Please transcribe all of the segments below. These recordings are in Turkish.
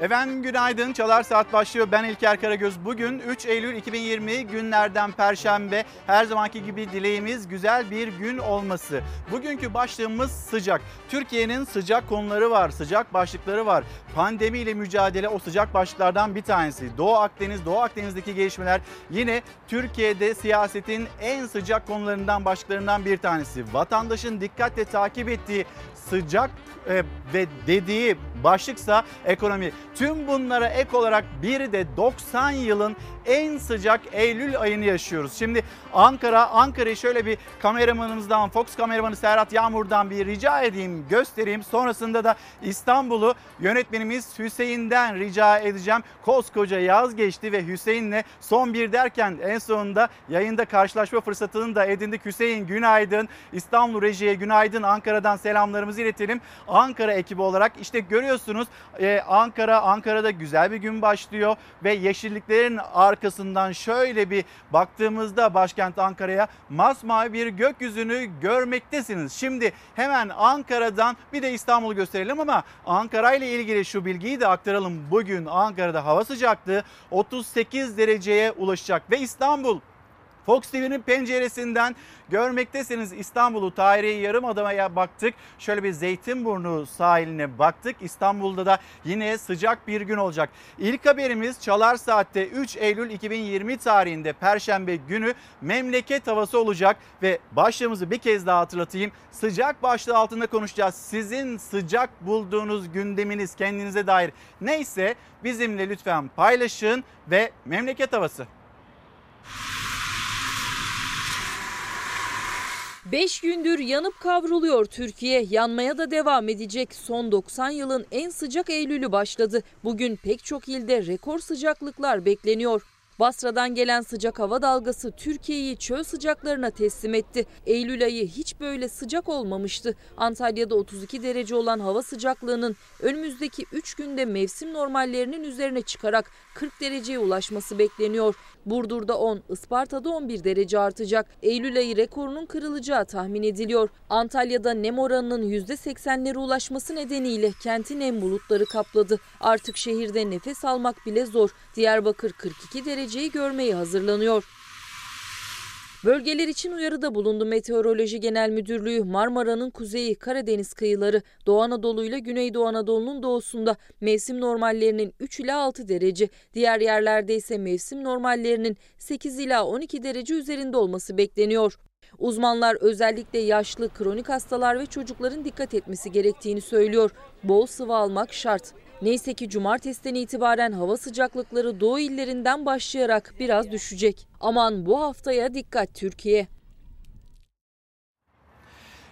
Efendim günaydın. Çalar Saat başlıyor. Ben İlker Karagöz. Bugün 3 Eylül 2020 günlerden Perşembe. Her zamanki gibi dileğimiz güzel bir gün olması. Bugünkü başlığımız sıcak. Türkiye'nin sıcak konuları var, sıcak başlıkları var. Pandemiyle mücadele o sıcak başlıklardan bir tanesi. Doğu Akdeniz, Doğu Akdeniz'deki gelişmeler yine Türkiye'de siyasetin en sıcak konularından başlıklarından bir tanesi. Vatandaşın dikkatle takip ettiği sıcak e, ve dediği başlıksa ekonomi. Tüm bunlara ek olarak bir de 90 yılın en sıcak Eylül ayını yaşıyoruz. Şimdi Ankara, Ankara'yı şöyle bir kameramanımızdan, Fox kameramanı Serhat Yağmur'dan bir rica edeyim, göstereyim. Sonrasında da İstanbul'u yönetmenimiz Hüseyin'den rica edeceğim. Koskoca yaz geçti ve Hüseyin'le son bir derken en sonunda yayında karşılaşma fırsatını da edindik. Hüseyin günaydın. İstanbul Reji'ye günaydın. Ankara'dan selamlarımızı iletelim. Ankara ekibi olarak işte görüyorsunuz e, Ankara, Ankara'da güzel bir gün başlıyor ve yeşilliklerin arkasından şöyle bir baktığımızda başkent Ankara'ya masmavi bir gökyüzünü görmektesiniz. Şimdi hemen Ankara'dan bir de İstanbul'u gösterelim ama Ankara ile ilgili şu bilgiyi de aktaralım. Bugün Ankara'da hava sıcaklığı 38 dereceye ulaşacak ve İstanbul Fox TV'nin penceresinden görmektesiniz İstanbul'u tarihi yarım adamaya baktık. Şöyle bir Zeytinburnu sahiline baktık. İstanbul'da da yine sıcak bir gün olacak. İlk haberimiz Çalar Saat'te 3 Eylül 2020 tarihinde Perşembe günü memleket havası olacak ve başlığımızı bir kez daha hatırlatayım. Sıcak başlığı altında konuşacağız. Sizin sıcak bulduğunuz gündeminiz kendinize dair neyse bizimle lütfen paylaşın ve memleket havası. 5 gündür yanıp kavruluyor Türkiye. Yanmaya da devam edecek. Son 90 yılın en sıcak Eylül'ü başladı. Bugün pek çok ilde rekor sıcaklıklar bekleniyor. Basra'dan gelen sıcak hava dalgası Türkiye'yi çöl sıcaklarına teslim etti. Eylül ayı hiç böyle sıcak olmamıştı. Antalya'da 32 derece olan hava sıcaklığının önümüzdeki 3 günde mevsim normallerinin üzerine çıkarak 40 dereceye ulaşması bekleniyor. Burdur'da 10, Isparta'da 11 derece artacak. Eylül ayı rekorunun kırılacağı tahmin ediliyor. Antalya'da nem oranının %80'lere ulaşması nedeniyle kentin nem bulutları kapladı. Artık şehirde nefes almak bile zor. Diyarbakır 42 dereceyi görmeye hazırlanıyor. Bölgeler için uyarıda bulundu Meteoroloji Genel Müdürlüğü. Marmara'nın kuzeyi, Karadeniz kıyıları, Doğu Anadolu ile Güneydoğu Anadolu'nun doğusunda mevsim normallerinin 3 ila 6 derece, diğer yerlerde ise mevsim normallerinin 8 ila 12 derece üzerinde olması bekleniyor. Uzmanlar özellikle yaşlı, kronik hastalar ve çocukların dikkat etmesi gerektiğini söylüyor. Bol sıvı almak şart. Neyse ki cumartesiden itibaren hava sıcaklıkları doğu illerinden başlayarak biraz düşecek. Aman bu haftaya dikkat Türkiye.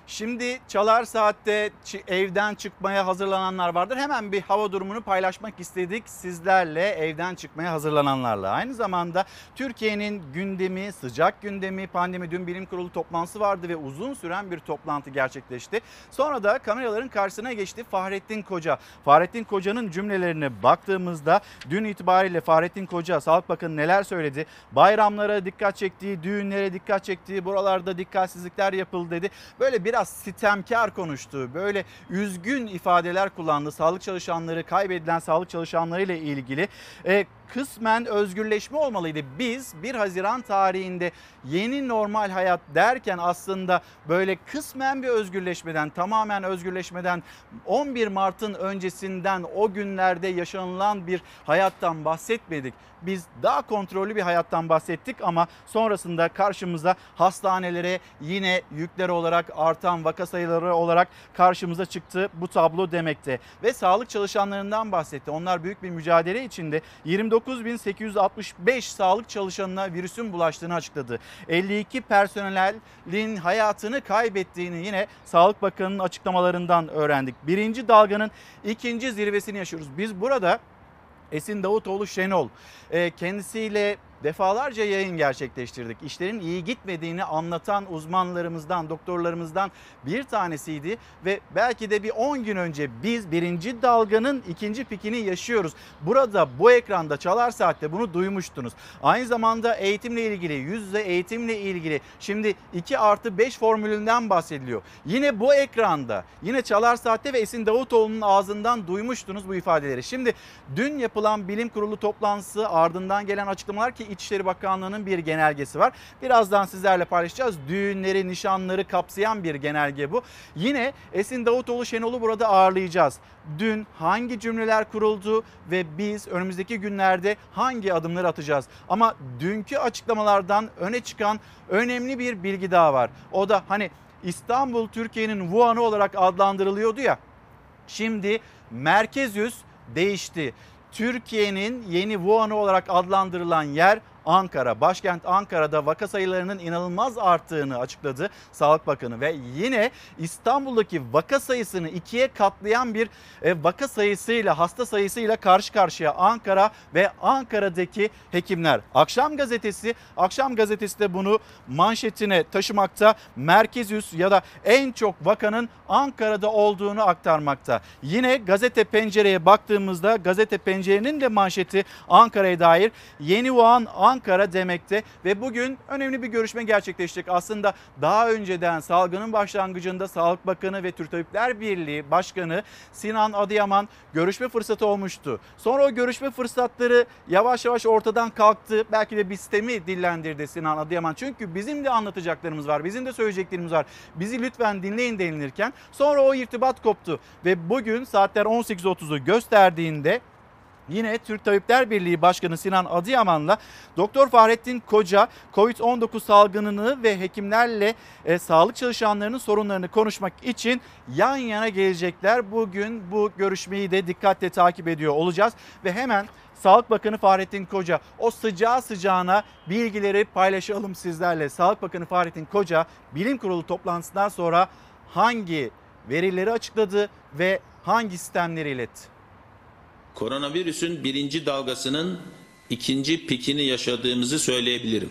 Şimdi çalar saatte evden çıkmaya hazırlananlar vardır. Hemen bir hava durumunu paylaşmak istedik sizlerle evden çıkmaya hazırlananlarla. Aynı zamanda Türkiye'nin gündemi, sıcak gündemi, pandemi dün bilim kurulu toplantısı vardı ve uzun süren bir toplantı gerçekleşti. Sonra da kameraların karşısına geçti Fahrettin Koca. Fahrettin Koca'nın cümlelerine baktığımızda dün itibariyle Fahrettin Koca Sağlık Bakanı neler söyledi? Bayramlara dikkat çektiği, düğünlere dikkat çektiği, buralarda dikkatsizlikler yapıldı dedi. Böyle bir biraz sitemkar konuştu. Böyle üzgün ifadeler kullandı. Sağlık çalışanları, kaybedilen sağlık çalışanları ile ilgili. E, kısmen özgürleşme olmalıydı. Biz 1 Haziran tarihinde yeni normal hayat derken aslında böyle kısmen bir özgürleşmeden, tamamen özgürleşmeden 11 Mart'ın öncesinden o günlerde yaşanılan bir hayattan bahsetmedik. Biz daha kontrollü bir hayattan bahsettik ama sonrasında karşımıza hastanelere yine yükler olarak artan vaka sayıları olarak karşımıza çıktı bu tablo demekte. Ve sağlık çalışanlarından bahsetti. Onlar büyük bir mücadele içinde 24 29.865 sağlık çalışanına virüsün bulaştığını açıkladı. 52 personelin hayatını kaybettiğini yine Sağlık Bakanı'nın açıklamalarından öğrendik. Birinci dalganın ikinci zirvesini yaşıyoruz. Biz burada Esin Davutoğlu Şenol e, kendisiyle defalarca yayın gerçekleştirdik. İşlerin iyi gitmediğini anlatan uzmanlarımızdan, doktorlarımızdan bir tanesiydi ve belki de bir 10 gün önce biz birinci dalganın ikinci pikini yaşıyoruz. Burada bu ekranda Çalar Saat'te bunu duymuştunuz. Aynı zamanda eğitimle ilgili, yüz yüze eğitimle ilgili şimdi 2 artı 5 formülünden bahsediliyor. Yine bu ekranda, yine Çalar Saat'te ve Esin Davutoğlu'nun ağzından duymuştunuz bu ifadeleri. Şimdi dün yapılan bilim kurulu toplantısı ardından gelen açıklamalar ki İçişleri Bakanlığı'nın bir genelgesi var. Birazdan sizlerle paylaşacağız. Düğünleri, nişanları kapsayan bir genelge bu. Yine Esin Davutoğlu Şenol'u burada ağırlayacağız. Dün hangi cümleler kuruldu ve biz önümüzdeki günlerde hangi adımları atacağız? Ama dünkü açıklamalardan öne çıkan önemli bir bilgi daha var. O da hani İstanbul Türkiye'nin Wuhan'ı olarak adlandırılıyordu ya. Şimdi merkez yüz değişti. Türkiye'nin yeni Wuhan'ı olarak adlandırılan yer Ankara. Başkent Ankara'da vaka sayılarının inanılmaz arttığını açıkladı Sağlık Bakanı ve yine İstanbul'daki vaka sayısını ikiye katlayan bir e, vaka sayısıyla hasta sayısıyla karşı karşıya Ankara ve Ankara'daki hekimler. Akşam gazetesi, Akşam gazetesi de bunu manşetine taşımakta. Merkez üs ya da en çok vakanın Ankara'da olduğunu aktarmakta. Yine gazete pencereye baktığımızda gazete pencerenin de manşeti Ankara'ya dair yeni Wuhan Ankara demekte ve bugün önemli bir görüşme gerçekleşecek. Aslında daha önceden salgının başlangıcında Sağlık Bakanı ve Türk Tabipler Birliği Başkanı Sinan Adıyaman görüşme fırsatı olmuştu. Sonra o görüşme fırsatları yavaş yavaş ortadan kalktı. Belki de bir sistemi dillendirdi Sinan Adıyaman. Çünkü bizim de anlatacaklarımız var, bizim de söyleyeceklerimiz var. Bizi lütfen dinleyin denilirken sonra o irtibat koptu ve bugün saatler 18.30'u gösterdiğinde Yine Türk Tabipler Birliği Başkanı Sinan Adıyaman'la Doktor Fahrettin Koca COVID-19 salgınını ve hekimlerle e, sağlık çalışanlarının sorunlarını konuşmak için yan yana gelecekler. Bugün bu görüşmeyi de dikkatle takip ediyor olacağız ve hemen Sağlık Bakanı Fahrettin Koca o sıcağı sıcağına bilgileri paylaşalım sizlerle. Sağlık Bakanı Fahrettin Koca bilim kurulu toplantısından sonra hangi verileri açıkladı ve hangi sistemleri iletti? Koronavirüsün birinci dalgasının ikinci pikini yaşadığımızı söyleyebilirim.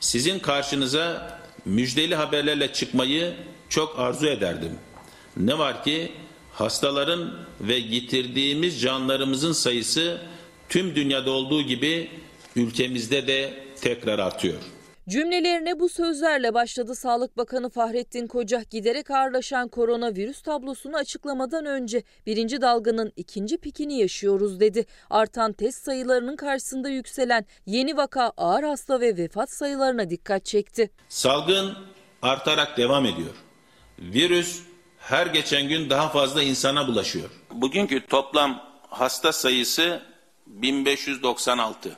Sizin karşınıza müjdeli haberlerle çıkmayı çok arzu ederdim. Ne var ki hastaların ve yitirdiğimiz canlarımızın sayısı tüm dünyada olduğu gibi ülkemizde de tekrar artıyor. Cümlelerine bu sözlerle başladı Sağlık Bakanı Fahrettin Koca giderek ağırlaşan koronavirüs tablosunu açıklamadan önce birinci dalganın ikinci pikini yaşıyoruz dedi. Artan test sayılarının karşısında yükselen yeni vaka ağır hasta ve vefat sayılarına dikkat çekti. Salgın artarak devam ediyor. Virüs her geçen gün daha fazla insana bulaşıyor. Bugünkü toplam hasta sayısı 1596.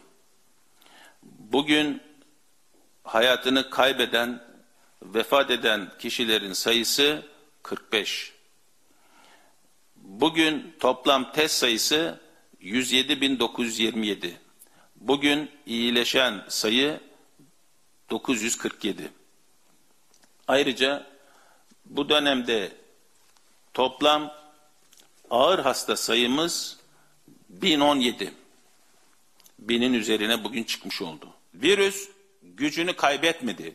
Bugün hayatını kaybeden, vefat eden kişilerin sayısı 45. Bugün toplam test sayısı 107.927. Bugün iyileşen sayı 947. Ayrıca bu dönemde toplam ağır hasta sayımız 1017. Binin üzerine bugün çıkmış oldu. Virüs gücünü kaybetmedi.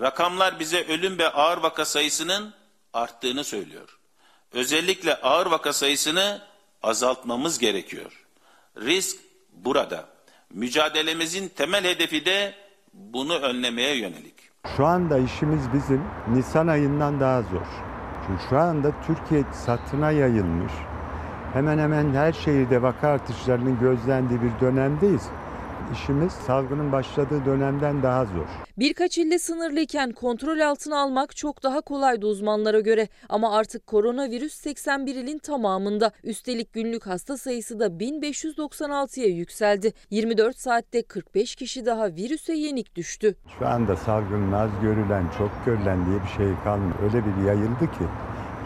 Rakamlar bize ölüm ve ağır vaka sayısının arttığını söylüyor. Özellikle ağır vaka sayısını azaltmamız gerekiyor. Risk burada. Mücadelemizin temel hedefi de bunu önlemeye yönelik. Şu anda işimiz bizim Nisan ayından daha zor. Çünkü şu anda Türkiye satına yayılmış. Hemen hemen her şehirde vaka artışlarının gözlendiği bir dönemdeyiz işimiz salgının başladığı dönemden daha zor. Birkaç ilde sınırlıyken kontrol altına almak çok daha kolaydı uzmanlara göre. Ama artık koronavirüs 81 ilin tamamında. Üstelik günlük hasta sayısı da 1596'ya yükseldi. 24 saatte 45 kişi daha virüse yenik düştü. Şu anda salgının az görülen, çok görülen diye bir şey kalmıyor. Öyle bir yayıldı ki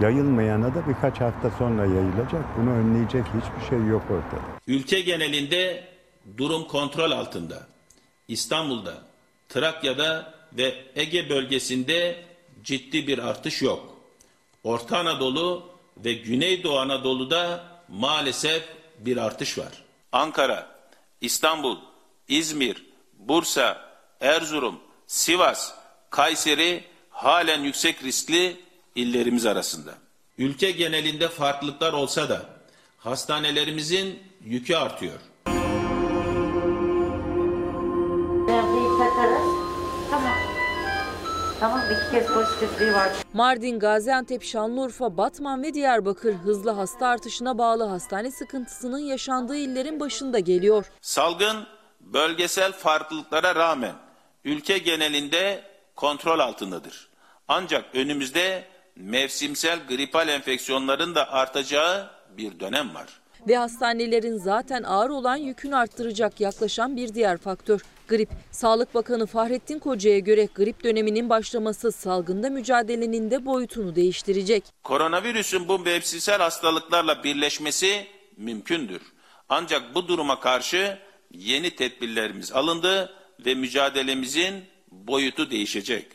yayılmayana da birkaç hafta sonra yayılacak. Bunu önleyecek hiçbir şey yok ortada. Ülke genelinde durum kontrol altında. İstanbul'da, Trakya'da ve Ege bölgesinde ciddi bir artış yok. Orta Anadolu ve Güneydoğu Anadolu'da maalesef bir artış var. Ankara, İstanbul, İzmir, Bursa, Erzurum, Sivas, Kayseri halen yüksek riskli illerimiz arasında. Ülke genelinde farklılıklar olsa da hastanelerimizin yükü artıyor. Tamam iki kez pozitifliği var. Mardin, Gaziantep, Şanlıurfa, Batman ve Diyarbakır hızlı hasta artışına bağlı hastane sıkıntısının yaşandığı illerin başında geliyor. Salgın bölgesel farklılıklara rağmen ülke genelinde kontrol altındadır. Ancak önümüzde mevsimsel gripal enfeksiyonların da artacağı bir dönem var. Ve hastanelerin zaten ağır olan yükünü arttıracak yaklaşan bir diğer faktör grip. Sağlık Bakanı Fahrettin Koca'ya göre grip döneminin başlaması salgında mücadelenin de boyutunu değiştirecek. Koronavirüsün bu mevsimsel hastalıklarla birleşmesi mümkündür. Ancak bu duruma karşı yeni tedbirlerimiz alındı ve mücadelemizin boyutu değişecek.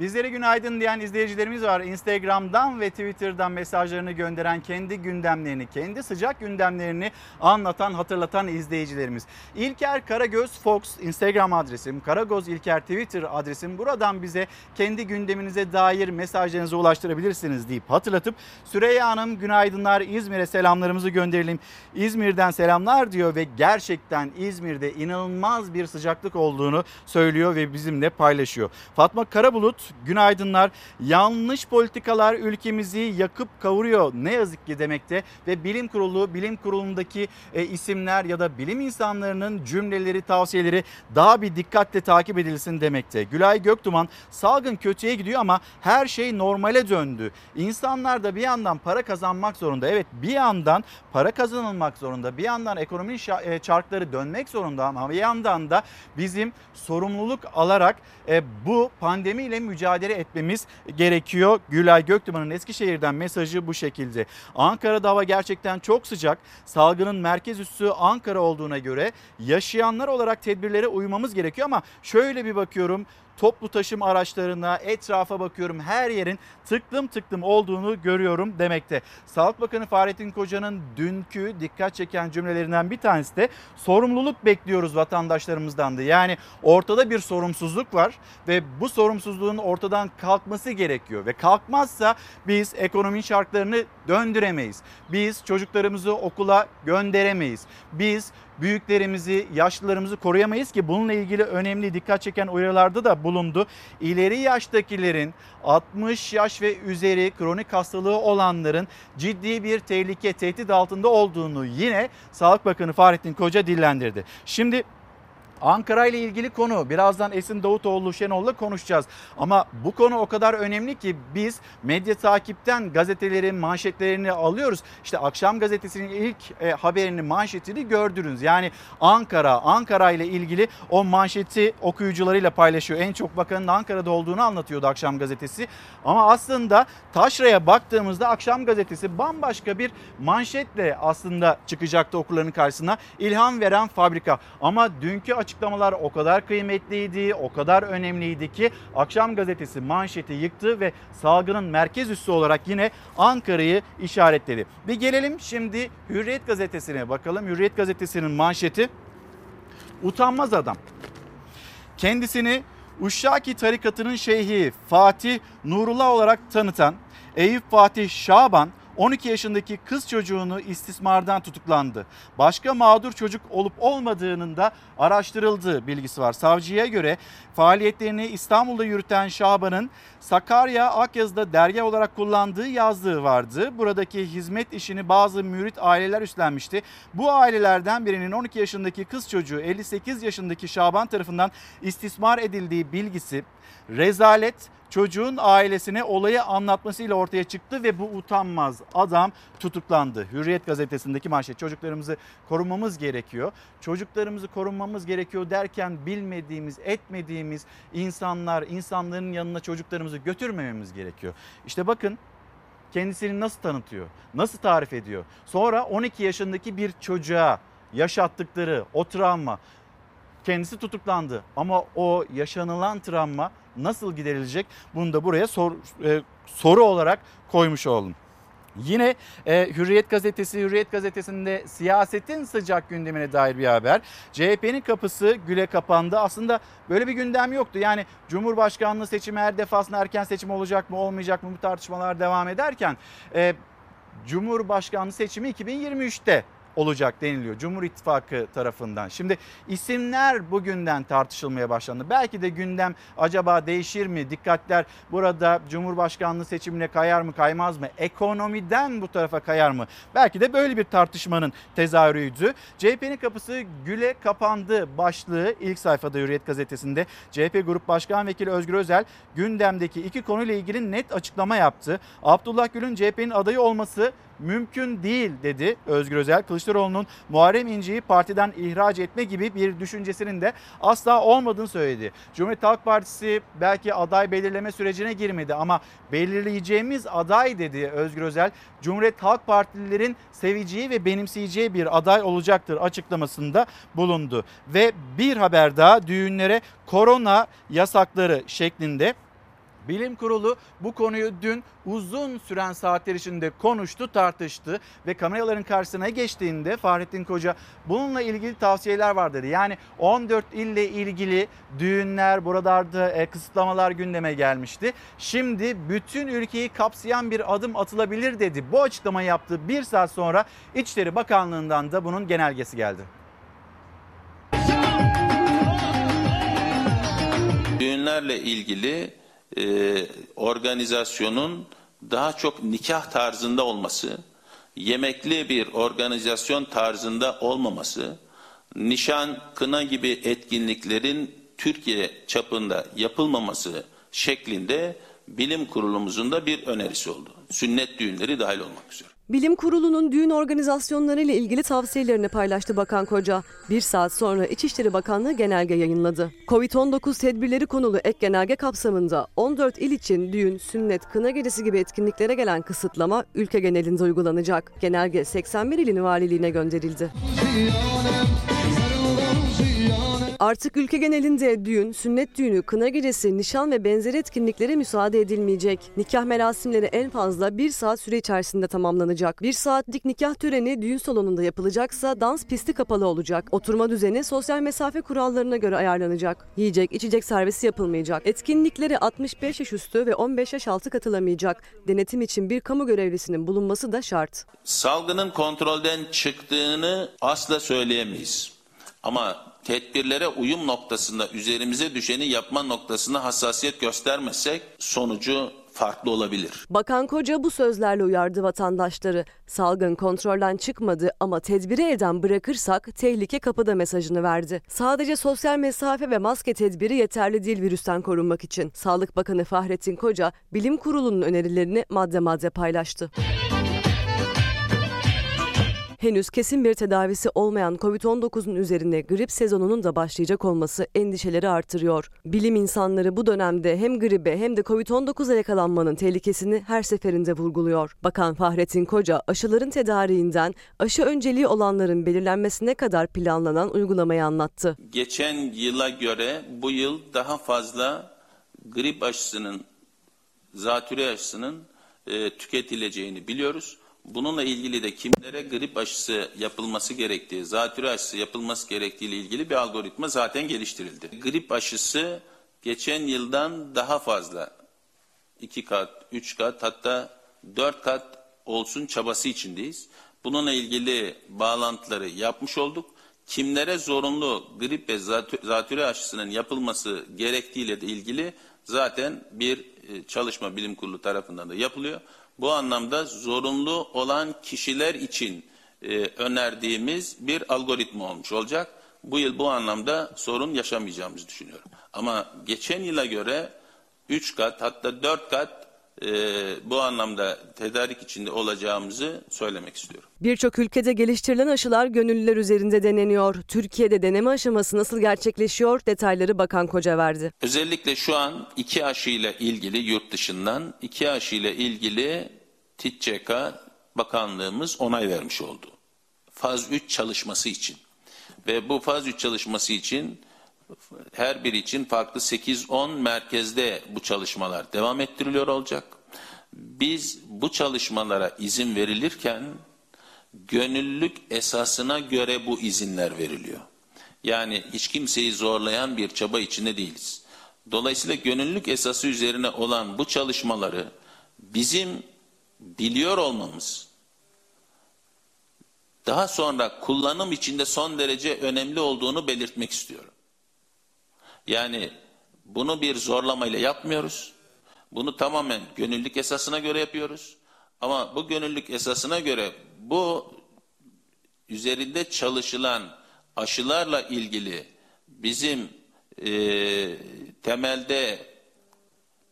Bizlere günaydın diyen izleyicilerimiz var. Instagram'dan ve Twitter'dan mesajlarını gönderen kendi gündemlerini, kendi sıcak gündemlerini anlatan, hatırlatan izleyicilerimiz. İlker Karagöz Fox Instagram adresim, Karagöz İlker Twitter adresim. Buradan bize kendi gündeminize dair mesajlarınızı ulaştırabilirsiniz deyip hatırlatıp Süreyya Hanım günaydınlar İzmir'e selamlarımızı gönderelim. İzmir'den selamlar diyor ve gerçekten İzmir'de inanılmaz bir sıcaklık olduğunu söylüyor ve bizimle paylaşıyor. Fatma Karabulut günaydınlar. Yanlış politikalar ülkemizi yakıp kavuruyor ne yazık ki demekte ve bilim kurulu, bilim kurulundaki e, isimler ya da bilim insanlarının cümleleri, tavsiyeleri daha bir dikkatle takip edilsin demekte. Gülay Göktuman salgın kötüye gidiyor ama her şey normale döndü. İnsanlar da bir yandan para kazanmak zorunda. Evet bir yandan para kazanılmak zorunda. Bir yandan ekonominin e, çarkları dönmek zorunda ama bir yandan da bizim sorumluluk alarak e, bu pandemiyle mücadele etmemiz gerekiyor. Gülay Göktuman'ın Eskişehir'den mesajı bu şekilde. Ankara'da hava gerçekten çok sıcak. Salgının merkez üssü Ankara olduğuna göre yaşayanlar olarak tedbirlere uymamız gerekiyor ama şöyle bir bakıyorum toplu taşım araçlarına, etrafa bakıyorum. Her yerin tıklım tıklım olduğunu görüyorum demekte. Sağlık Bakanı Fahrettin Koca'nın dünkü dikkat çeken cümlelerinden bir tanesi de sorumluluk bekliyoruz vatandaşlarımızdan da. Yani ortada bir sorumsuzluk var ve bu sorumsuzluğun ortadan kalkması gerekiyor ve kalkmazsa biz ekonomi şartlarını döndüremeyiz. Biz çocuklarımızı okula gönderemeyiz. Biz büyüklerimizi, yaşlılarımızı koruyamayız ki bununla ilgili önemli dikkat çeken uyarılarda da bulundu. İleri yaştakilerin 60 yaş ve üzeri kronik hastalığı olanların ciddi bir tehlike, tehdit altında olduğunu yine Sağlık Bakanı Fahrettin Koca dillendirdi. Şimdi Ankara ile ilgili konu birazdan Esin Davutoğlu Şenol'la konuşacağız. Ama bu konu o kadar önemli ki biz medya takipten gazetelerin manşetlerini alıyoruz. İşte akşam gazetesinin ilk e, haberini manşetini gördünüz. Yani Ankara, Ankara ile ilgili o manşeti okuyucularıyla paylaşıyor. En çok bakanın Ankara'da olduğunu anlatıyordu akşam gazetesi. Ama aslında taşraya baktığımızda akşam gazetesi bambaşka bir manşetle aslında çıkacaktı okurların karşısına. İlham veren fabrika. Ama dünkü açıklamalar o kadar kıymetliydi, o kadar önemliydi ki akşam gazetesi manşeti yıktı ve salgının merkez üssü olarak yine Ankara'yı işaretledi. Bir gelelim şimdi Hürriyet gazetesine bakalım. Hürriyet gazetesinin manşeti utanmaz adam. Kendisini Uşşaki tarikatının şeyhi Fatih Nurullah olarak tanıtan Eyüp Fatih Şaban 12 yaşındaki kız çocuğunu istismardan tutuklandı. Başka mağdur çocuk olup olmadığının da araştırıldığı bilgisi var. Savcıya göre faaliyetlerini İstanbul'da yürüten Şaban'ın Sakarya Akyazı'da dergi olarak kullandığı yazdığı vardı. Buradaki hizmet işini bazı mürit aileler üstlenmişti. Bu ailelerden birinin 12 yaşındaki kız çocuğu 58 yaşındaki Şaban tarafından istismar edildiği bilgisi rezalet çocuğun ailesine olayı anlatmasıyla ortaya çıktı ve bu utanmaz adam tutuklandı. Hürriyet gazetesindeki manşet çocuklarımızı korumamız gerekiyor. Çocuklarımızı korumamız gerekiyor derken bilmediğimiz, etmediğimiz insanlar, insanların yanına çocuklarımızı götürmememiz gerekiyor. İşte bakın kendisini nasıl tanıtıyor, nasıl tarif ediyor. Sonra 12 yaşındaki bir çocuğa yaşattıkları o travma kendisi tutuklandı ama o yaşanılan travma nasıl giderilecek bunu da buraya sor, e, soru olarak koymuş oldum. Yine e, Hürriyet gazetesi, Hürriyet gazetesinde siyasetin sıcak gündemine dair bir haber. CHP'nin kapısı güle kapandı. Aslında böyle bir gündem yoktu. Yani Cumhurbaşkanlığı seçimi her defasında erken seçim olacak mı olmayacak mı bu tartışmalar devam ederken e, Cumhurbaşkanlığı seçimi 2023'te olacak deniliyor Cumhur İttifakı tarafından. Şimdi isimler bugünden tartışılmaya başlandı. Belki de gündem acaba değişir mi? Dikkatler burada Cumhurbaşkanlığı seçimine kayar mı kaymaz mı? Ekonomiden bu tarafa kayar mı? Belki de böyle bir tartışmanın tezahürüydü. CHP'nin kapısı güle kapandı başlığı ilk sayfada Hürriyet gazetesinde. CHP Grup Başkan Vekili Özgür Özel gündemdeki iki konuyla ilgili net açıklama yaptı. Abdullah Gül'ün CHP'nin adayı olması mümkün değil dedi Özgür Özel. Kılıçdaroğlu'nun Muharrem İnce'yi partiden ihraç etme gibi bir düşüncesinin de asla olmadığını söyledi. Cumhuriyet Halk Partisi belki aday belirleme sürecine girmedi ama belirleyeceğimiz aday dedi Özgür Özel. Cumhuriyet Halk Partililerin seveceği ve benimseyeceği bir aday olacaktır açıklamasında bulundu. Ve bir haber daha düğünlere korona yasakları şeklinde Bilim Kurulu bu konuyu dün uzun süren saatler içinde konuştu, tartıştı ve kameraların karşısına geçtiğinde Fahrettin Koca bununla ilgili tavsiyeler var dedi. Yani 14 ille ilgili düğünler, buralarda e, kısıtlamalar gündeme gelmişti. Şimdi bütün ülkeyi kapsayan bir adım atılabilir dedi. Bu açıklamayı yaptığı bir saat sonra İçişleri Bakanlığı'ndan da bunun genelgesi geldi. Düğünlerle ilgili e, organizasyonun daha çok nikah tarzında olması, yemekli bir organizasyon tarzında olmaması, nişan, kına gibi etkinliklerin Türkiye çapında yapılmaması şeklinde bilim kurulumuzun da bir önerisi oldu. Sünnet düğünleri dahil olmak üzere. Bilim Kurulu'nun düğün organizasyonları ile ilgili tavsiyelerini paylaştı Bakan Koca. Bir saat sonra İçişleri Bakanlığı genelge yayınladı. Covid-19 tedbirleri konulu ek genelge kapsamında 14 il için düğün, sünnet, kına gecesi gibi etkinliklere gelen kısıtlama ülke genelinde uygulanacak. Genelge 81 ilin valiliğine gönderildi. Artık ülke genelinde düğün, sünnet düğünü, kına gecesi, nişan ve benzeri etkinliklere müsaade edilmeyecek. Nikah merasimleri en fazla bir saat süre içerisinde tamamlanacak. Bir saatlik nikah töreni düğün salonunda yapılacaksa dans pisti kapalı olacak. Oturma düzeni sosyal mesafe kurallarına göre ayarlanacak. Yiyecek, içecek servisi yapılmayacak. Etkinliklere 65 yaş üstü ve 15 yaş altı katılamayacak. Denetim için bir kamu görevlisinin bulunması da şart. Salgının kontrolden çıktığını asla söyleyemeyiz. Ama tedbirlere uyum noktasında üzerimize düşeni yapma noktasında hassasiyet göstermezsek sonucu farklı olabilir. Bakan Koca bu sözlerle uyardı vatandaşları. Salgın kontrolden çıkmadı ama tedbiri elden bırakırsak tehlike kapıda mesajını verdi. Sadece sosyal mesafe ve maske tedbiri yeterli değil virüsten korunmak için. Sağlık Bakanı Fahrettin Koca bilim kurulunun önerilerini madde madde paylaştı. Henüz kesin bir tedavisi olmayan Covid-19'un üzerine grip sezonunun da başlayacak olması endişeleri artırıyor. Bilim insanları bu dönemde hem gribe hem de Covid-19'a yakalanmanın tehlikesini her seferinde vurguluyor. Bakan Fahrettin Koca aşıların tedariğinden aşı önceliği olanların belirlenmesine kadar planlanan uygulamayı anlattı. Geçen yıla göre bu yıl daha fazla grip aşısının, zatürre aşısının e, tüketileceğini biliyoruz. Bununla ilgili de kimlere grip aşısı yapılması gerektiği, zatürre aşısı yapılması gerektiği ile ilgili bir algoritma zaten geliştirildi. Grip aşısı geçen yıldan daha fazla, iki kat, üç kat hatta dört kat olsun çabası içindeyiz. Bununla ilgili bağlantıları yapmış olduk. Kimlere zorunlu grip ve zatürre aşısının yapılması gerektiğiyle de ilgili zaten bir çalışma bilim kurulu tarafından da yapılıyor. Bu anlamda zorunlu olan kişiler için e, önerdiğimiz bir algoritma olmuş olacak. Bu yıl bu anlamda sorun yaşamayacağımızı düşünüyorum. Ama geçen yıla göre 3 kat hatta 4 kat e, bu anlamda tedarik içinde olacağımızı söylemek istiyorum. Birçok ülkede geliştirilen aşılar gönüllüler üzerinde deneniyor. Türkiye'de deneme aşaması nasıl gerçekleşiyor detayları Bakan Koca verdi. Özellikle şu an iki aşıyla ilgili yurt dışından iki aşıyla ilgili TİTÇK Bakanlığımız onay vermiş oldu. Faz 3 çalışması için. Ve bu faz 3 çalışması için her bir için farklı 8-10 merkezde bu çalışmalar devam ettiriliyor olacak. Biz bu çalışmalara izin verilirken gönüllülük esasına göre bu izinler veriliyor. Yani hiç kimseyi zorlayan bir çaba içinde değiliz. Dolayısıyla gönüllülük esası üzerine olan bu çalışmaları bizim biliyor olmamız, daha sonra kullanım içinde son derece önemli olduğunu belirtmek istiyorum. Yani bunu bir zorlamayla yapmıyoruz. Bunu tamamen gönüllülük esasına göre yapıyoruz. Ama bu gönüllülük esasına göre bu üzerinde çalışılan aşılarla ilgili bizim e, temelde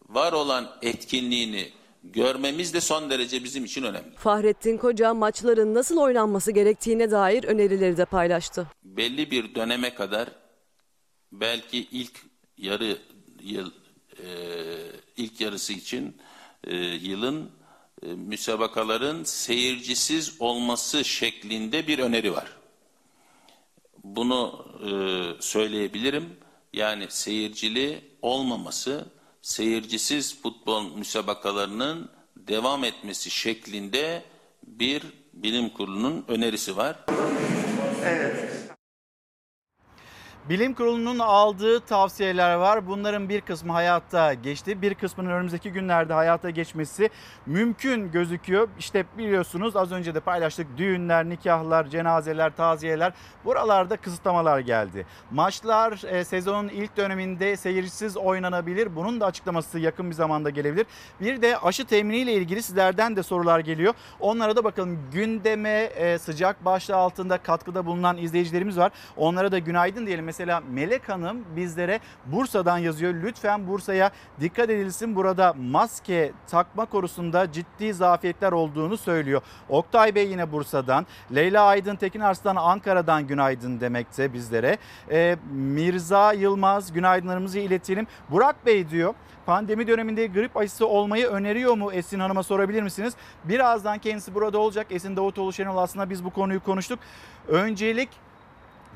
var olan etkinliğini görmemiz de son derece bizim için önemli. Fahrettin Koca maçların nasıl oynanması gerektiğine dair önerileri de paylaştı. Belli bir döneme kadar belki ilk yarı yıl e, ilk yarısı için e, yılın e, müsabakaların seyircisiz olması şeklinde bir öneri var. Bunu e, söyleyebilirim. Yani seyircili olmaması, seyircisiz futbol müsabakalarının devam etmesi şeklinde bir bilim kurulunun önerisi var. Bilim Kurulu'nun aldığı tavsiyeler var. Bunların bir kısmı hayatta geçti. Bir kısmının önümüzdeki günlerde hayata geçmesi mümkün gözüküyor. İşte biliyorsunuz az önce de paylaştık. Düğünler, nikahlar, cenazeler, taziyeler buralarda kısıtlamalar geldi. Maçlar e, sezonun ilk döneminde seyircisiz oynanabilir. Bunun da açıklaması yakın bir zamanda gelebilir. Bir de aşı teminiyle ilgili sizlerden de sorular geliyor. Onlara da bakalım gündeme e, sıcak başlığı altında katkıda bulunan izleyicilerimiz var. Onlara da günaydın diyelim. Mesela Melek Hanım bizlere Bursa'dan yazıyor. Lütfen Bursa'ya dikkat edilsin. Burada maske takma konusunda ciddi zafiyetler olduğunu söylüyor. Oktay Bey yine Bursa'dan. Leyla Aydın Tekin Arslan Ankara'dan günaydın demekte bizlere. Ee, Mirza Yılmaz günaydınlarımızı iletelim. Burak Bey diyor pandemi döneminde grip aşısı olmayı öneriyor mu Esin Hanım'a sorabilir misiniz? Birazdan kendisi burada olacak. Esin Davutoğlu Şenol aslında biz bu konuyu konuştuk. Öncelik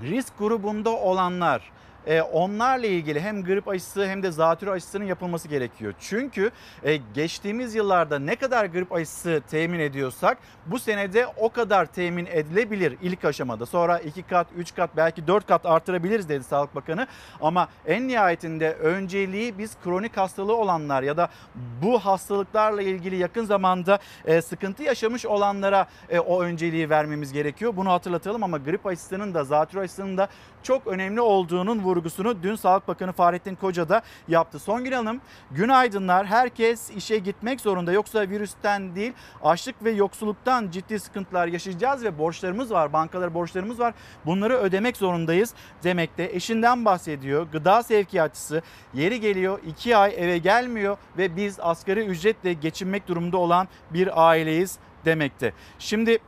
risk grubunda olanlar e, onlarla ilgili hem grip aşısı hem de zatürre aşısının yapılması gerekiyor. Çünkü e, geçtiğimiz yıllarda ne kadar grip aşısı temin ediyorsak bu senede o kadar temin edilebilir ilk aşamada. Sonra 2 kat, 3 kat belki 4 kat artırabiliriz dedi Sağlık Bakanı. Ama en nihayetinde önceliği biz kronik hastalığı olanlar ya da bu hastalıklarla ilgili yakın zamanda e, sıkıntı yaşamış olanlara o önceliği vermemiz gerekiyor. Bunu hatırlatalım ama grip aşısının da zatürre aşısının da çok önemli olduğunun vurgusunu dün Sağlık Bakanı Fahrettin Koca da yaptı. Songül Hanım günaydınlar. Herkes işe gitmek zorunda yoksa virüsten değil açlık ve yoksulluktan ciddi sıkıntılar yaşayacağız ve borçlarımız var. Bankalara borçlarımız var. Bunları ödemek zorundayız demekte. Eşinden bahsediyor. Gıda sevkiyatçısı yeri geliyor 2 ay eve gelmiyor ve biz asgari ücretle geçinmek durumunda olan bir aileyiz demekte. Şimdi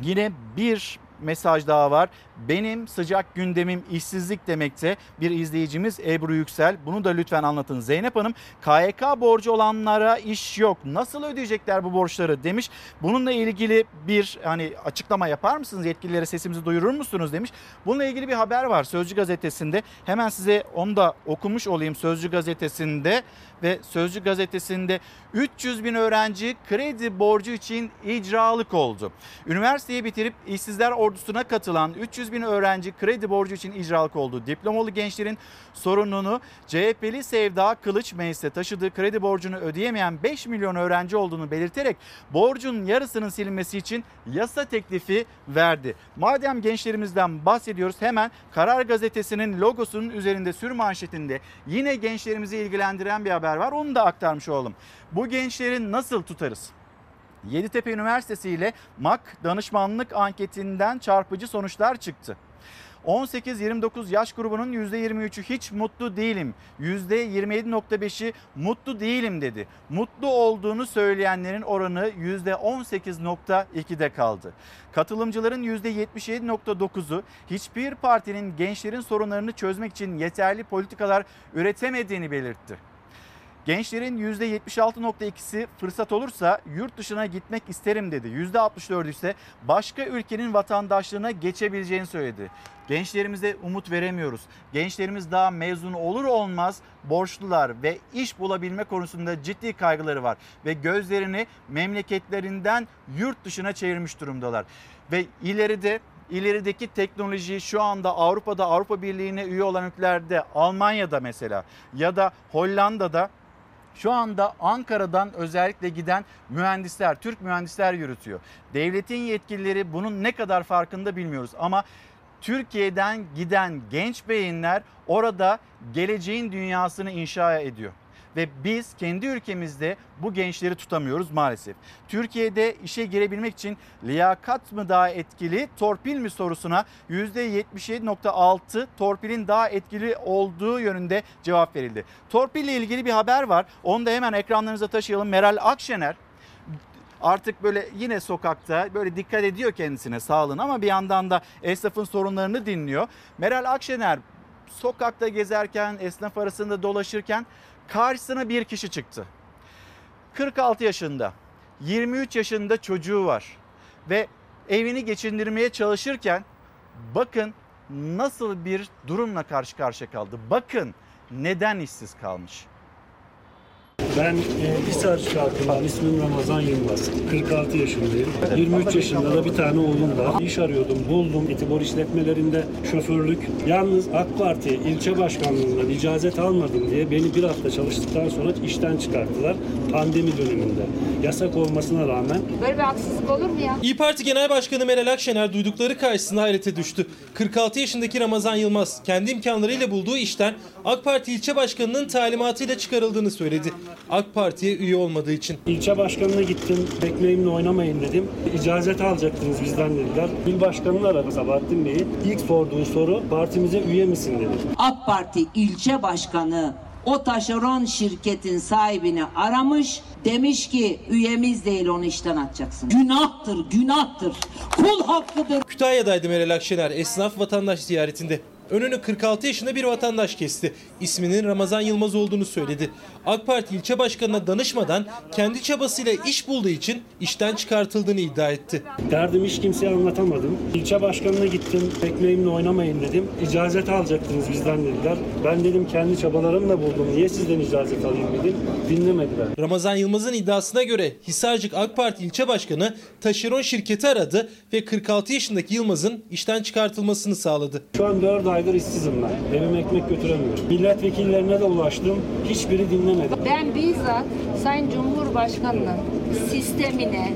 yine bir mesaj daha var. Benim sıcak gündemim işsizlik demekte bir izleyicimiz Ebru Yüksel. Bunu da lütfen anlatın. Zeynep Hanım KYK borcu olanlara iş yok. Nasıl ödeyecekler bu borçları demiş. Bununla ilgili bir hani açıklama yapar mısınız? Yetkililere sesimizi duyurur musunuz demiş. Bununla ilgili bir haber var Sözcü gazetesinde. Hemen size onu da okumuş olayım Sözcü gazetesinde ve Sözcü gazetesinde 300 bin öğrenci kredi borcu için icralık oldu. Üniversiteyi bitirip işsizler ordusuna katılan 300 bin öğrenci kredi borcu için icralık oldu. Diplomalı gençlerin sorununu CHP'li Sevda Kılıç mecliste taşıdığı kredi borcunu ödeyemeyen 5 milyon öğrenci olduğunu belirterek borcun yarısının silinmesi için yasa teklifi verdi. Madem gençlerimizden bahsediyoruz hemen Karar Gazetesi'nin logosunun üzerinde sür manşetinde yine gençlerimizi ilgilendiren bir haber var. Onu da aktarmış olalım. Bu gençleri nasıl tutarız? Yeditepe Üniversitesi ile MAK danışmanlık anketinden çarpıcı sonuçlar çıktı. 18-29 yaş grubunun %23'ü hiç mutlu değilim. %27.5'i mutlu değilim dedi. Mutlu olduğunu söyleyenlerin oranı %18.2'de kaldı. Katılımcıların %77.9'u hiçbir partinin gençlerin sorunlarını çözmek için yeterli politikalar üretemediğini belirtti. Gençlerin %76.2'si fırsat olursa yurt dışına gitmek isterim dedi. %64'ü ise başka ülkenin vatandaşlığına geçebileceğini söyledi. Gençlerimize umut veremiyoruz. Gençlerimiz daha mezun olur olmaz borçlular ve iş bulabilme konusunda ciddi kaygıları var ve gözlerini memleketlerinden yurt dışına çevirmiş durumdalar. Ve ileride ilerideki teknoloji şu anda Avrupa'da Avrupa Birliği'ne üye olan ülkelerde Almanya'da mesela ya da Hollanda'da şu anda Ankara'dan özellikle giden mühendisler, Türk mühendisler yürütüyor. Devletin yetkilileri bunun ne kadar farkında bilmiyoruz ama Türkiye'den giden genç beyinler orada geleceğin dünyasını inşa ediyor. Ve biz kendi ülkemizde bu gençleri tutamıyoruz maalesef. Türkiye'de işe girebilmek için liyakat mı daha etkili, torpil mi sorusuna %77.6 torpilin daha etkili olduğu yönünde cevap verildi. Torpille ilgili bir haber var. Onu da hemen ekranlarınıza taşıyalım. Meral Akşener artık böyle yine sokakta böyle dikkat ediyor kendisine sağlığına ama bir yandan da esnafın sorunlarını dinliyor. Meral Akşener sokakta gezerken esnaf arasında dolaşırken karşısına bir kişi çıktı. 46 yaşında 23 yaşında çocuğu var ve evini geçindirmeye çalışırken bakın nasıl bir durumla karşı karşıya kaldı. Bakın neden işsiz kalmış. Ben e, Hisar Şarkı'ndan ismim Ramazan Yılmaz. 46 yaşındayım. 23 yaşında da bir tane oğlum var. İş arıyordum, buldum. Etibor işletmelerinde şoförlük. Yalnız AK Parti ilçe başkanlığından icazet almadım diye beni bir hafta çalıştıktan sonra işten çıkarttılar. Pandemi döneminde. Yasak olmasına rağmen Böyle bir haksızlık olur mu ya? İyi Parti Genel Başkanı Meral Akşener duydukları karşısında hayrete düştü. 46 yaşındaki Ramazan Yılmaz kendi imkanlarıyla bulduğu işten AK Parti ilçe başkanının talimatıyla çıkarıldığını söyledi. AK Parti'ye üye olmadığı için. ilçe başkanına gittim. Ekmeğimle oynamayın dedim. İcazet alacaktınız bizden dediler. İl başkanını aradı Sabahattin Bey'i. İlk sorduğu soru partimize üye misin dedi. AK Parti ilçe başkanı o taşeron şirketin sahibini aramış. Demiş ki üyemiz değil onu işten atacaksın. Günahtır, günahtır. Kul hakkıdır. Kütahya'daydı Meral Akşener esnaf vatandaş ziyaretinde. Önünü 46 yaşında bir vatandaş kesti. İsminin Ramazan Yılmaz olduğunu söyledi. AK Parti ilçe başkanına danışmadan kendi çabasıyla iş bulduğu için işten çıkartıldığını iddia etti. Derdim hiç kimseye anlatamadım. İlçe başkanına gittim. Ekmeğimle oynamayın dedim. İcazet alacaktınız bizden dediler. Ben dedim kendi çabalarımla buldum. Niye sizden icazet alayım dedim. Dinlemediler. Ramazan Yılmaz'ın iddiasına göre Hisarcık AK Parti ilçe başkanı taşeron şirketi aradı ve 46 yaşındaki Yılmaz'ın işten çıkartılmasını sağladı. Şu an 4 aydır işsizim ben. Evime ekmek götüremiyorum. Milletvekillerine de ulaştım. Hiçbiri dinlemedi. Ben bizzat Sayın Cumhurbaşkanı'nın sistemine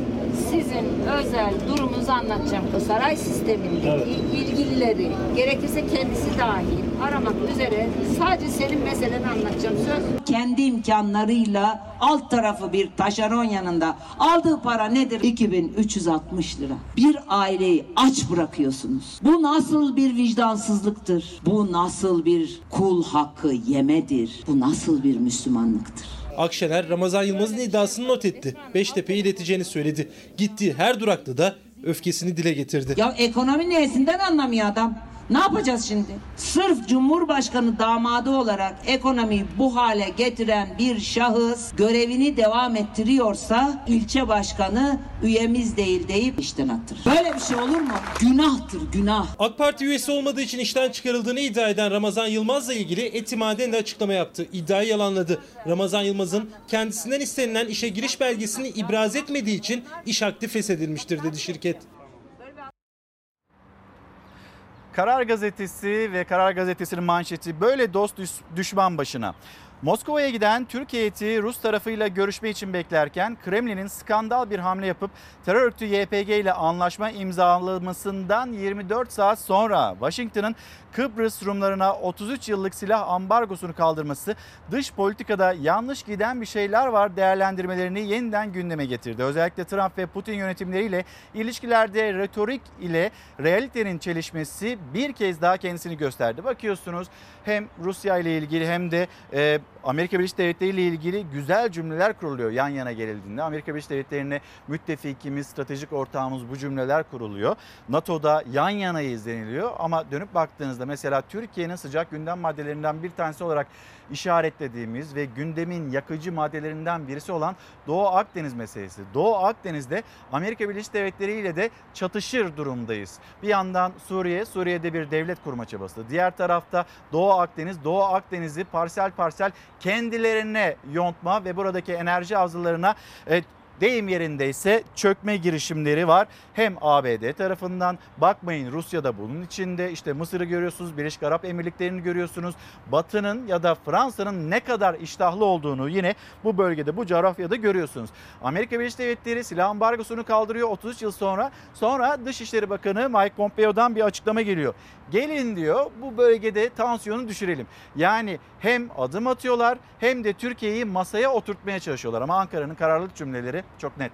sizin özel durumunuzu anlatacağım. O saray sisteminde Evet. il- ilgilileri gerekirse kendisi dahil aramak üzere sadece senin meseleni anlatacağım. Söz Kendi imkanlarıyla alt tarafı bir taşeron yanında aldığı para nedir? 2360 lira. Bir aileyi aç bırakıyorsunuz. Bu nasıl bir vicdansızlıktır? Bu nasıl bir kul hakkı yemedir? Bu nasıl bir Müslümanlıktır? Akşener Ramazan Yılmaz'ın iddiasını not etti. Beştepe'ye ileteceğini söyledi. Gittiği her durakta da öfkesini dile getirdi. Ya ekonomi neyesinden anlamıyor adam. Ne yapacağız şimdi? Sırf Cumhurbaşkanı damadı olarak ekonomiyi bu hale getiren bir şahıs görevini devam ettiriyorsa ilçe başkanı üyemiz değil deyip işten attırır. Böyle bir şey olur mu? Günahtır günah. AK Parti üyesi olmadığı için işten çıkarıldığını iddia eden Ramazan Yılmaz'la ilgili Etimaden de açıklama yaptı. İddiayı yalanladı. Ramazan Yılmaz'ın kendisinden istenilen işe giriş belgesini ibraz etmediği için iş akdi feshedilmiştir dedi şirket. Karar Gazetesi ve Karar Gazetesi'nin manşeti böyle dost düş- düşman başına. Moskova'ya giden Türkiye heyeti Rus tarafıyla görüşme için beklerken Kremlin'in skandal bir hamle yapıp terör örgütü YPG ile anlaşma imzalamasından 24 saat sonra Washington'ın Kıbrıs Rumlarına 33 yıllık silah ambargosunu kaldırması dış politikada yanlış giden bir şeyler var değerlendirmelerini yeniden gündeme getirdi. Özellikle Trump ve Putin yönetimleriyle ilişkilerde retorik ile realitenin çelişmesi bir kez daha kendisini gösterdi. Bakıyorsunuz hem Rusya ile ilgili hem de e, Amerika Birleşik Devletleri ile ilgili güzel cümleler kuruluyor yan yana gerildiğinde. Amerika Birleşik Devletleri'ne müttefikimiz, stratejik ortağımız bu cümleler kuruluyor. NATO'da yan yanayız deniliyor ama dönüp baktığınızda mesela Türkiye'nin sıcak gündem maddelerinden bir tanesi olarak işaretlediğimiz ve gündemin yakıcı maddelerinden birisi olan Doğu Akdeniz meselesi. Doğu Akdeniz'de Amerika Birleşik Devletleri ile de çatışır durumdayız. Bir yandan Suriye, Suriye'de bir devlet kurma çabası. Diğer tarafta Doğu Akdeniz, Doğu Akdeniz'i parsel parsel kendilerine yontma ve buradaki enerji havzalarına e, deyim yerindeyse çökme girişimleri var. Hem ABD tarafından bakmayın Rusya da bunun içinde işte Mısır'ı görüyorsunuz Birleşik Arap Emirlikleri'ni görüyorsunuz. Batı'nın ya da Fransa'nın ne kadar iştahlı olduğunu yine bu bölgede bu coğrafyada görüyorsunuz. Amerika Birleşik Devletleri silah ambargosunu kaldırıyor 33 yıl sonra. Sonra Dışişleri Bakanı Mike Pompeo'dan bir açıklama geliyor. Gelin diyor bu bölgede tansiyonu düşürelim. Yani hem adım atıyorlar hem de Türkiye'yi masaya oturtmaya çalışıyorlar. Ama Ankara'nın kararlılık cümleleri çok net.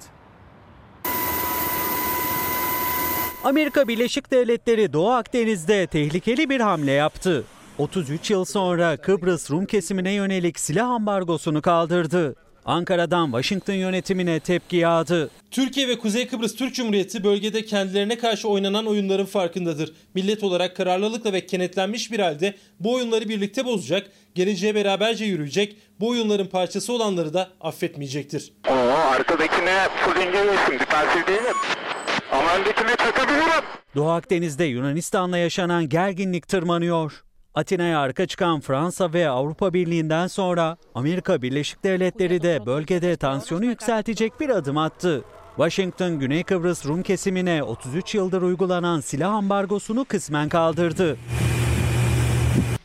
Amerika Birleşik Devletleri Doğu Akdeniz'de tehlikeli bir hamle yaptı. 33 yıl sonra Kıbrıs Rum kesimine yönelik silah ambargosunu kaldırdı. Ankara'dan Washington yönetimine tepki yağdı. Türkiye ve Kuzey Kıbrıs Türk Cumhuriyeti bölgede kendilerine karşı oynanan oyunların farkındadır. Millet olarak kararlılıkla ve kenetlenmiş bir halde bu oyunları birlikte bozacak, geleceğe beraberce yürüyecek, bu oyunların parçası olanları da affetmeyecektir. Oo, arkadakine full inceliyorsun, defansif değil mi? Ama öndekine çakabilirim. Doğu Akdeniz'de Yunanistan'la yaşanan gerginlik tırmanıyor. Atina'ya arka çıkan Fransa ve Avrupa Birliği'nden sonra Amerika Birleşik Devletleri de bölgede tansiyonu yükseltecek bir adım attı. Washington, Güney Kıbrıs Rum kesimine 33 yıldır uygulanan silah ambargosunu kısmen kaldırdı.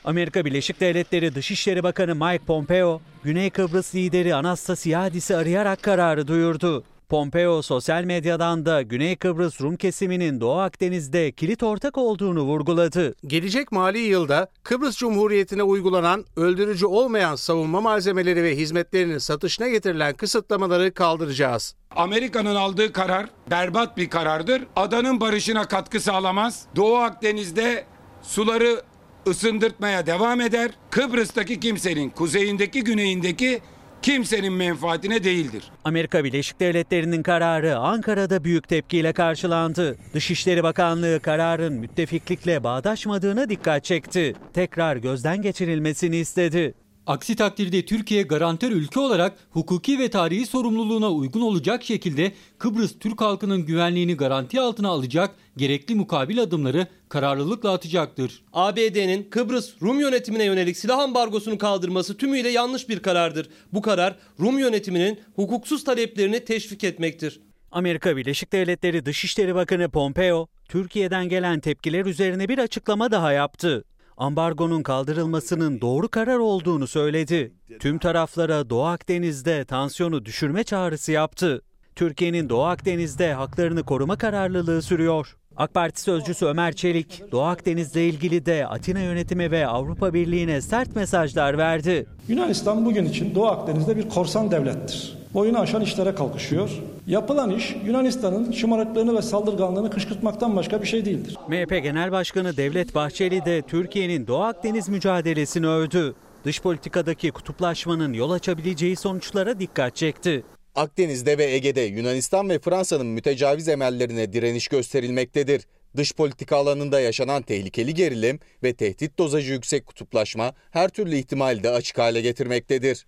Amerika Birleşik Devletleri Dışişleri Bakanı Mike Pompeo, Güney Kıbrıs lideri Anastasiadis'i arayarak kararı duyurdu. Pompeo sosyal medyadan da Güney Kıbrıs Rum kesiminin Doğu Akdeniz'de kilit ortak olduğunu vurguladı. Gelecek mali yılda Kıbrıs Cumhuriyeti'ne uygulanan öldürücü olmayan savunma malzemeleri ve hizmetlerinin satışına getirilen kısıtlamaları kaldıracağız. Amerika'nın aldığı karar berbat bir karardır. Adanın barışına katkı sağlamaz. Doğu Akdeniz'de suları ısındırtmaya devam eder. Kıbrıs'taki kimsenin kuzeyindeki güneyindeki kimsenin menfaatine değildir. Amerika Birleşik Devletleri'nin kararı Ankara'da büyük tepkiyle karşılandı. Dışişleri Bakanlığı kararın müttefiklikle bağdaşmadığına dikkat çekti. Tekrar gözden geçirilmesini istedi. Aksi takdirde Türkiye garantör ülke olarak hukuki ve tarihi sorumluluğuna uygun olacak şekilde Kıbrıs Türk halkının güvenliğini garanti altına alacak gerekli mukabil adımları kararlılıkla atacaktır. ABD'nin Kıbrıs Rum yönetimine yönelik silah ambargosunu kaldırması tümüyle yanlış bir karardır. Bu karar Rum yönetiminin hukuksuz taleplerini teşvik etmektir. Amerika Birleşik Devletleri Dışişleri Bakanı Pompeo, Türkiye'den gelen tepkiler üzerine bir açıklama daha yaptı ambargonun kaldırılmasının doğru karar olduğunu söyledi. Tüm taraflara Doğu Akdeniz'de tansiyonu düşürme çağrısı yaptı. Türkiye'nin Doğu Akdeniz'de haklarını koruma kararlılığı sürüyor. AK Parti sözcüsü Ömer Çelik, Doğu Akdeniz'le ilgili de Atina yönetimi ve Avrupa Birliği'ne sert mesajlar verdi. Yunanistan bugün için Doğu Akdeniz'de bir korsan devlettir. Boyunu aşan işlere kalkışıyor. Yapılan iş Yunanistan'ın şımarıklığını ve saldırganlığını kışkırtmaktan başka bir şey değildir. MHP Genel Başkanı Devlet Bahçeli de Türkiye'nin Doğu Akdeniz mücadelesini övdü. Dış politikadaki kutuplaşmanın yol açabileceği sonuçlara dikkat çekti. Akdeniz'de ve Ege'de Yunanistan ve Fransa'nın mütecaviz emellerine direniş gösterilmektedir. Dış politika alanında yaşanan tehlikeli gerilim ve tehdit dozajı yüksek kutuplaşma her türlü ihtimali de açık hale getirmektedir.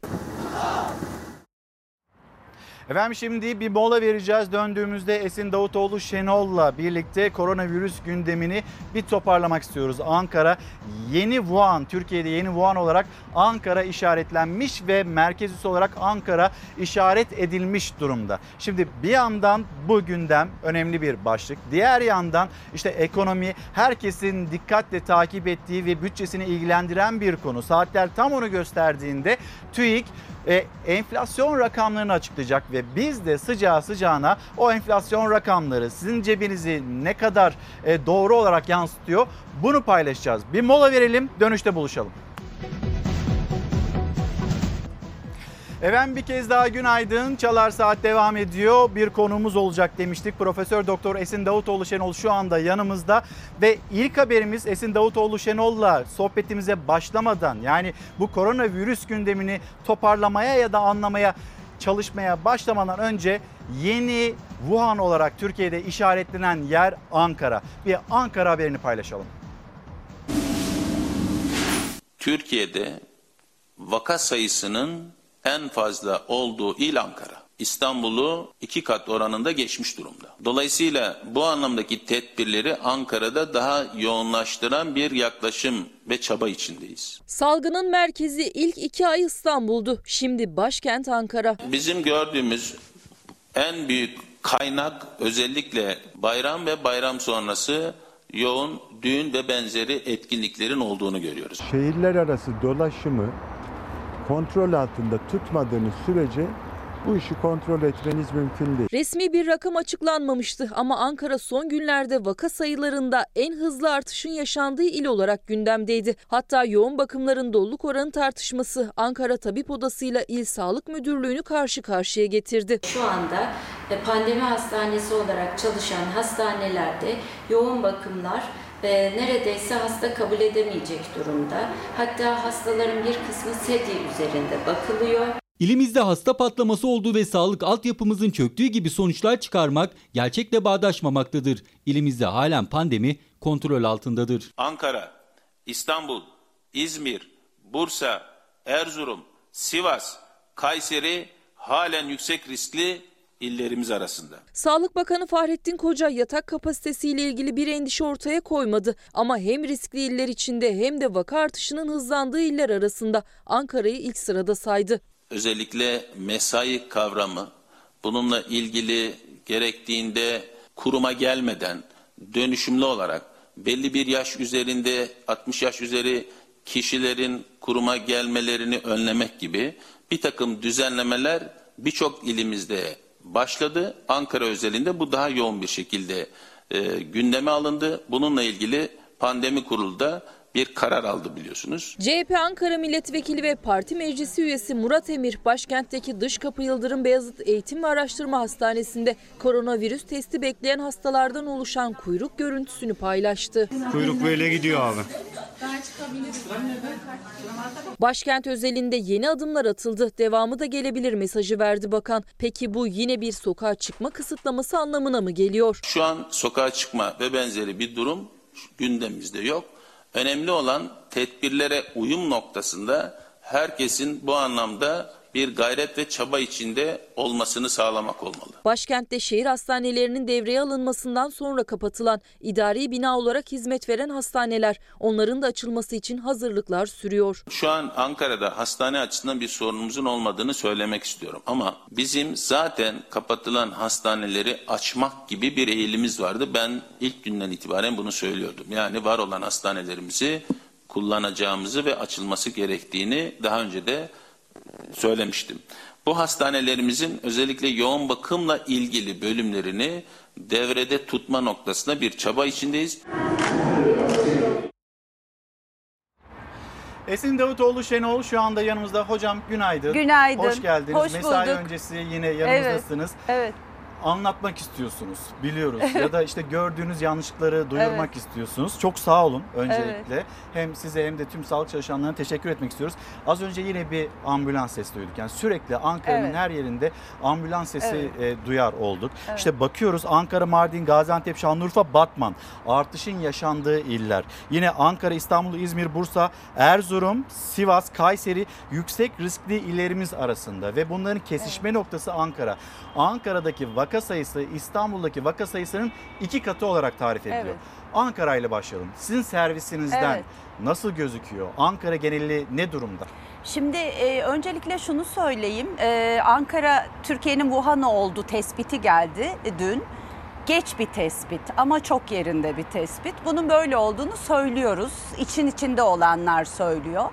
Efendim şimdi bir mola vereceğiz. Döndüğümüzde Esin Davutoğlu Şenol'la birlikte koronavirüs gündemini bir toparlamak istiyoruz. Ankara yeni Wuhan, Türkiye'de yeni Wuhan olarak Ankara işaretlenmiş ve merkez üssü olarak Ankara işaret edilmiş durumda. Şimdi bir yandan bu gündem önemli bir başlık. Diğer yandan işte ekonomi herkesin dikkatle takip ettiği ve bütçesini ilgilendiren bir konu. Saatler tam onu gösterdiğinde TÜİK e, enflasyon rakamlarını açıklayacak ve biz de sıcağı sıcağına o enflasyon rakamları sizin cebinizi ne kadar e, doğru olarak yansıtıyor bunu paylaşacağız. Bir mola verelim dönüşte buluşalım. Efendim bir kez daha günaydın. Çalar Saat devam ediyor. Bir konuğumuz olacak demiştik. Profesör Doktor Esin Davutoğlu Şenol şu anda yanımızda ve ilk haberimiz Esin Davutoğlu Şenol'la sohbetimize başlamadan yani bu koronavirüs gündemini toparlamaya ya da anlamaya çalışmaya başlamadan önce yeni Wuhan olarak Türkiye'de işaretlenen yer Ankara. Bir Ankara haberini paylaşalım. Türkiye'de vaka sayısının en fazla olduğu il Ankara. İstanbul'u iki kat oranında geçmiş durumda. Dolayısıyla bu anlamdaki tedbirleri Ankara'da daha yoğunlaştıran bir yaklaşım ve çaba içindeyiz. Salgının merkezi ilk iki ay İstanbul'du. Şimdi başkent Ankara. Bizim gördüğümüz en büyük kaynak özellikle bayram ve bayram sonrası yoğun düğün ve benzeri etkinliklerin olduğunu görüyoruz. Şehirler arası dolaşımı kontrol altında tutmadığınız sürece bu işi kontrol etmeniz mümkün değil. Resmi bir rakam açıklanmamıştı ama Ankara son günlerde vaka sayılarında en hızlı artışın yaşandığı il olarak gündemdeydi. Hatta yoğun bakımların doluluk oranı tartışması Ankara Tabip Odası ile İl Sağlık Müdürlüğü'nü karşı karşıya getirdi. Şu anda e, pandemi hastanesi olarak çalışan hastanelerde yoğun bakımlar ve neredeyse hasta kabul edemeyecek durumda. Hatta hastaların bir kısmı sedye üzerinde bakılıyor. İlimizde hasta patlaması olduğu ve sağlık altyapımızın çöktüğü gibi sonuçlar çıkarmak gerçekle bağdaşmamaktadır. İlimizde halen pandemi kontrol altındadır. Ankara, İstanbul, İzmir, Bursa, Erzurum, Sivas, Kayseri halen yüksek riskli illerimiz arasında. Sağlık Bakanı Fahrettin Koca yatak kapasitesiyle ilgili bir endişe ortaya koymadı. Ama hem riskli iller içinde hem de vaka artışının hızlandığı iller arasında Ankara'yı ilk sırada saydı. Özellikle mesai kavramı bununla ilgili gerektiğinde kuruma gelmeden dönüşümlü olarak belli bir yaş üzerinde 60 yaş üzeri kişilerin kuruma gelmelerini önlemek gibi bir takım düzenlemeler birçok ilimizde başladı. Ankara özelinde bu daha yoğun bir şekilde e, gündeme alındı. Bununla ilgili pandemi kurulda bir karar aldı biliyorsunuz. CHP Ankara Milletvekili ve Parti Meclisi üyesi Murat Emir, başkentteki Dış Kapı Yıldırım Beyazıt Eğitim ve Araştırma Hastanesi'nde koronavirüs testi bekleyen hastalardan oluşan kuyruk görüntüsünü paylaştı. Kuyruk böyle gidiyor abi. Başkent özelinde yeni adımlar atıldı. Devamı da gelebilir mesajı verdi bakan. Peki bu yine bir sokağa çıkma kısıtlaması anlamına mı geliyor? Şu an sokağa çıkma ve benzeri bir durum gündemimizde yok. Önemli olan tedbirlere uyum noktasında herkesin bu anlamda bir gayret ve çaba içinde olmasını sağlamak olmalı. Başkentte şehir hastanelerinin devreye alınmasından sonra kapatılan idari bina olarak hizmet veren hastaneler onların da açılması için hazırlıklar sürüyor. Şu an Ankara'da hastane açısından bir sorunumuzun olmadığını söylemek istiyorum ama bizim zaten kapatılan hastaneleri açmak gibi bir eğilimiz vardı. Ben ilk günden itibaren bunu söylüyordum. Yani var olan hastanelerimizi kullanacağımızı ve açılması gerektiğini daha önce de söylemiştim. Bu hastanelerimizin özellikle yoğun bakımla ilgili bölümlerini devrede tutma noktasında bir çaba içindeyiz. Esin Davutoğlu Şenol şu anda yanımızda. Hocam günaydın. Günaydın. Hoş geldiniz. Hoş Mesai bulduk. öncesi yine yanımızdasınız. Evet. evet. Anlatmak istiyorsunuz biliyoruz ya da işte gördüğünüz yanlışlıkları duyurmak Evet. istiyorsunuz. Çok sağ olun öncelikle. Hem size hem de tüm sağlık çalışanlarına teşekkür etmek istiyoruz. Az önce yine bir ambulans sesi duyduk. Yani sürekli Ankara'nın Evet. her yerinde ambulans sesi Evet. e, duyar olduk. Evet. İşte bakıyoruz Ankara, Mardin, Gaziantep, Şanlıurfa, Batman artışın yaşandığı iller. Yine Ankara, İstanbul, İzmir, Bursa, Erzurum, Sivas, Kayseri yüksek riskli illerimiz arasında ve bunların kesişme noktası Ankara. Ankara'daki vaka sayısı İstanbul'daki vaka sayısının iki katı olarak tarif ediliyor. Evet. Ankara ile başlayalım. Sizin servisinizden Evet. nasıl gözüküyor? Ankara geneli ne durumda? Şimdi e, öncelikle şunu söyleyeyim. E, Ankara Türkiye'nin Wuhan'ı oldu tespiti geldi e, dün. Geç bir tespit ama çok yerinde bir tespit. Bunun böyle olduğunu söylüyoruz. İçin içinde olanlar söylüyor.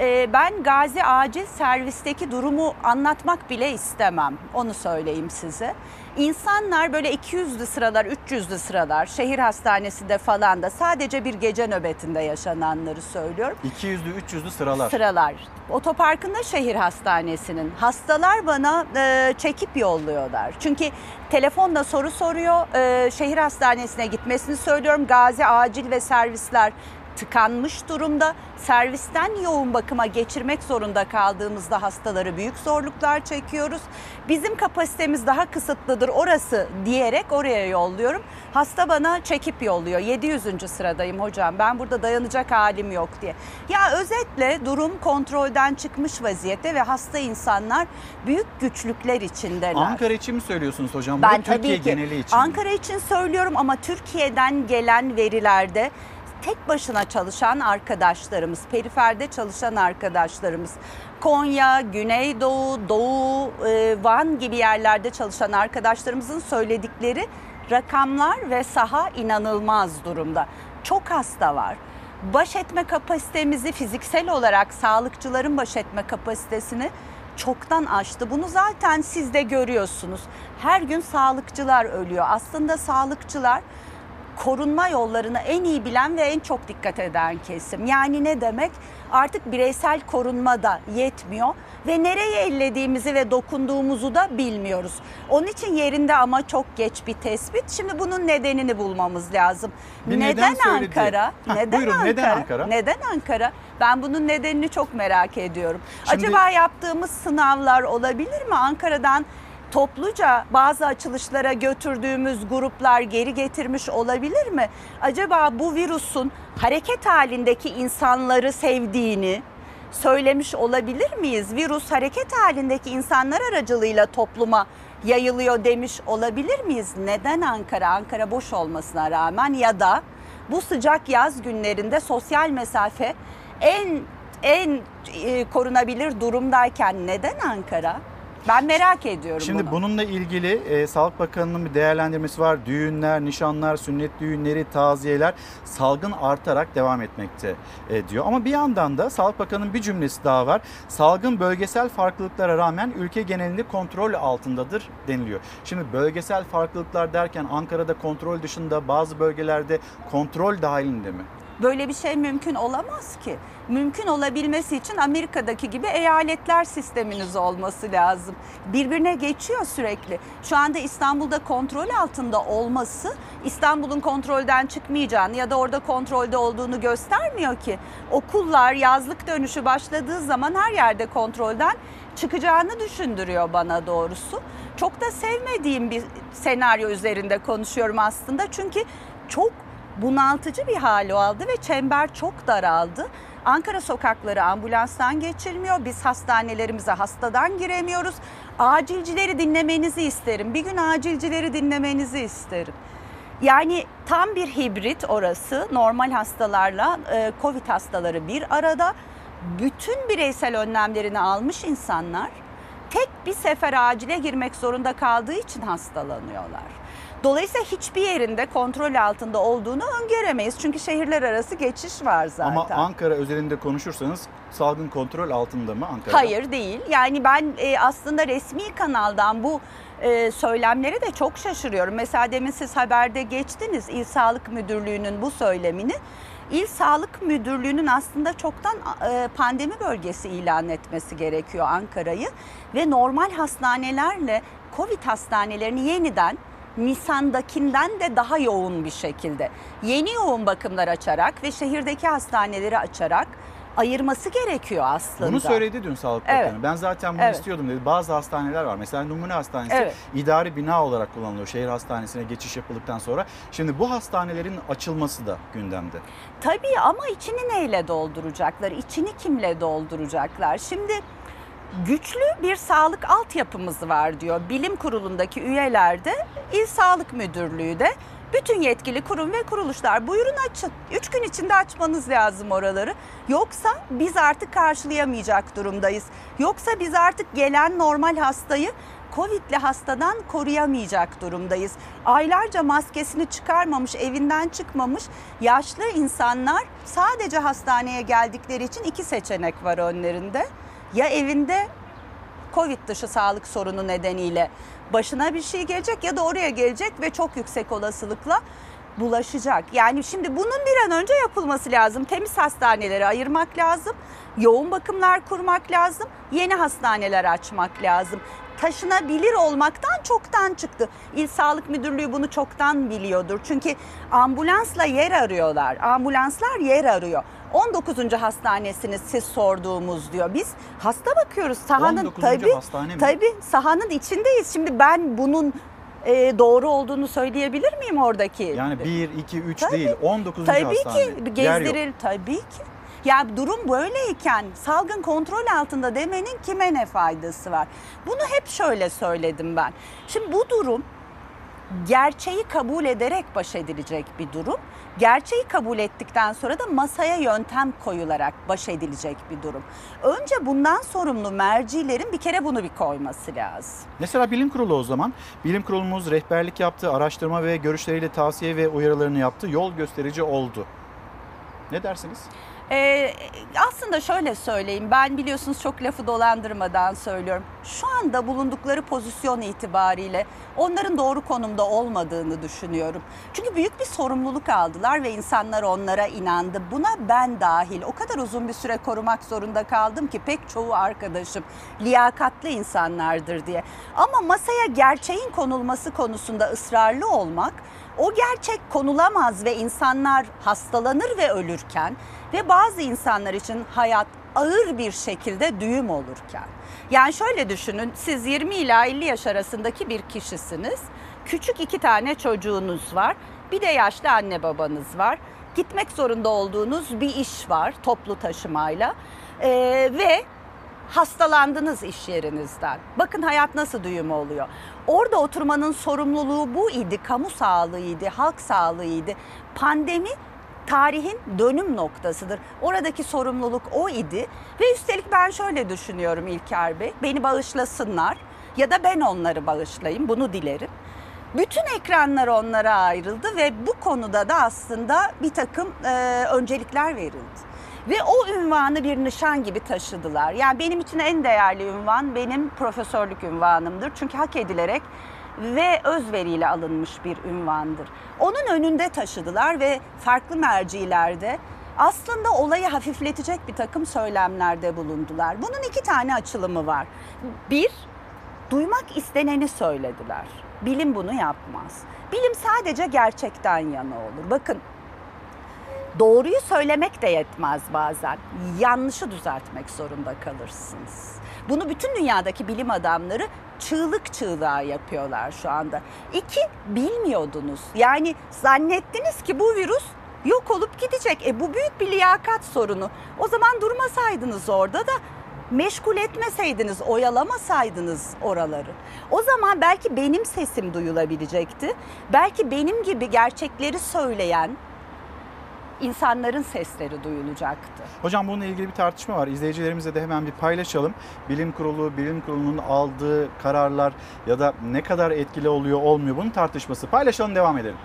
Ee, ben Gazi Acil Servis'teki durumu anlatmak bile istemem. Onu söyleyeyim size. İnsanlar böyle 200'lü sıralar, 300'lü sıralar şehir hastanesinde falan da sadece bir gece nöbetinde yaşananları söylüyorum. 200'lü 300'lü sıralar. Sıralar. Otoparkında şehir hastanesinin. Hastalar bana e, çekip yolluyorlar. Çünkü telefonla soru soruyor. E, şehir hastanesine gitmesini söylüyorum. Gazi acil ve servisler tıkanmış durumda. Servisten yoğun bakıma geçirmek zorunda kaldığımızda hastaları büyük zorluklar çekiyoruz. Bizim kapasitemiz daha kısıtlıdır orası diyerek oraya yolluyorum. Hasta bana çekip yolluyor. 700. sıradayım hocam ben burada dayanacak halim yok diye. Ya özetle durum kontrolden çıkmış vaziyette ve hasta insanlar büyük güçlükler içindeler. Ankara için mi söylüyorsunuz hocam? Ben Bu Türkiye tabii ki geneli için. Ankara için söylüyorum ama Türkiye'den gelen verilerde tek başına çalışan arkadaşlarımız, periferde çalışan arkadaşlarımız, Konya, Güneydoğu, Doğu, e, Van gibi yerlerde çalışan arkadaşlarımızın söyledikleri rakamlar ve saha inanılmaz durumda. Çok hasta var. Baş etme kapasitemizi fiziksel olarak sağlıkçıların baş etme kapasitesini çoktan aştı. Bunu zaten siz de görüyorsunuz. Her gün sağlıkçılar ölüyor. Aslında sağlıkçılar korunma yollarını en iyi bilen ve en çok dikkat eden kesim. Yani ne demek? Artık bireysel korunma da yetmiyor ve nereye ellediğimizi ve dokunduğumuzu da bilmiyoruz. Onun için yerinde ama çok geç bir tespit. Şimdi bunun nedenini bulmamız lazım. Bir neden neden. Ankara? Hah, neden buyurun, Ankara? neden Ankara? Neden Ankara? Ben bunun nedenini çok merak ediyorum. Şimdi- Acaba yaptığımız sınavlar olabilir mi? Ankara'dan topluca bazı açılışlara götürdüğümüz gruplar geri getirmiş olabilir mi? Acaba bu virüsün hareket halindeki insanları sevdiğini söylemiş olabilir miyiz? Virüs hareket halindeki insanlar aracılığıyla topluma yayılıyor demiş olabilir miyiz? Neden Ankara? Ankara boş olmasına rağmen ya da bu sıcak yaz günlerinde sosyal mesafe en en e, korunabilir durumdayken neden Ankara? Ben merak ediyorum Şimdi bunu. bununla ilgili e, Sağlık Bakanı'nın bir değerlendirmesi var. Düğünler, nişanlar, sünnet düğünleri, taziyeler salgın artarak devam etmekte e, diyor. Ama bir yandan da Sağlık Bakanı'nın bir cümlesi daha var. Salgın bölgesel farklılıklara rağmen ülke genelinde kontrol altındadır deniliyor. Şimdi bölgesel farklılıklar derken Ankara'da kontrol dışında bazı bölgelerde kontrol dahilinde mi? Böyle bir şey mümkün olamaz ki. Mümkün olabilmesi için Amerika'daki gibi eyaletler sisteminiz olması lazım. Birbirine geçiyor sürekli. Şu anda İstanbul'da kontrol altında olması İstanbul'un kontrolden çıkmayacağını ya da orada kontrolde olduğunu göstermiyor ki. Okullar yazlık dönüşü başladığı zaman her yerde kontrolden çıkacağını düşündürüyor bana doğrusu. Çok da sevmediğim bir senaryo üzerinde konuşuyorum aslında. Çünkü çok bunaltıcı bir hal aldı ve çember çok daraldı. Ankara sokakları ambulanstan geçilmiyor. Biz hastanelerimize hastadan giremiyoruz. Acilcileri dinlemenizi isterim. Bir gün acilcileri dinlemenizi isterim. Yani tam bir hibrit orası. Normal hastalarla e, Covid hastaları bir arada. Bütün bireysel önlemlerini almış insanlar tek bir sefer acile girmek zorunda kaldığı için hastalanıyorlar. Dolayısıyla hiçbir yerinde kontrol altında olduğunu öngöremeyiz. Çünkü şehirler arası geçiş var zaten. Ama Ankara özelinde konuşursanız salgın kontrol altında mı Ankara'da? Hayır değil. Yani ben e, aslında resmi kanaldan bu e, söylemlere de çok şaşırıyorum. Mesela demin siz haberde geçtiniz İl Sağlık Müdürlüğü'nün bu söylemini. İl Sağlık Müdürlüğü'nün aslında çoktan e, pandemi bölgesi ilan etmesi gerekiyor Ankara'yı ve normal hastanelerle Covid hastanelerini yeniden Nisan'dakinden de daha yoğun bir şekilde yeni yoğun bakımlar açarak ve şehirdeki hastaneleri açarak ayırması gerekiyor aslında. Bunu söyledi dün Sağlık Bakanı. Evet. Ben zaten bunu Evet. istiyordum dedi. Bazı hastaneler var. Mesela Numune Hastanesi Evet. idari bina olarak kullanılıyor. Şehir hastanesine geçiş yapıldıktan sonra. Şimdi bu hastanelerin açılması da gündemde. Tabii ama içini neyle dolduracaklar? İçini kimle dolduracaklar? Şimdi güçlü bir sağlık altyapımız var diyor. Bilim kurulundaki üyelerde İl Sağlık Müdürlüğü de bütün yetkili kurum ve kuruluşlar buyurun açın. Üç gün içinde açmanız lazım oraları. Yoksa biz artık karşılayamayacak durumdayız. Yoksa biz artık gelen normal hastayı Covid'li hastadan koruyamayacak durumdayız. Aylarca maskesini çıkarmamış, evinden çıkmamış yaşlı insanlar sadece hastaneye geldikleri için iki seçenek var önlerinde. Ya evinde Covid dışı sağlık sorunu nedeniyle başına bir şey gelecek ya da oraya gelecek ve çok yüksek olasılıkla bulaşacak. Yani şimdi bunun bir an önce yapılması lazım. Temiz hastaneleri ayırmak lazım. Yoğun bakımlar kurmak lazım. Yeni hastaneler açmak lazım. Taşınabilir olmaktan çoktan çıktı. İl Sağlık Müdürlüğü bunu çoktan biliyordur. Çünkü ambulansla yer arıyorlar. Ambulanslar yer arıyor. 19. hastanesiniz siz sorduğumuz diyor. Biz hasta bakıyoruz. Sahanın 19. tabii hastane mi? tabii sahanın içindeyiz. Şimdi ben bunun e, doğru olduğunu söyleyebilir miyim oradaki? Yani 1, 2, 3 Tabii. değil 19. Tabii hastane. ki Yer yok. gezdirir tabii ki. Ya durum böyleyken salgın kontrol altında demenin kime ne faydası var? Bunu hep şöyle söyledim ben. Şimdi bu durum gerçeği kabul ederek baş edilecek bir durum. Gerçeği kabul ettikten sonra da masaya yöntem koyularak baş edilecek bir durum. Önce bundan sorumlu mercilerin bir kere bunu bir koyması lazım. Mesela bilim kurulu o zaman. Bilim kurulumuz rehberlik yaptı, araştırma ve görüşleriyle tavsiye ve uyarılarını yaptı. Yol gösterici oldu. Ne dersiniz? Ee, aslında şöyle söyleyeyim ben biliyorsunuz çok lafı dolandırmadan söylüyorum. Şu anda bulundukları pozisyon itibariyle onların doğru konumda olmadığını düşünüyorum. Çünkü büyük bir sorumluluk aldılar ve insanlar onlara inandı. Buna ben dahil o kadar uzun bir süre korumak zorunda kaldım ki pek çoğu arkadaşım liyakatli insanlardır diye. Ama masaya gerçeğin konulması konusunda ısrarlı olmak o gerçek konulamaz ve insanlar hastalanır ve ölürken ve bazı insanlar için hayat ağır bir şekilde düğüm olurken. Yani şöyle düşünün siz 20 ila 50 yaş arasındaki bir kişisiniz. Küçük iki tane çocuğunuz var. Bir de yaşlı anne babanız var. Gitmek zorunda olduğunuz bir iş var toplu taşımayla. Ee, ve hastalandınız iş yerinizden. Bakın hayat nasıl düğüm oluyor. Orada oturmanın sorumluluğu bu idi. Kamu sağlığıydı, halk sağlığıydı. Pandemi tarihin dönüm noktasıdır. Oradaki sorumluluk o idi. Ve üstelik ben şöyle düşünüyorum İlker Bey. Beni bağışlasınlar ya da ben onları bağışlayayım bunu dilerim. Bütün ekranlar onlara ayrıldı ve bu konuda da aslında bir takım e, öncelikler verildi. Ve o ünvanı bir nişan gibi taşıdılar. Yani benim için en değerli ünvan benim profesörlük ünvanımdır. Çünkü hak edilerek ve özveriyle alınmış bir ünvandır. Onun önünde taşıdılar ve farklı mercilerde aslında olayı hafifletecek bir takım söylemlerde bulundular. Bunun iki tane açılımı var. Bir, duymak isteneni söylediler. Bilim bunu yapmaz. Bilim sadece gerçekten yana olur. Bakın doğruyu söylemek de yetmez bazen. Yanlışı düzeltmek zorunda kalırsınız. Bunu bütün dünyadaki bilim adamları çığlık çığlığa yapıyorlar şu anda. İki, bilmiyordunuz. Yani zannettiniz ki bu virüs yok olup gidecek. E bu büyük bir liyakat sorunu. O zaman durmasaydınız orada da meşgul etmeseydiniz, oyalamasaydınız oraları. O zaman belki benim sesim duyulabilecekti. Belki benim gibi gerçekleri söyleyen insanların sesleri duyulacaktı. Hocam bununla ilgili bir tartışma var. İzleyicilerimizle de hemen bir paylaşalım. Bilim kurulu, bilim kurulunun aldığı kararlar ya da ne kadar etkili oluyor olmuyor bunun tartışması. Paylaşalım devam edelim.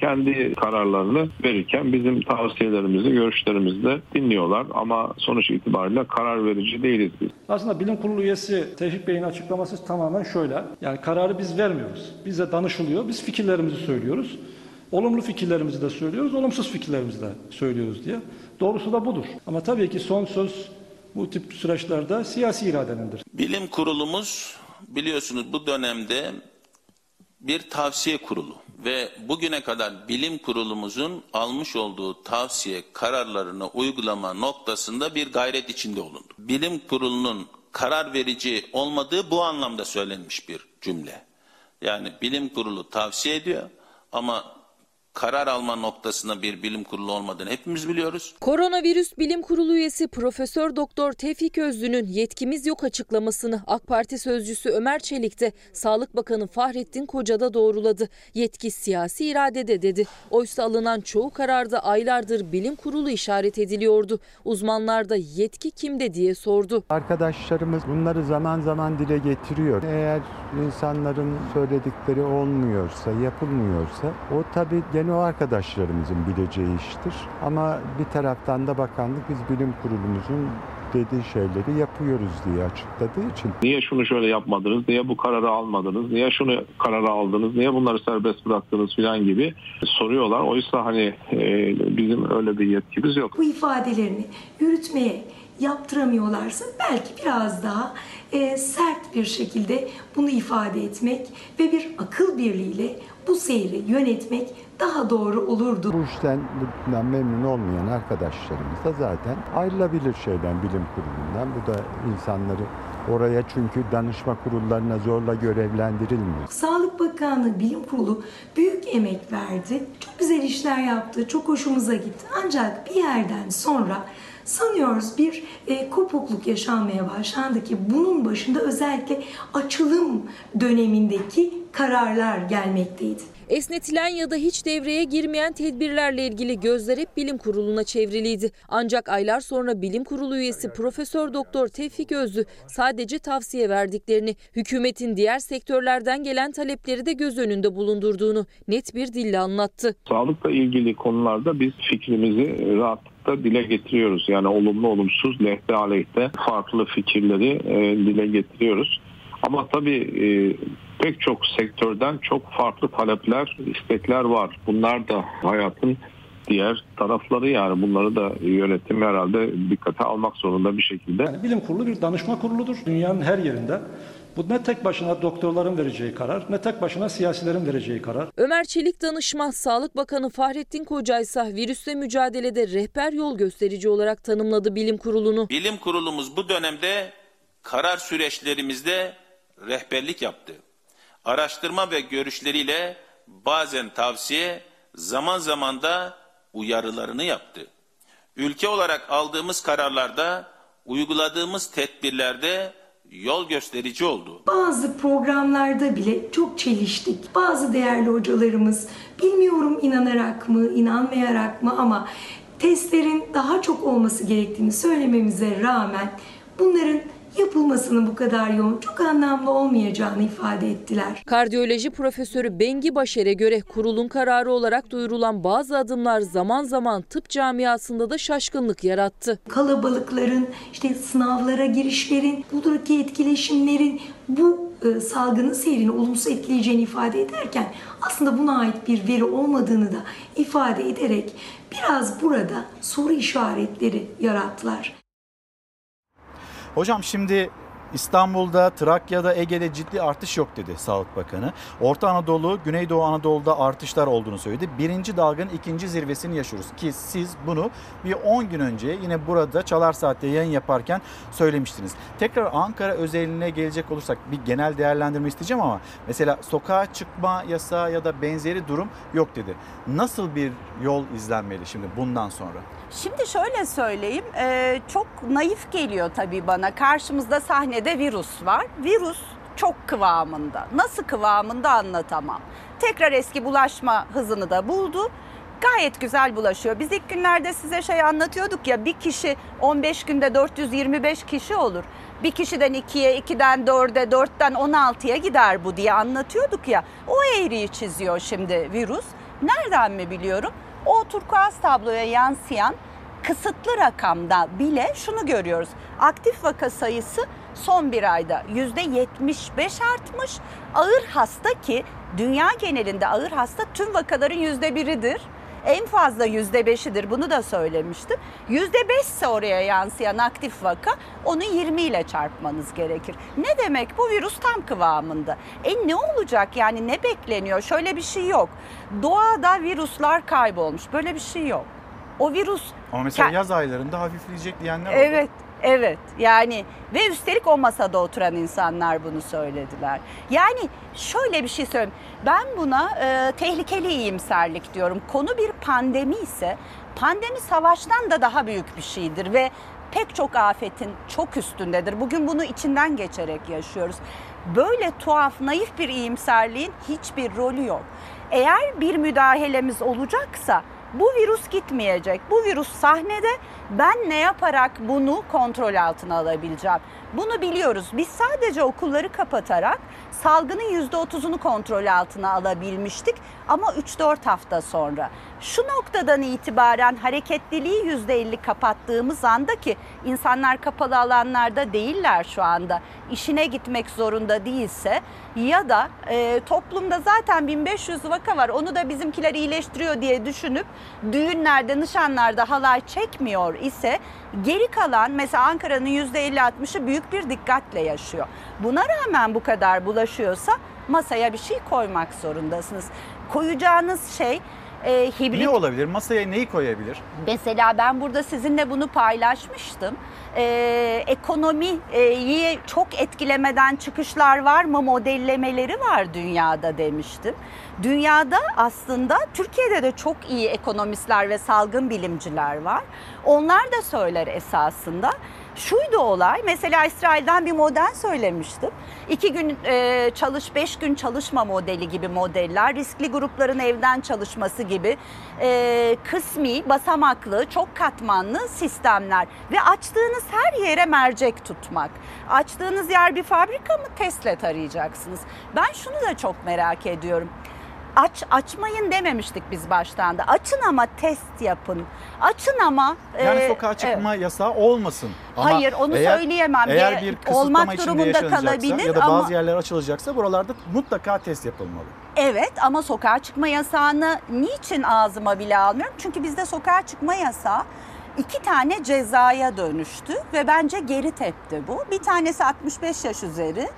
kendi kararlarını verirken bizim tavsiyelerimizi, görüşlerimizi de dinliyorlar ama sonuç itibariyle karar verici değiliz biz. Aslında bilim kurulu üyesi Tevfik Bey'in açıklaması tamamen şöyle. Yani kararı biz vermiyoruz. Bize danışılıyor. Biz fikirlerimizi söylüyoruz. Olumlu fikirlerimizi de söylüyoruz, olumsuz fikirlerimizi de söylüyoruz diye. Doğrusu da budur. Ama tabii ki son söz bu tip süreçlerde siyasi iradenindir. Bilim kurulumuz biliyorsunuz bu dönemde bir tavsiye kurulu ve bugüne kadar bilim kurulumuzun almış olduğu tavsiye kararlarını uygulama noktasında bir gayret içinde olundu. Bilim kurulunun karar verici olmadığı bu anlamda söylenmiş bir cümle. Yani bilim kurulu tavsiye ediyor ama karar alma noktasında bir bilim kurulu olmadığını hepimiz biliyoruz. Koronavirüs Bilim Kurulu üyesi Profesör Doktor Tevfik Özlü'nün yetkimiz yok açıklamasını AK Parti sözcüsü Ömer Çelik de Sağlık Bakanı Fahrettin Koca'da doğruladı. Yetki siyasi iradede dedi. Oysa alınan çoğu kararda aylardır bilim kurulu işaret ediliyordu. Uzmanlar da yetki kimde diye sordu. Arkadaşlarımız bunları zaman zaman dile getiriyor. Eğer insanların söyledikleri olmuyorsa, yapılmıyorsa o tabii gene o arkadaşlarımızın bileceği iştir. Ama bir taraftan da bakanlık biz bilim kurulumuzun dediği şeyleri yapıyoruz diye açıkladığı için. Niye şunu şöyle yapmadınız, niye bu kararı almadınız, niye şunu kararı aldınız, niye bunları serbest bıraktınız filan gibi soruyorlar. Oysa hani e, bizim öyle bir yetkimiz yok. Bu ifadelerini yürütmeye yaptıramıyorlarsa belki biraz daha e, sert bir şekilde bunu ifade etmek ve bir akıl birliğiyle bu seyri yönetmek daha doğru olurdu. Bu işten memnun olmayan arkadaşlarımız da zaten ayrılabilir şeyden bilim kurulundan. Bu da insanları oraya çünkü danışma kurullarına zorla görevlendirilmiyor. Sağlık Bakanlığı Bilim Kurulu büyük emek verdi. Çok güzel işler yaptı. Çok hoşumuza gitti. Ancak bir yerden sonra sanıyoruz bir e, kopukluk yaşanmaya başlandı ki bunun başında özellikle açılım dönemindeki kararlar gelmekteydi. Esnetilen ya da hiç devreye girmeyen tedbirlerle ilgili gözler hep bilim kuruluna çevriliydi. Ancak aylar sonra bilim kurulu üyesi Profesör Doktor Tevfik Özlü sadece tavsiye verdiklerini, hükümetin diğer sektörlerden gelen talepleri de göz önünde bulundurduğunu net bir dille anlattı. Sağlıkla ilgili konularda biz fikrimizi rahatlıkla dile getiriyoruz. Yani olumlu olumsuz lehte aleyhte farklı fikirleri e, dile getiriyoruz. Ama tabii e, pek çok sektörden çok farklı talepler, istekler var. Bunlar da hayatın diğer tarafları yani bunları da yönetim herhalde dikkate almak zorunda bir şekilde. Yani bilim kurulu bir danışma kuruludur. Dünyanın her yerinde. Bu ne tek başına doktorların vereceği karar, ne tek başına siyasilerin vereceği karar. Ömer Çelik danışma, Sağlık Bakanı Fahrettin Koca ise virüsle mücadelede rehber yol gösterici olarak tanımladı bilim kurulunu. Bilim kurulumuz bu dönemde karar süreçlerimizde rehberlik yaptı. Araştırma ve görüşleriyle bazen tavsiye, zaman zaman da uyarılarını yaptı. Ülke olarak aldığımız kararlarda, uyguladığımız tedbirlerde yol gösterici oldu. Bazı programlarda bile çok çeliştik. Bazı değerli hocalarımız bilmiyorum inanarak mı, inanmayarak mı ama testlerin daha çok olması gerektiğini söylememize rağmen bunların yapılmasının bu kadar yoğun, çok anlamlı olmayacağını ifade ettiler. Kardiyoloji profesörü Bengi Başer'e göre kurulun kararı olarak duyurulan bazı adımlar zaman zaman tıp camiasında da şaşkınlık yarattı. Kalabalıkların, işte sınavlara girişlerin, buradaki etkileşimlerin bu e, salgının seyrini olumsuz etkileyeceğini ifade ederken aslında buna ait bir veri olmadığını da ifade ederek biraz burada soru işaretleri yarattılar. Hocam şimdi İstanbul'da, Trakya'da, Ege'de ciddi artış yok dedi Sağlık Bakanı. Orta Anadolu, Güneydoğu Anadolu'da artışlar olduğunu söyledi. Birinci dalganın ikinci zirvesini yaşıyoruz ki siz bunu bir 10 gün önce yine burada Çalar Saat'te yayın yaparken söylemiştiniz. Tekrar Ankara özeline gelecek olursak bir genel değerlendirme isteyeceğim ama mesela sokağa çıkma yasağı ya da benzeri durum yok dedi. Nasıl bir yol izlenmeli şimdi bundan sonra? Şimdi şöyle söyleyeyim, e, çok naif geliyor tabii bana. Karşımızda sahnede virüs var. Virüs çok kıvamında. Nasıl kıvamında anlatamam. Tekrar eski bulaşma hızını da buldu. Gayet güzel bulaşıyor. Biz ilk günlerde size şey anlatıyorduk ya bir kişi 15 günde 425 kişi olur. Bir kişiden 2'ye, 2'den 4'e, 4'ten 16'ya gider bu diye anlatıyorduk ya. O eğriyi çiziyor şimdi virüs. Nereden mi biliyorum? O turkuaz tabloya yansıyan kısıtlı rakamda bile şunu görüyoruz. Aktif vaka sayısı son bir ayda %75 artmış. Ağır hasta ki dünya genelinde ağır hasta tüm vakaların %1'idir. En fazla %5'idir bunu da söylemiştim. %5 ise oraya yansıyan aktif vaka onu 20 ile çarpmanız gerekir. Ne demek bu virüs tam kıvamında. E ne olacak yani ne bekleniyor? Şöyle bir şey yok. Doğada virüsler kaybolmuş böyle bir şey yok. O virüs Ama mesela yaz aylarında hafifleyecek diyenler oldu. Evet. Evet yani ve üstelik o masada oturan insanlar bunu söylediler. Yani şöyle bir şey söyleyeyim. Ben buna e, tehlikeli iyimserlik diyorum. Konu bir pandemi ise pandemi savaştan da daha büyük bir şeydir ve pek çok afetin çok üstündedir. Bugün bunu içinden geçerek yaşıyoruz. Böyle tuhaf, naif bir iyimserliğin hiçbir rolü yok. Eğer bir müdahalemiz olacaksa bu virüs gitmeyecek. Bu virüs sahnede ben ne yaparak bunu kontrol altına alabileceğim? Bunu biliyoruz. Biz sadece okulları kapatarak salgının %30'unu kontrol altına alabilmiştik ama 3-4 hafta sonra. Şu noktadan itibaren hareketliliği %50 kapattığımız anda ki insanlar kapalı alanlarda değiller şu anda. işine gitmek zorunda değilse ya da e, toplumda zaten 1500 vaka var onu da bizimkiler iyileştiriyor diye düşünüp düğünlerde, nişanlarda halay çekmiyor ise geri kalan mesela Ankara'nın %50-60'ı büyük bir dikkatle yaşıyor. Buna rağmen bu kadar bulaşıyorsa masaya bir şey koymak zorundasınız. Koyacağınız şey e, hibrit Ne olabilir? Masaya neyi koyabilir? Mesela ben burada sizinle bunu paylaşmıştım. Ee, ekonomiyi çok etkilemeden çıkışlar var mı modellemeleri var dünyada demiştim. Dünyada aslında Türkiye'de de çok iyi ekonomistler ve salgın bilimciler var. Onlar da söyler esasında. Şuydu olay mesela İsrail'den bir model söylemiştim. İki gün e, çalış, beş gün çalışma modeli gibi modeller, riskli grupların evden çalışması gibi e, kısmi, basamaklı, çok katmanlı sistemler ve açtığınız her yere mercek tutmak. Açtığınız yer bir fabrika mı Tesla arayacaksınız. Ben şunu da çok merak ediyorum aç açmayın dememiştik biz baştan da. Açın ama test yapın. Açın ama Yani e, sokağa çıkma evet. yasağı olmasın. Ama Hayır, onu söyleyemem. Eğer bir kısıtlama olmak durumunda kalabilir ya da ama- bazı yerler açılacaksa buralarda mutlaka test yapılmalı. Evet ama sokağa çıkma yasağını niçin ağzıma bile almıyorum? Çünkü bizde sokağa çıkma yasağı iki tane cezaya dönüştü ve bence geri tepti bu. Bir tanesi 65 yaş üzeri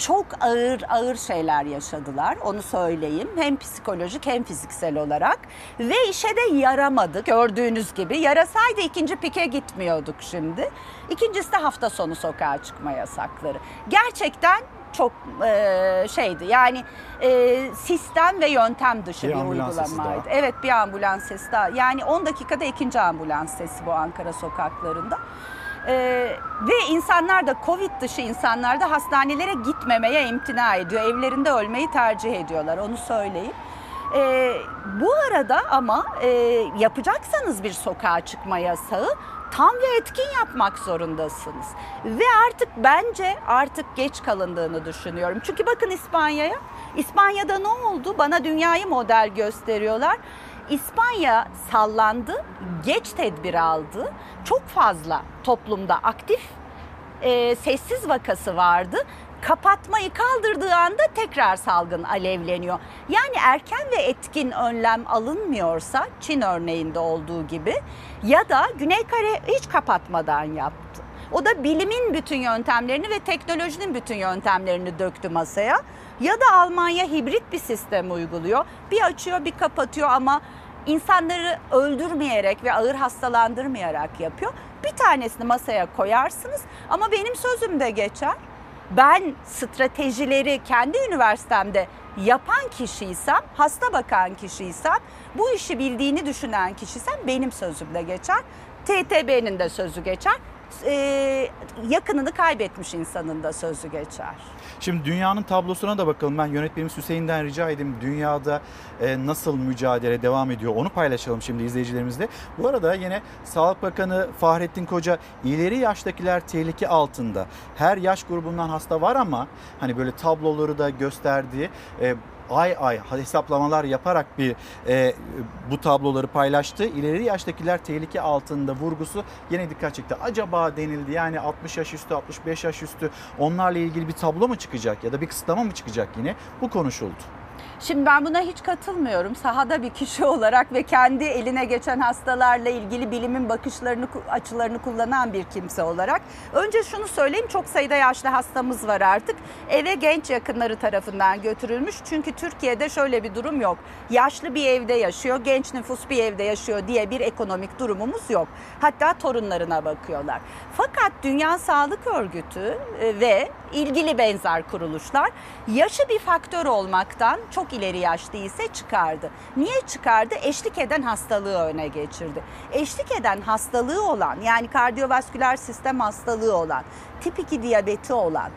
çok ağır ağır şeyler yaşadılar onu söyleyeyim. Hem psikolojik hem fiziksel olarak ve işe de yaramadı gördüğünüz gibi. Yarasaydı ikinci pike gitmiyorduk şimdi. İkincisi de hafta sonu sokağa çıkma yasakları. Gerçekten çok e, şeydi yani e, sistem ve yöntem dışı Bir bir, uygulamaydı. Evet bir ambulans sesi daha. Yani 10 dakikada ikinci ambulans sesi bu Ankara sokaklarında. E, ve insanlar da Covid dışı insanlar da hastanelere gitmemeye imtina ediyor. Evlerinde ölmeyi tercih ediyorlar onu söyleyeyim. E, bu arada ama e, yapacaksanız bir sokağa çıkma yasağı tam ve etkin yapmak zorundasınız. Ve artık bence artık geç kalındığını düşünüyorum. Çünkü bakın İspanya'ya. İspanya'da ne oldu? Bana dünyayı model gösteriyorlar. İspanya sallandı, geç tedbir aldı. Çok fazla toplumda aktif e, sessiz vakası vardı. Kapatmayı kaldırdığı anda tekrar salgın alevleniyor. Yani erken ve etkin önlem alınmıyorsa Çin örneğinde olduğu gibi ya da Güney Kore hiç kapatmadan yaptı. O da bilimin bütün yöntemlerini ve teknolojinin bütün yöntemlerini döktü masaya. Ya da Almanya hibrit bir sistem uyguluyor. Bir açıyor bir kapatıyor ama insanları öldürmeyerek ve ağır hastalandırmayarak yapıyor. Bir tanesini masaya koyarsınız ama benim sözüm de geçer. Ben stratejileri kendi üniversitemde yapan kişiysem, hasta bakan kişiysem, bu işi bildiğini düşünen kişiysem benim sözüm de geçer. TTB'nin de sözü geçer. Ee, yakınını kaybetmiş insanın da sözü geçer. Şimdi dünyanın tablosuna da bakalım. Ben yönetmenimiz Hüseyin'den rica edeyim. Dünyada e, nasıl mücadele devam ediyor onu paylaşalım şimdi izleyicilerimizle. Bu arada yine Sağlık Bakanı Fahrettin Koca ileri yaştakiler tehlike altında. Her yaş grubundan hasta var ama hani böyle tabloları da gösterdiği e, ay ay hesaplamalar yaparak bir e, bu tabloları paylaştı. İleri yaştakiler tehlike altında vurgusu yine dikkat çekti. Acaba denildi yani 60 yaş üstü 65 yaş üstü onlarla ilgili bir tablo mu çıkacak ya da bir kısıtlama mı çıkacak yine bu konuşuldu. Şimdi ben buna hiç katılmıyorum. Sahada bir kişi olarak ve kendi eline geçen hastalarla ilgili bilimin bakışlarını, açılarını kullanan bir kimse olarak. Önce şunu söyleyeyim çok sayıda yaşlı hastamız var artık. Eve genç yakınları tarafından götürülmüş. Çünkü Türkiye'de şöyle bir durum yok. Yaşlı bir evde yaşıyor, genç nüfus bir evde yaşıyor diye bir ekonomik durumumuz yok. Hatta torunlarına bakıyorlar. Fakat Dünya Sağlık Örgütü e, ve ilgili benzer kuruluşlar yaşı bir faktör olmaktan çok ileri yaş değilse çıkardı. Niye çıkardı? Eşlik eden hastalığı öne geçirdi. Eşlik eden hastalığı olan yani kardiyovasküler sistem hastalığı olan, tip 2 diyabeti olan,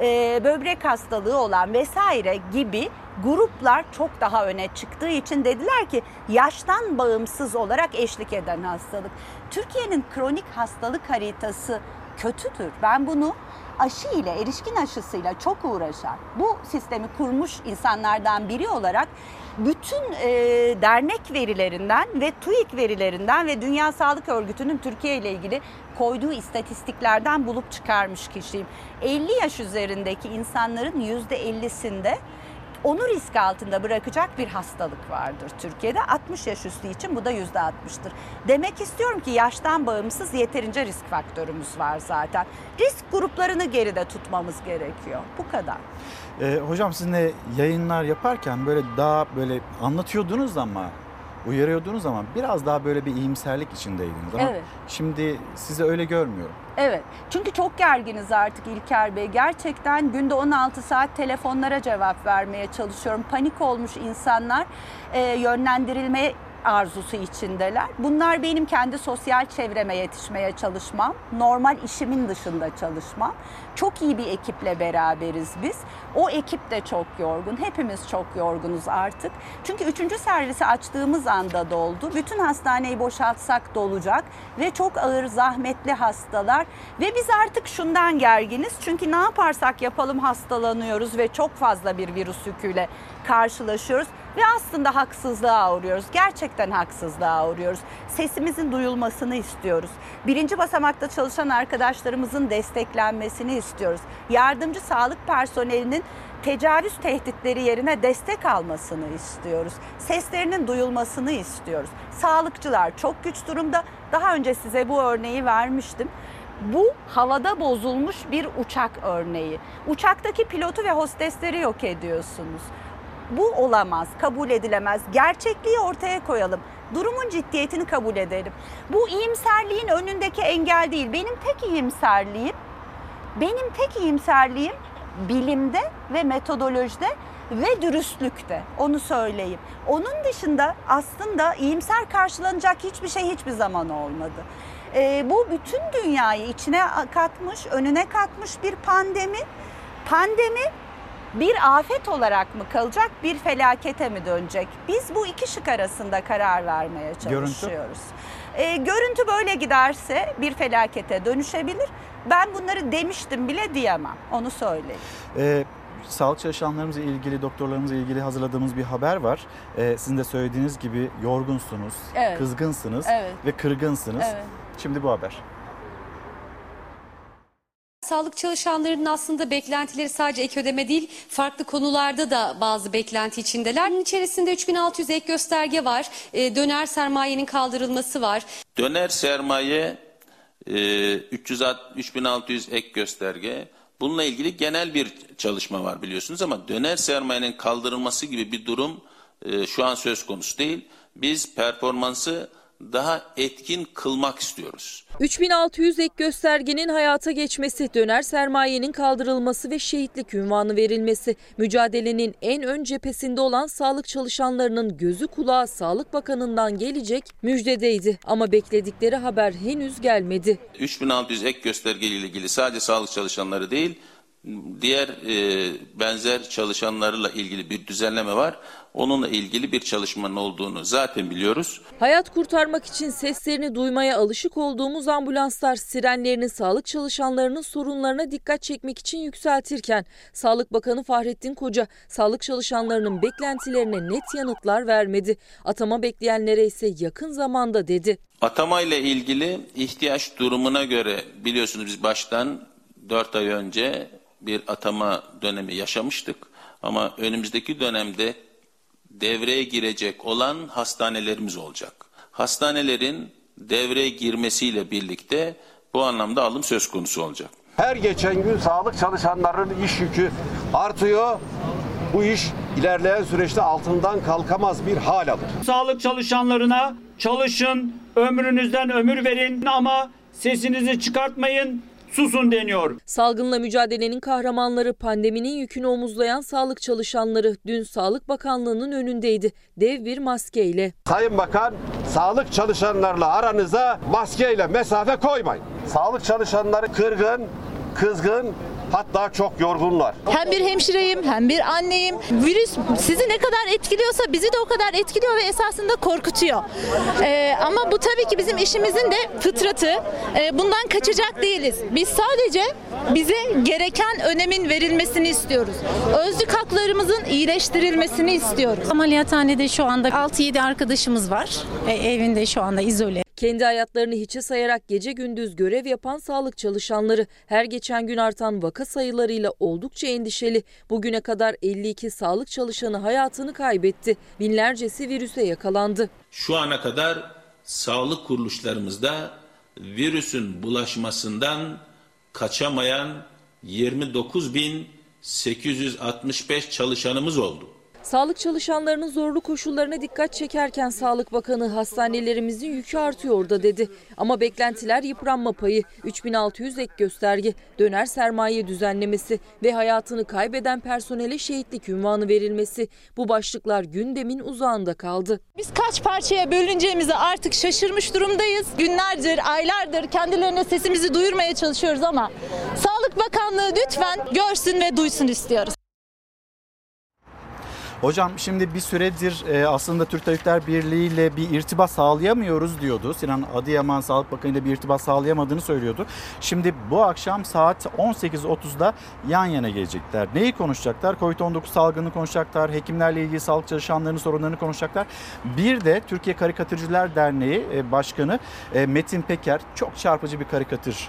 e, böbrek hastalığı olan vesaire gibi gruplar çok daha öne çıktığı için dediler ki yaştan bağımsız olarak eşlik eden hastalık. Türkiye'nin kronik hastalık haritası kötüdür. Ben bunu aşı ile, erişkin aşısıyla çok uğraşan, bu sistemi kurmuş insanlardan biri olarak bütün e, dernek verilerinden ve TÜİK verilerinden ve Dünya Sağlık Örgütü'nün Türkiye ile ilgili koyduğu istatistiklerden bulup çıkarmış kişiyim. 50 yaş üzerindeki insanların %50'sinde onu risk altında bırakacak bir hastalık vardır Türkiye'de. 60 yaş üstü için bu da %60'tır. Demek istiyorum ki yaştan bağımsız yeterince risk faktörümüz var zaten. Risk gruplarını geride tutmamız gerekiyor. Bu kadar. Ee, hocam sizinle yayınlar yaparken böyle daha böyle anlatıyordunuz ama uyarıyordunuz ama biraz daha böyle bir iyimserlik içindeydiniz. Ama Evet. şimdi sizi öyle görmüyorum. Evet. Çünkü çok gerginiz artık İlker Bey. Gerçekten günde 16 saat telefonlara cevap vermeye çalışıyorum. Panik olmuş insanlar e, yönlendirilme arzusu içindeler. Bunlar benim kendi sosyal çevreme yetişmeye çalışmam. Normal işimin dışında çalışmam. Çok iyi bir ekiple beraberiz biz. O ekip de çok yorgun. Hepimiz çok yorgunuz artık. Çünkü üçüncü servisi açtığımız anda doldu. Bütün hastaneyi boşaltsak dolacak ve çok ağır zahmetli hastalar ve biz artık şundan gerginiz. Çünkü ne yaparsak yapalım hastalanıyoruz ve çok fazla bir virüs yüküyle karşılaşıyoruz ve aslında haksızlığa uğruyoruz. Gerçekten haksızlığa uğruyoruz. Sesimizin duyulmasını istiyoruz. Birinci basamakta çalışan arkadaşlarımızın desteklenmesini istiyoruz. Yardımcı sağlık personelinin tecavüz tehditleri yerine destek almasını istiyoruz. Seslerinin duyulmasını istiyoruz. Sağlıkçılar çok güç durumda. Daha önce size bu örneği vermiştim. Bu havada bozulmuş bir uçak örneği. Uçaktaki pilotu ve hostesleri yok ediyorsunuz. Bu olamaz, kabul edilemez. Gerçekliği ortaya koyalım. Durumun ciddiyetini kabul edelim. Bu iyimserliğin önündeki engel değil. Benim tek iyimserliğim, benim tek iyimserliğim bilimde ve metodolojide ve dürüstlükte. Onu söyleyeyim. Onun dışında aslında iyimser karşılanacak hiçbir şey hiçbir zaman olmadı. Ee, bu bütün dünyayı içine katmış, önüne katmış bir pandemi. Pandemi bir afet olarak mı kalacak, bir felakete mi dönecek? Biz bu iki şık arasında karar vermeye çalışıyoruz. Ee, görüntü böyle giderse bir felakete dönüşebilir. Ben bunları demiştim bile diyemem. Onu söyleyeyim. Ee, sağlık çalışanlarımızla ilgili, doktorlarımızla ilgili hazırladığımız bir haber var. Ee, sizin de söylediğiniz gibi yorgunsunuz, Evet. kızgınsınız Evet. ve kırgınsınız. Evet. Şimdi bu haber. Sağlık çalışanlarının aslında beklentileri sadece ek ödeme değil, farklı konularda da bazı beklenti içindeler. Bunun içerisinde 3600 ek gösterge var, e, döner sermayenin kaldırılması var. Döner sermaye e, 360 3600 ek gösterge. Bununla ilgili genel bir çalışma var biliyorsunuz ama döner sermayenin kaldırılması gibi bir durum e, şu an söz konusu değil. Biz performansı daha etkin kılmak istiyoruz. 3600 ek göstergenin hayata geçmesi, döner sermayenin kaldırılması ve şehitlik ünvanı verilmesi, mücadelenin en ön cephesinde olan sağlık çalışanlarının gözü kulağı Sağlık Bakanı'ndan gelecek müjdedeydi. Ama bekledikleri haber henüz gelmedi. 3600 ek gösterge ile ilgili sadece sağlık çalışanları değil, diğer e, benzer çalışanlarla ilgili bir düzenleme var. Onunla ilgili bir çalışmanın olduğunu zaten biliyoruz. Hayat kurtarmak için seslerini duymaya alışık olduğumuz ambulanslar sirenlerini sağlık çalışanlarının sorunlarına dikkat çekmek için yükseltirken Sağlık Bakanı Fahrettin Koca sağlık çalışanlarının beklentilerine net yanıtlar vermedi. Atama bekleyenlere ise yakın zamanda dedi. Atama ile ilgili ihtiyaç durumuna göre biliyorsunuz biz baştan 4 ay önce bir atama dönemi yaşamıştık. Ama önümüzdeki dönemde devreye girecek olan hastanelerimiz olacak. Hastanelerin devreye girmesiyle birlikte bu anlamda alım söz konusu olacak. Her geçen gün sağlık çalışanlarının iş yükü artıyor. Bu iş ilerleyen süreçte altından kalkamaz bir hal alır. Sağlık çalışanlarına çalışın, ömrünüzden ömür verin ama sesinizi çıkartmayın, susun deniyor. Salgınla mücadelenin kahramanları pandeminin yükünü omuzlayan sağlık çalışanları dün Sağlık Bakanlığı'nın önündeydi. Dev bir maskeyle. Sayın Bakan, sağlık çalışanlarla aranıza maskeyle mesafe koymayın. Sağlık çalışanları kırgın, kızgın, hatta çok yorgunlar. Hem bir hemşireyim hem bir anneyim. Virüs sizi ne kadar etkiliyorsa bizi de o kadar etkiliyor ve esasında korkutuyor. Ee, ama bu tabii ki bizim işimizin de fıtratı. Ee, bundan kaçacak değiliz. Biz sadece bize gereken önemin verilmesini istiyoruz. Özlük haklarımızın iyileştirilmesini istiyoruz. Ameliyathanede şu anda 6-7 arkadaşımız var. E, evinde şu anda izole. Kendi hayatlarını hiçe sayarak gece gündüz görev yapan sağlık çalışanları her geçen gün artan vaka sayılarıyla oldukça endişeli. Bugüne kadar 52 sağlık çalışanı hayatını kaybetti. Binlercesi virüse yakalandı. Şu ana kadar sağlık kuruluşlarımızda virüsün bulaşmasından kaçamayan 29.865 çalışanımız oldu. Sağlık çalışanlarının zorlu koşullarına dikkat çekerken Sağlık Bakanı hastanelerimizin yükü artıyor da dedi. Ama beklentiler yıpranma payı, 3600 ek gösterge, döner sermaye düzenlemesi ve hayatını kaybeden personele şehitlik ünvanı verilmesi. Bu başlıklar gündemin uzağında kaldı. Biz kaç parçaya bölüneceğimizi artık şaşırmış durumdayız. Günlerdir, aylardır kendilerine sesimizi duyurmaya çalışıyoruz ama Sağlık Bakanlığı lütfen görsün ve duysun istiyoruz. Hocam şimdi bir süredir e, aslında Türk Tabipler Birliği ile bir irtibat sağlayamıyoruz diyordu. Sinan Adıyaman Sağlık Bakanı ile bir irtibat sağlayamadığını söylüyordu. Şimdi bu akşam saat 18.30'da yan yana gelecekler. Neyi konuşacaklar? Covid-19 salgını konuşacaklar. Hekimlerle ilgili sağlık çalışanlarının sorunlarını konuşacaklar. Bir de Türkiye Karikatürcüler Derneği e, Başkanı e, Metin Peker çok çarpıcı bir karikatür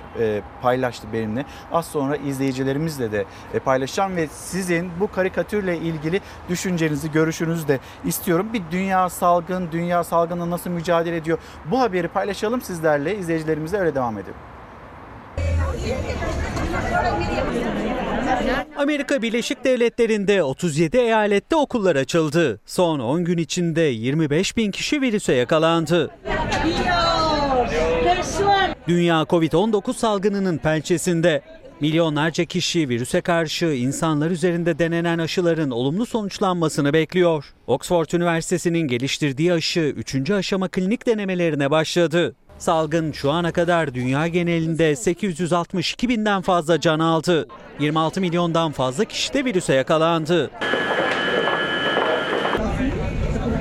paylaştı benimle. Az sonra izleyicilerimizle de paylaşacağım ve sizin bu karikatürle ilgili düşüncelerinizi düşüncenizi, görüşünüzü de istiyorum. Bir dünya salgın, dünya salgınla nasıl mücadele ediyor? Bu haberi paylaşalım sizlerle, izleyicilerimizle öyle devam edelim. Amerika Birleşik Devletleri'nde 37 eyalette okullar açıldı. Son 10 gün içinde 25 bin kişi virüse yakalandı. Dünya Covid-19 salgınının pençesinde. Milyonlarca kişi virüse karşı insanlar üzerinde denenen aşıların olumlu sonuçlanmasını bekliyor. Oxford Üniversitesi'nin geliştirdiği aşı 3. aşama klinik denemelerine başladı. Salgın şu ana kadar dünya genelinde 862 binden fazla can aldı. 26 milyondan fazla kişi de virüse yakalandı.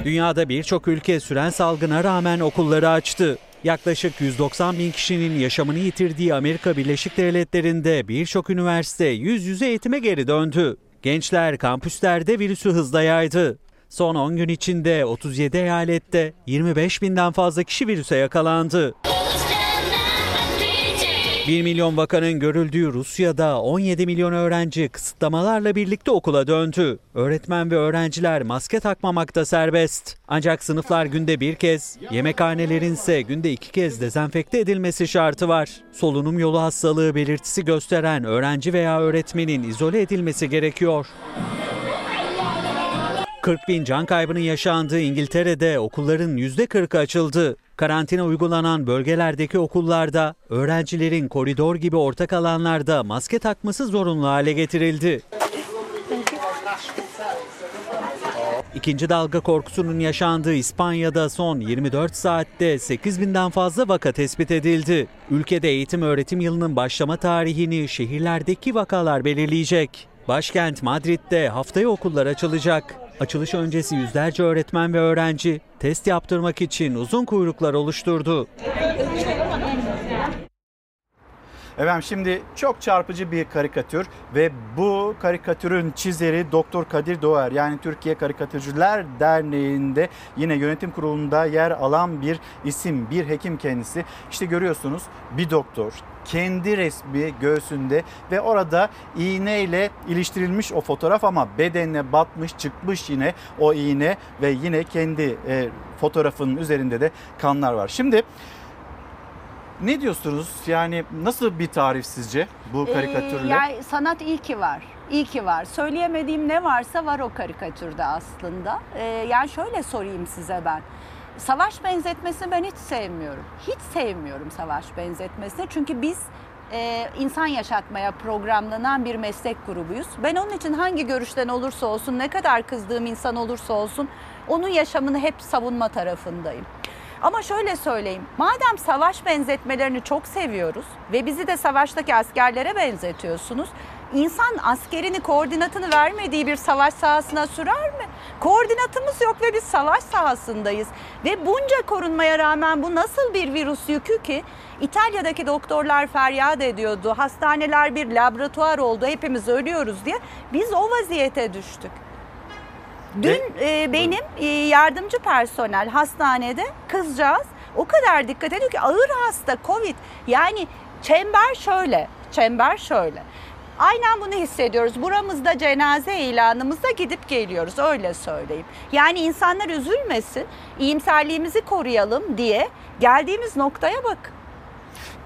Dünyada birçok ülke süren salgına rağmen okulları açtı. Yaklaşık 190 bin kişinin yaşamını yitirdiği Amerika Birleşik Devletleri'nde birçok üniversite yüz yüze eğitime geri döndü. Gençler kampüslerde virüsü hızla yaydı. Son 10 gün içinde 37 eyalette 25 binden fazla kişi virüse yakalandı. 1 milyon vakanın görüldüğü Rusya'da 17 milyon öğrenci kısıtlamalarla birlikte okula döndü. Öğretmen ve öğrenciler maske takmamakta serbest. Ancak sınıflar günde bir kez, yemekhanelerin ise günde iki kez dezenfekte edilmesi şartı var. Solunum yolu hastalığı belirtisi gösteren öğrenci veya öğretmenin izole edilmesi gerekiyor. 40 bin can kaybının yaşandığı İngiltere'de okulların %40'ı açıldı. Karantina uygulanan bölgelerdeki okullarda öğrencilerin koridor gibi ortak alanlarda maske takması zorunlu hale getirildi. İkinci dalga korkusunun yaşandığı İspanya'da son 24 saatte 8 binden fazla vaka tespit edildi. Ülkede eğitim öğretim yılının başlama tarihini şehirlerdeki vakalar belirleyecek. Başkent Madrid'de haftaya okullar açılacak. Açılış öncesi yüzlerce öğretmen ve öğrenci test yaptırmak için uzun kuyruklar oluşturdu. Efendim şimdi çok çarpıcı bir karikatür ve bu karikatürün çizeri Doktor Kadir Doğer yani Türkiye Karikatürcüler Derneği'nde yine yönetim kurulunda yer alan bir isim, bir hekim kendisi. İşte görüyorsunuz bir doktor kendi resmi göğsünde ve orada iğneyle iliştirilmiş o fotoğraf ama bedenine batmış çıkmış yine o iğne ve yine kendi e, fotoğrafının üzerinde de kanlar var. Şimdi ne diyorsunuz? Yani nasıl bir tarif sizce bu karikatürle? Ee, yani sanat iyi ki var. İyi ki var. Söyleyemediğim ne varsa var o karikatürde aslında. Ee, yani şöyle sorayım size ben. Savaş benzetmesini ben hiç sevmiyorum. Hiç sevmiyorum savaş benzetmesini. Çünkü biz e, insan yaşatmaya programlanan bir meslek grubuyuz. Ben onun için hangi görüşten olursa olsun, ne kadar kızdığım insan olursa olsun onun yaşamını hep savunma tarafındayım. Ama şöyle söyleyeyim. Madem savaş benzetmelerini çok seviyoruz ve bizi de savaştaki askerlere benzetiyorsunuz. İnsan askerini koordinatını vermediği bir savaş sahasına sürer mi? Koordinatımız yok ve biz savaş sahasındayız. Ve bunca korunmaya rağmen bu nasıl bir virüs yükü ki? İtalya'daki doktorlar feryat ediyordu. Hastaneler bir laboratuvar oldu. Hepimiz ölüyoruz diye. Biz o vaziyete düştük. Dün e, benim e, yardımcı personel hastanede kızcağız o kadar dikkat ediyor ki ağır hasta Covid. Yani çember şöyle, çember şöyle. Aynen bunu hissediyoruz. Buramızda cenaze ilanımızda gidip geliyoruz öyle söyleyeyim. Yani insanlar üzülmesin, iyimserliğimizi koruyalım diye geldiğimiz noktaya bak.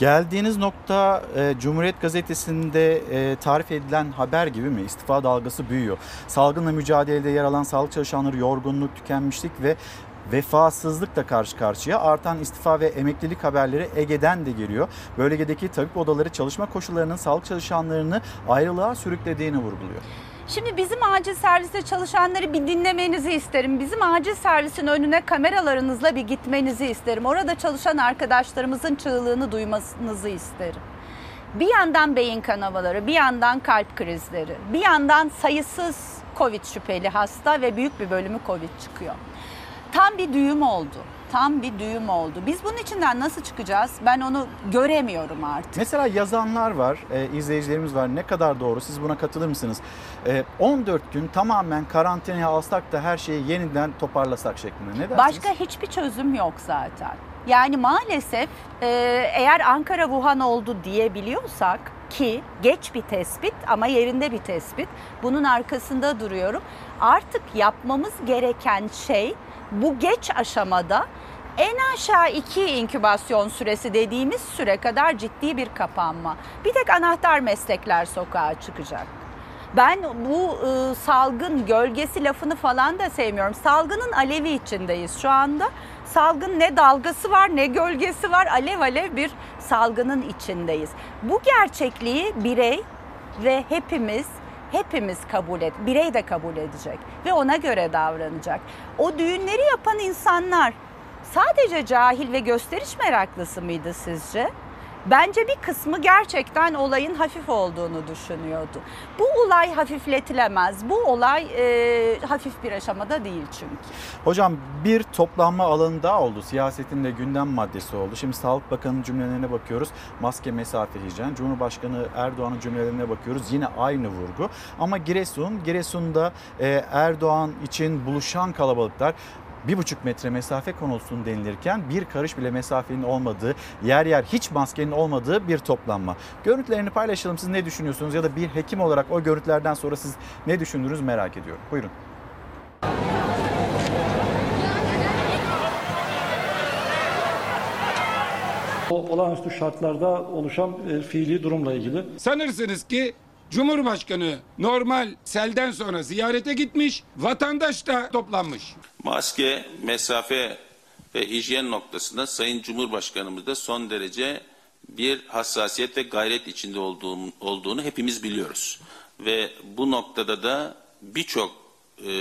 Geldiğiniz nokta e, Cumhuriyet Gazetesi'nde e, tarif edilen haber gibi mi? İstifa dalgası büyüyor. Salgınla mücadelede yer alan sağlık çalışanları yorgunluk, tükenmişlik ve vefasızlıkla karşı karşıya artan istifa ve emeklilik haberleri Ege'den de geliyor. Bölgedeki tabip odaları çalışma koşullarının sağlık çalışanlarını ayrılığa sürüklediğini vurguluyor. Şimdi bizim acil serviste çalışanları bir dinlemenizi isterim. Bizim acil servisin önüne kameralarınızla bir gitmenizi isterim. Orada çalışan arkadaşlarımızın çığlığını duymanızı isterim. Bir yandan beyin kanamaları, bir yandan kalp krizleri, bir yandan sayısız Covid şüpheli hasta ve büyük bir bölümü Covid çıkıyor. Tam bir düğüm oldu. Tam bir düğüm oldu. Biz bunun içinden nasıl çıkacağız? Ben onu göremiyorum artık. Mesela yazanlar var, e, izleyicilerimiz var. Ne kadar doğru? Siz buna katılır mısınız? E, 14 gün tamamen karantinaya alsak da her şeyi yeniden toparlasak şeklinde. Ne dersiniz? Başka hiçbir çözüm yok zaten. Yani maalesef e, eğer Ankara Wuhan oldu diyebiliyorsak ki geç bir tespit ama yerinde bir tespit. Bunun arkasında duruyorum. Artık yapmamız gereken şey bu geç aşamada en aşağı iki inkübasyon süresi dediğimiz süre kadar ciddi bir kapanma. Bir tek anahtar meslekler sokağa çıkacak. Ben bu e, salgın gölgesi lafını falan da sevmiyorum. Salgının alevi içindeyiz şu anda. Salgın ne dalgası var ne gölgesi var. Alev alev bir salgının içindeyiz. Bu gerçekliği birey ve hepimiz hepimiz kabul et, birey de kabul edecek ve ona göre davranacak. O düğünleri yapan insanlar sadece cahil ve gösteriş meraklısı mıydı sizce? Bence bir kısmı gerçekten olayın hafif olduğunu düşünüyordu. Bu olay hafifletilemez. Bu olay e, hafif bir aşamada değil çünkü. Hocam bir toplanma alanı daha oldu. Siyasetin de gündem maddesi oldu. Şimdi Sağlık Bakanı'nın cümlelerine bakıyoruz. Maske, mesafe, hijyen. Cumhurbaşkanı Erdoğan'ın cümlelerine bakıyoruz. Yine aynı vurgu. Ama Giresun, Giresun'da e, Erdoğan için buluşan kalabalıklar bir buçuk metre mesafe konulsun denilirken bir karış bile mesafenin olmadığı, yer yer hiç maskenin olmadığı bir toplanma. Görüntülerini paylaşalım. Siz ne düşünüyorsunuz ya da bir hekim olarak o görüntülerden sonra siz ne düşündünüz merak ediyorum. Buyurun. O olağanüstü şartlarda oluşan e, fiili durumla ilgili. Sanırsınız ki Cumhurbaşkanı normal selden sonra ziyarete gitmiş, vatandaş da toplanmış. Maske, mesafe ve hijyen noktasında Sayın Cumhurbaşkanımız da son derece bir hassasiyet ve gayret içinde olduğum, olduğunu hepimiz biliyoruz. Ve bu noktada da birçok e,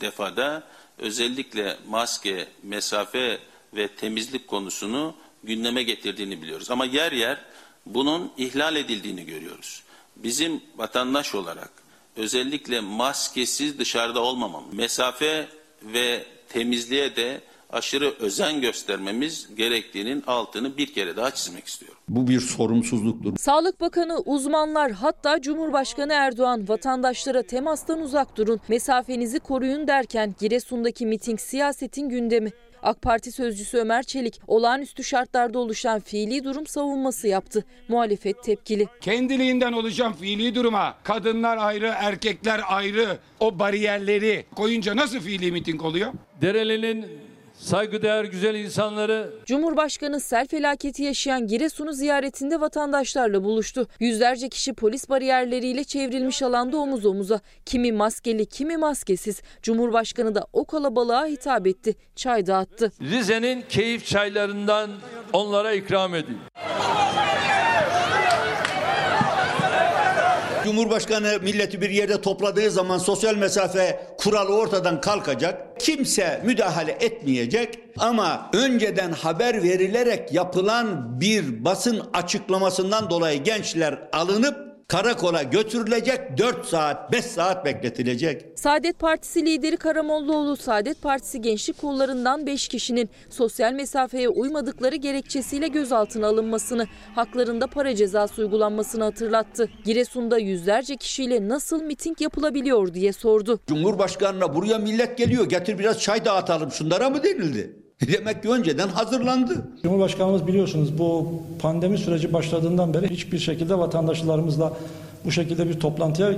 defada özellikle maske, mesafe ve temizlik konusunu gündeme getirdiğini biliyoruz. Ama yer yer bunun ihlal edildiğini görüyoruz. Bizim vatandaş olarak özellikle maskesiz dışarıda olmamam, mesafe ve temizliğe de aşırı özen göstermemiz gerektiğinin altını bir kere daha çizmek istiyorum. Bu bir sorumsuzluktur. Sağlık Bakanı, uzmanlar hatta Cumhurbaşkanı Erdoğan vatandaşlara temastan uzak durun, mesafenizi koruyun derken Giresun'daki miting siyasetin gündemi. AK Parti sözcüsü Ömer Çelik olağanüstü şartlarda oluşan fiili durum savunması yaptı. Muhalefet tepkili. Kendiliğinden oluşan fiili duruma kadınlar ayrı, erkekler ayrı o bariyerleri koyunca nasıl fiili miting oluyor? Dereli'nin saygıdeğer güzel insanları Cumhurbaşkanı sel felaketi yaşayan Giresun'u ziyaretinde vatandaşlarla buluştu. Yüzlerce kişi polis bariyerleriyle çevrilmiş alanda omuz omuza. Kimi maskeli, kimi maskesiz. Cumhurbaşkanı da o kalabalığa hitap etti. Çay dağıttı. Rize'nin keyif çaylarından onlara ikram edin. Cumhurbaşkanı milleti bir yerde topladığı zaman sosyal mesafe kuralı ortadan kalkacak. Kimse müdahale etmeyecek ama önceden haber verilerek yapılan bir basın açıklamasından dolayı gençler alınıp karakola götürülecek 4 saat 5 saat bekletilecek. Saadet Partisi lideri Karamollaoğlu, Saadet Partisi gençlik kollarından 5 kişinin sosyal mesafeye uymadıkları gerekçesiyle gözaltına alınmasını, haklarında para cezası uygulanmasını hatırlattı. Giresun'da yüzlerce kişiyle nasıl miting yapılabiliyor diye sordu. Cumhurbaşkanına buraya millet geliyor getir biraz çay dağıtalım şunlara mı denildi? Demek ki önceden hazırlandı. Cumhurbaşkanımız biliyorsunuz bu pandemi süreci başladığından beri hiçbir şekilde vatandaşlarımızla bu şekilde bir toplantıya e,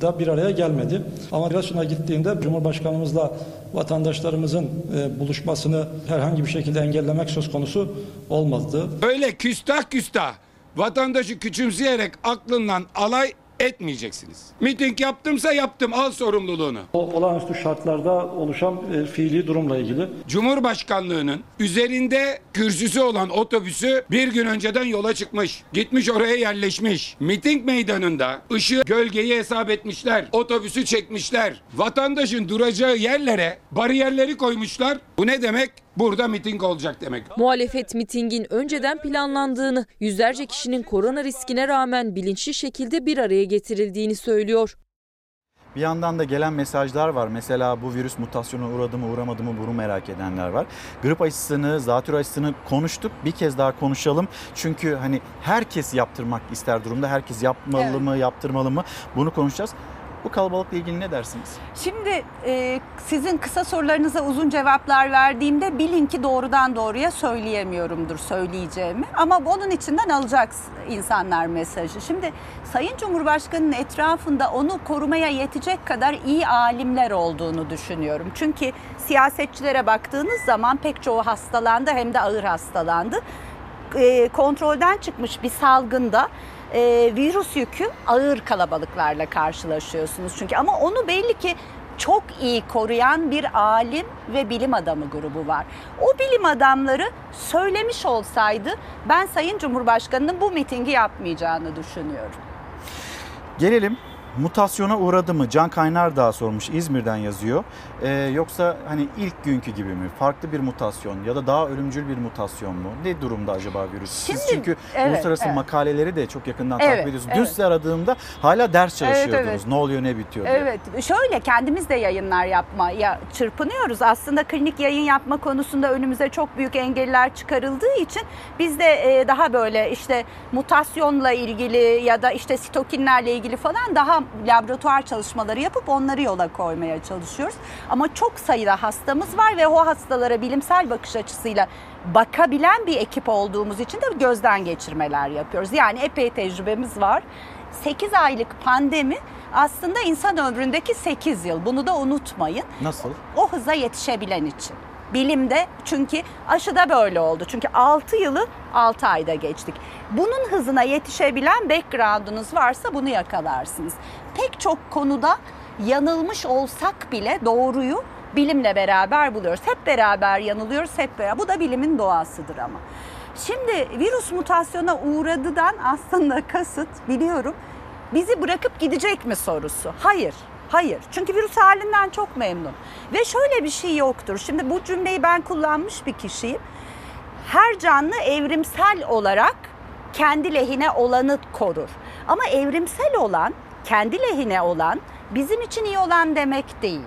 da bir araya gelmedi. Ama Giresun'a gittiğinde Cumhurbaşkanımızla vatandaşlarımızın e, buluşmasını herhangi bir şekilde engellemek söz konusu olmadı. Öyle küstah küstah vatandaşı küçümseyerek aklından alay etmeyeceksiniz. Miting yaptımsa yaptım al sorumluluğunu. O olağanüstü şartlarda oluşan e, fiili durumla ilgili. Cumhurbaşkanlığının üzerinde kürsüsü olan otobüsü bir gün önceden yola çıkmış. Gitmiş oraya yerleşmiş. Miting meydanında ışığı gölgeyi hesap etmişler. Otobüsü çekmişler. Vatandaşın duracağı yerlere bariyerleri koymuşlar. Bu ne demek? Burada miting olacak demek. Muhalefet mitingin önceden planlandığını, yüzlerce kişinin korona riskine rağmen bilinçli şekilde bir araya getirildiğini söylüyor. Bir yandan da gelen mesajlar var. Mesela bu virüs mutasyona uğradı mı uğramadı mı bunu merak edenler var. Grip aşısını, zatürre aşısını konuştuk. Bir kez daha konuşalım. Çünkü hani herkes yaptırmak ister durumda. Herkes yapmalı Evet. mı, yaptırmalı mı? Bunu konuşacağız. Bu kalabalıkla ilgili ne dersiniz? Şimdi e, sizin kısa sorularınıza uzun cevaplar verdiğimde bilin ki doğrudan doğruya söyleyemiyorumdur söyleyeceğimi. Ama onun içinden alacak insanlar mesajı. Şimdi Sayın Cumhurbaşkanı'nın etrafında onu korumaya yetecek kadar iyi alimler olduğunu düşünüyorum. Çünkü siyasetçilere baktığınız zaman pek çoğu hastalandı hem de ağır hastalandı. E, kontrolden çıkmış bir salgında e, virüs yükü ağır kalabalıklarla karşılaşıyorsunuz çünkü ama onu belli ki çok iyi koruyan bir alim ve bilim adamı grubu var. O bilim adamları söylemiş olsaydı ben Sayın Cumhurbaşkanı'nın bu mitingi yapmayacağını düşünüyorum. Gelelim mutasyona uğradı mı? Can Kaynar daha sormuş İzmir'den yazıyor. Ee, yoksa hani ilk günkü gibi mi? Farklı bir mutasyon ya da daha ölümcül bir mutasyon mu? Ne durumda acaba virüs? Siz Şimdi, çünkü evet, uluslararası evet. makaleleri de çok yakından Evet, takip ediyorsunuz. Dün evet. sizi aradığımda hala ders Evet, çalışıyordunuz. evet. Ne oluyor ne bitiyor diye. Evet şöyle kendimiz de yayınlar yapmaya çırpınıyoruz. Aslında klinik yayın yapma konusunda önümüze çok büyük engeller çıkarıldığı için biz de e, daha böyle işte mutasyonla ilgili ya da işte sitokinlerle ilgili falan daha laboratuvar çalışmaları yapıp onları yola koymaya çalışıyoruz. Ama çok sayıda hastamız var ve o hastalara bilimsel bakış açısıyla bakabilen bir ekip olduğumuz için de gözden geçirmeler yapıyoruz. Yani epey tecrübemiz var. 8 aylık pandemi aslında insan ömründeki 8 yıl. Bunu da unutmayın. Nasıl? O hıza yetişebilen için. Bilimde çünkü aşıda böyle oldu. Çünkü 6 yılı 6 ayda geçtik. Bunun hızına yetişebilen background'unuz varsa bunu yakalarsınız. Pek çok konuda yanılmış olsak bile doğruyu bilimle beraber buluyoruz. Hep beraber yanılıyoruz, hep beraber. Bu da bilimin doğasıdır ama. Şimdi virüs mutasyona uğradıdan aslında kasıt biliyorum bizi bırakıp gidecek mi sorusu. Hayır. Hayır. Çünkü virüs halinden çok memnun. Ve şöyle bir şey yoktur. Şimdi bu cümleyi ben kullanmış bir kişiyim. Her canlı evrimsel olarak kendi lehine olanı korur. Ama evrimsel olan, kendi lehine olan bizim için iyi olan demek değil.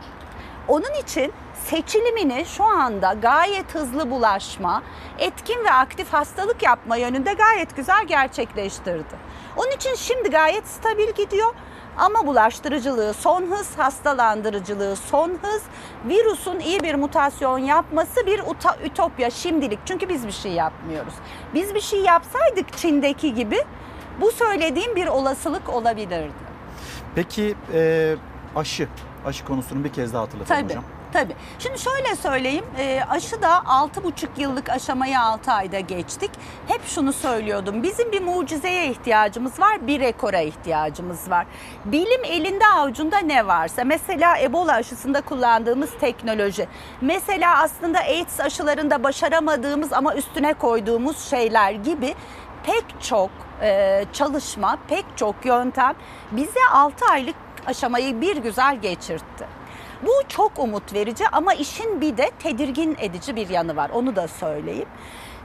Onun için seçilimini şu anda gayet hızlı bulaşma, etkin ve aktif hastalık yapma yönünde gayet güzel gerçekleştirdi. Onun için şimdi gayet stabil gidiyor. Ama bulaştırıcılığı son hız, hastalandırıcılığı son hız, virüsün iyi bir mutasyon yapması bir ütopya şimdilik. Çünkü biz bir şey yapmıyoruz. Biz bir şey yapsaydık Çin'deki gibi bu söylediğim bir olasılık olabilirdi. Peki e, aşı, aşı konusunu bir kez daha hatırlatalım Tabii. hocam. Tabii. Şimdi şöyle söyleyeyim. E, aşı da 6,5 yıllık aşamayı 6 ayda geçtik. Hep şunu söylüyordum. Bizim bir mucizeye ihtiyacımız var. Bir rekora ihtiyacımız var. Bilim elinde avucunda ne varsa. Mesela Ebola aşısında kullandığımız teknoloji. Mesela aslında AIDS aşılarında başaramadığımız ama üstüne koyduğumuz şeyler gibi pek çok e, çalışma, pek çok yöntem bize 6 aylık aşamayı bir güzel geçirtti. Bu çok umut verici ama işin bir de tedirgin edici bir yanı var. Onu da söyleyeyim.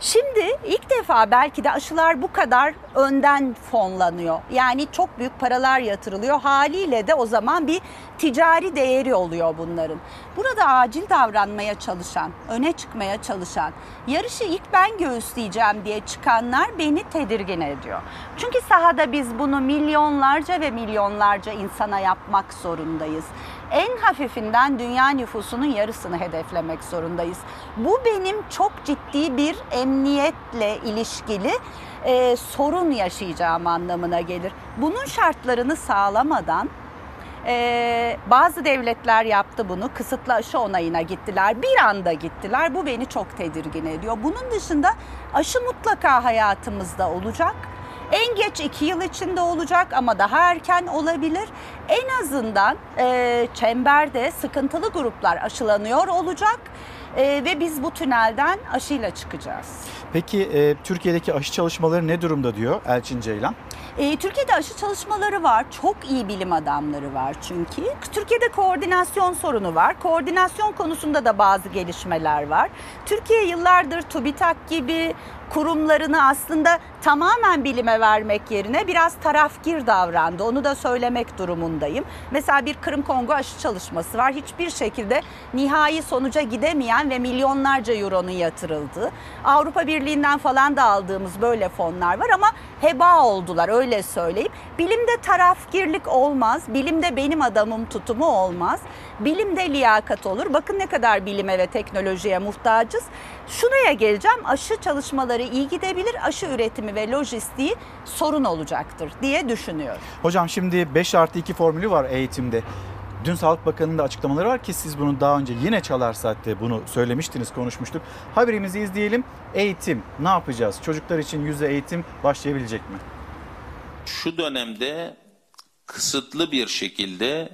Şimdi ilk defa belki de aşılar bu kadar önden fonlanıyor. Yani çok büyük paralar yatırılıyor. Haliyle de o zaman bir ticari değeri oluyor bunların. Burada acil davranmaya çalışan, öne çıkmaya çalışan, yarışı ilk ben göğüsleyeceğim diye çıkanlar beni tedirgin ediyor. Çünkü sahada biz bunu milyonlarca ve milyonlarca insana yapmak zorundayız en hafifinden dünya nüfusunun yarısını hedeflemek zorundayız. Bu benim çok ciddi bir emniyetle ilişkili e, sorun yaşayacağım anlamına gelir. Bunun şartlarını sağlamadan ee, bazı devletler yaptı bunu. Kısıtlı aşı onayına gittiler. Bir anda gittiler. Bu beni çok tedirgin ediyor. Bunun dışında aşı mutlaka hayatımızda olacak. En geç iki yıl içinde olacak ama daha erken olabilir. En azından e, çemberde sıkıntılı gruplar aşılanıyor olacak e, ve biz bu tünelden aşıyla çıkacağız. Peki e, Türkiye'deki aşı çalışmaları ne durumda diyor Elçin Ceylan? E, Türkiye'de aşı çalışmaları var. Çok iyi bilim adamları var çünkü. Türkiye'de koordinasyon sorunu var. Koordinasyon konusunda da bazı gelişmeler var. Türkiye yıllardır TÜBİTAK gibi kurumlarını aslında tamamen bilime vermek yerine biraz tarafgir davrandı. Onu da söylemek durumundayım. Mesela bir Kırım Kongo aşı çalışması var. Hiçbir şekilde nihai sonuca gidemeyen ve milyonlarca euronun yatırıldığı. Avrupa Birliği'nden falan da aldığımız böyle fonlar var ama heba oldular öyle söyleyeyim. Bilimde tarafgirlik olmaz. Bilimde benim adamım tutumu olmaz. Bilimde liyakat olur. Bakın ne kadar bilime ve teknolojiye muhtacız. Şuraya geleceğim. Aşı çalışmaları iyi gidebilir. Aşı üretimi ve lojistiği sorun olacaktır diye düşünüyorum. Hocam şimdi 5 artı 2 formülü var eğitimde. Dün Sağlık Bakanı'nın da açıklamaları var ki siz bunu daha önce yine Çalar Saat'te bunu söylemiştiniz, konuşmuştuk. Haberimizi izleyelim. Eğitim ne yapacağız? Çocuklar için yüzde eğitim başlayabilecek mi? Şu dönemde kısıtlı bir şekilde